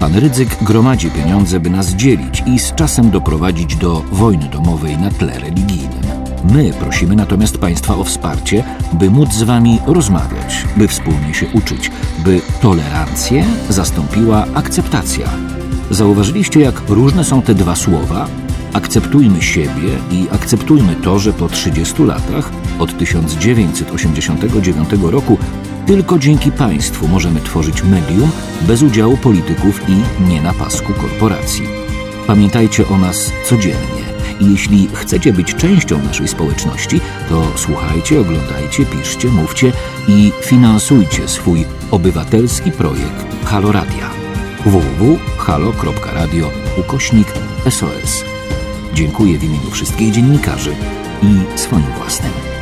[SPEAKER 8] Pan Rydzyk gromadzi pieniądze, by nas dzielić i z czasem doprowadzić do wojny domowej na tle religijnym. My prosimy natomiast Państwa o wsparcie, by móc z Wami rozmawiać, by wspólnie się uczyć, by tolerancję zastąpiła akceptacja. Zauważyliście, jak różne są te dwa słowa? Akceptujmy siebie i akceptujmy to, że po 30 latach, od 1989 roku, tylko dzięki państwu możemy tworzyć medium bez udziału polityków i nie na pasku korporacji. Pamiętajcie o nas codziennie. I jeśli chcecie być częścią naszej społeczności, to słuchajcie, oglądajcie, piszcie, mówcie i finansujcie swój obywatelski projekt Halo Radia. www.halo.radio ukośnik SOS. Dziękuję w imieniu wszystkich dziennikarzy i swoim własnym.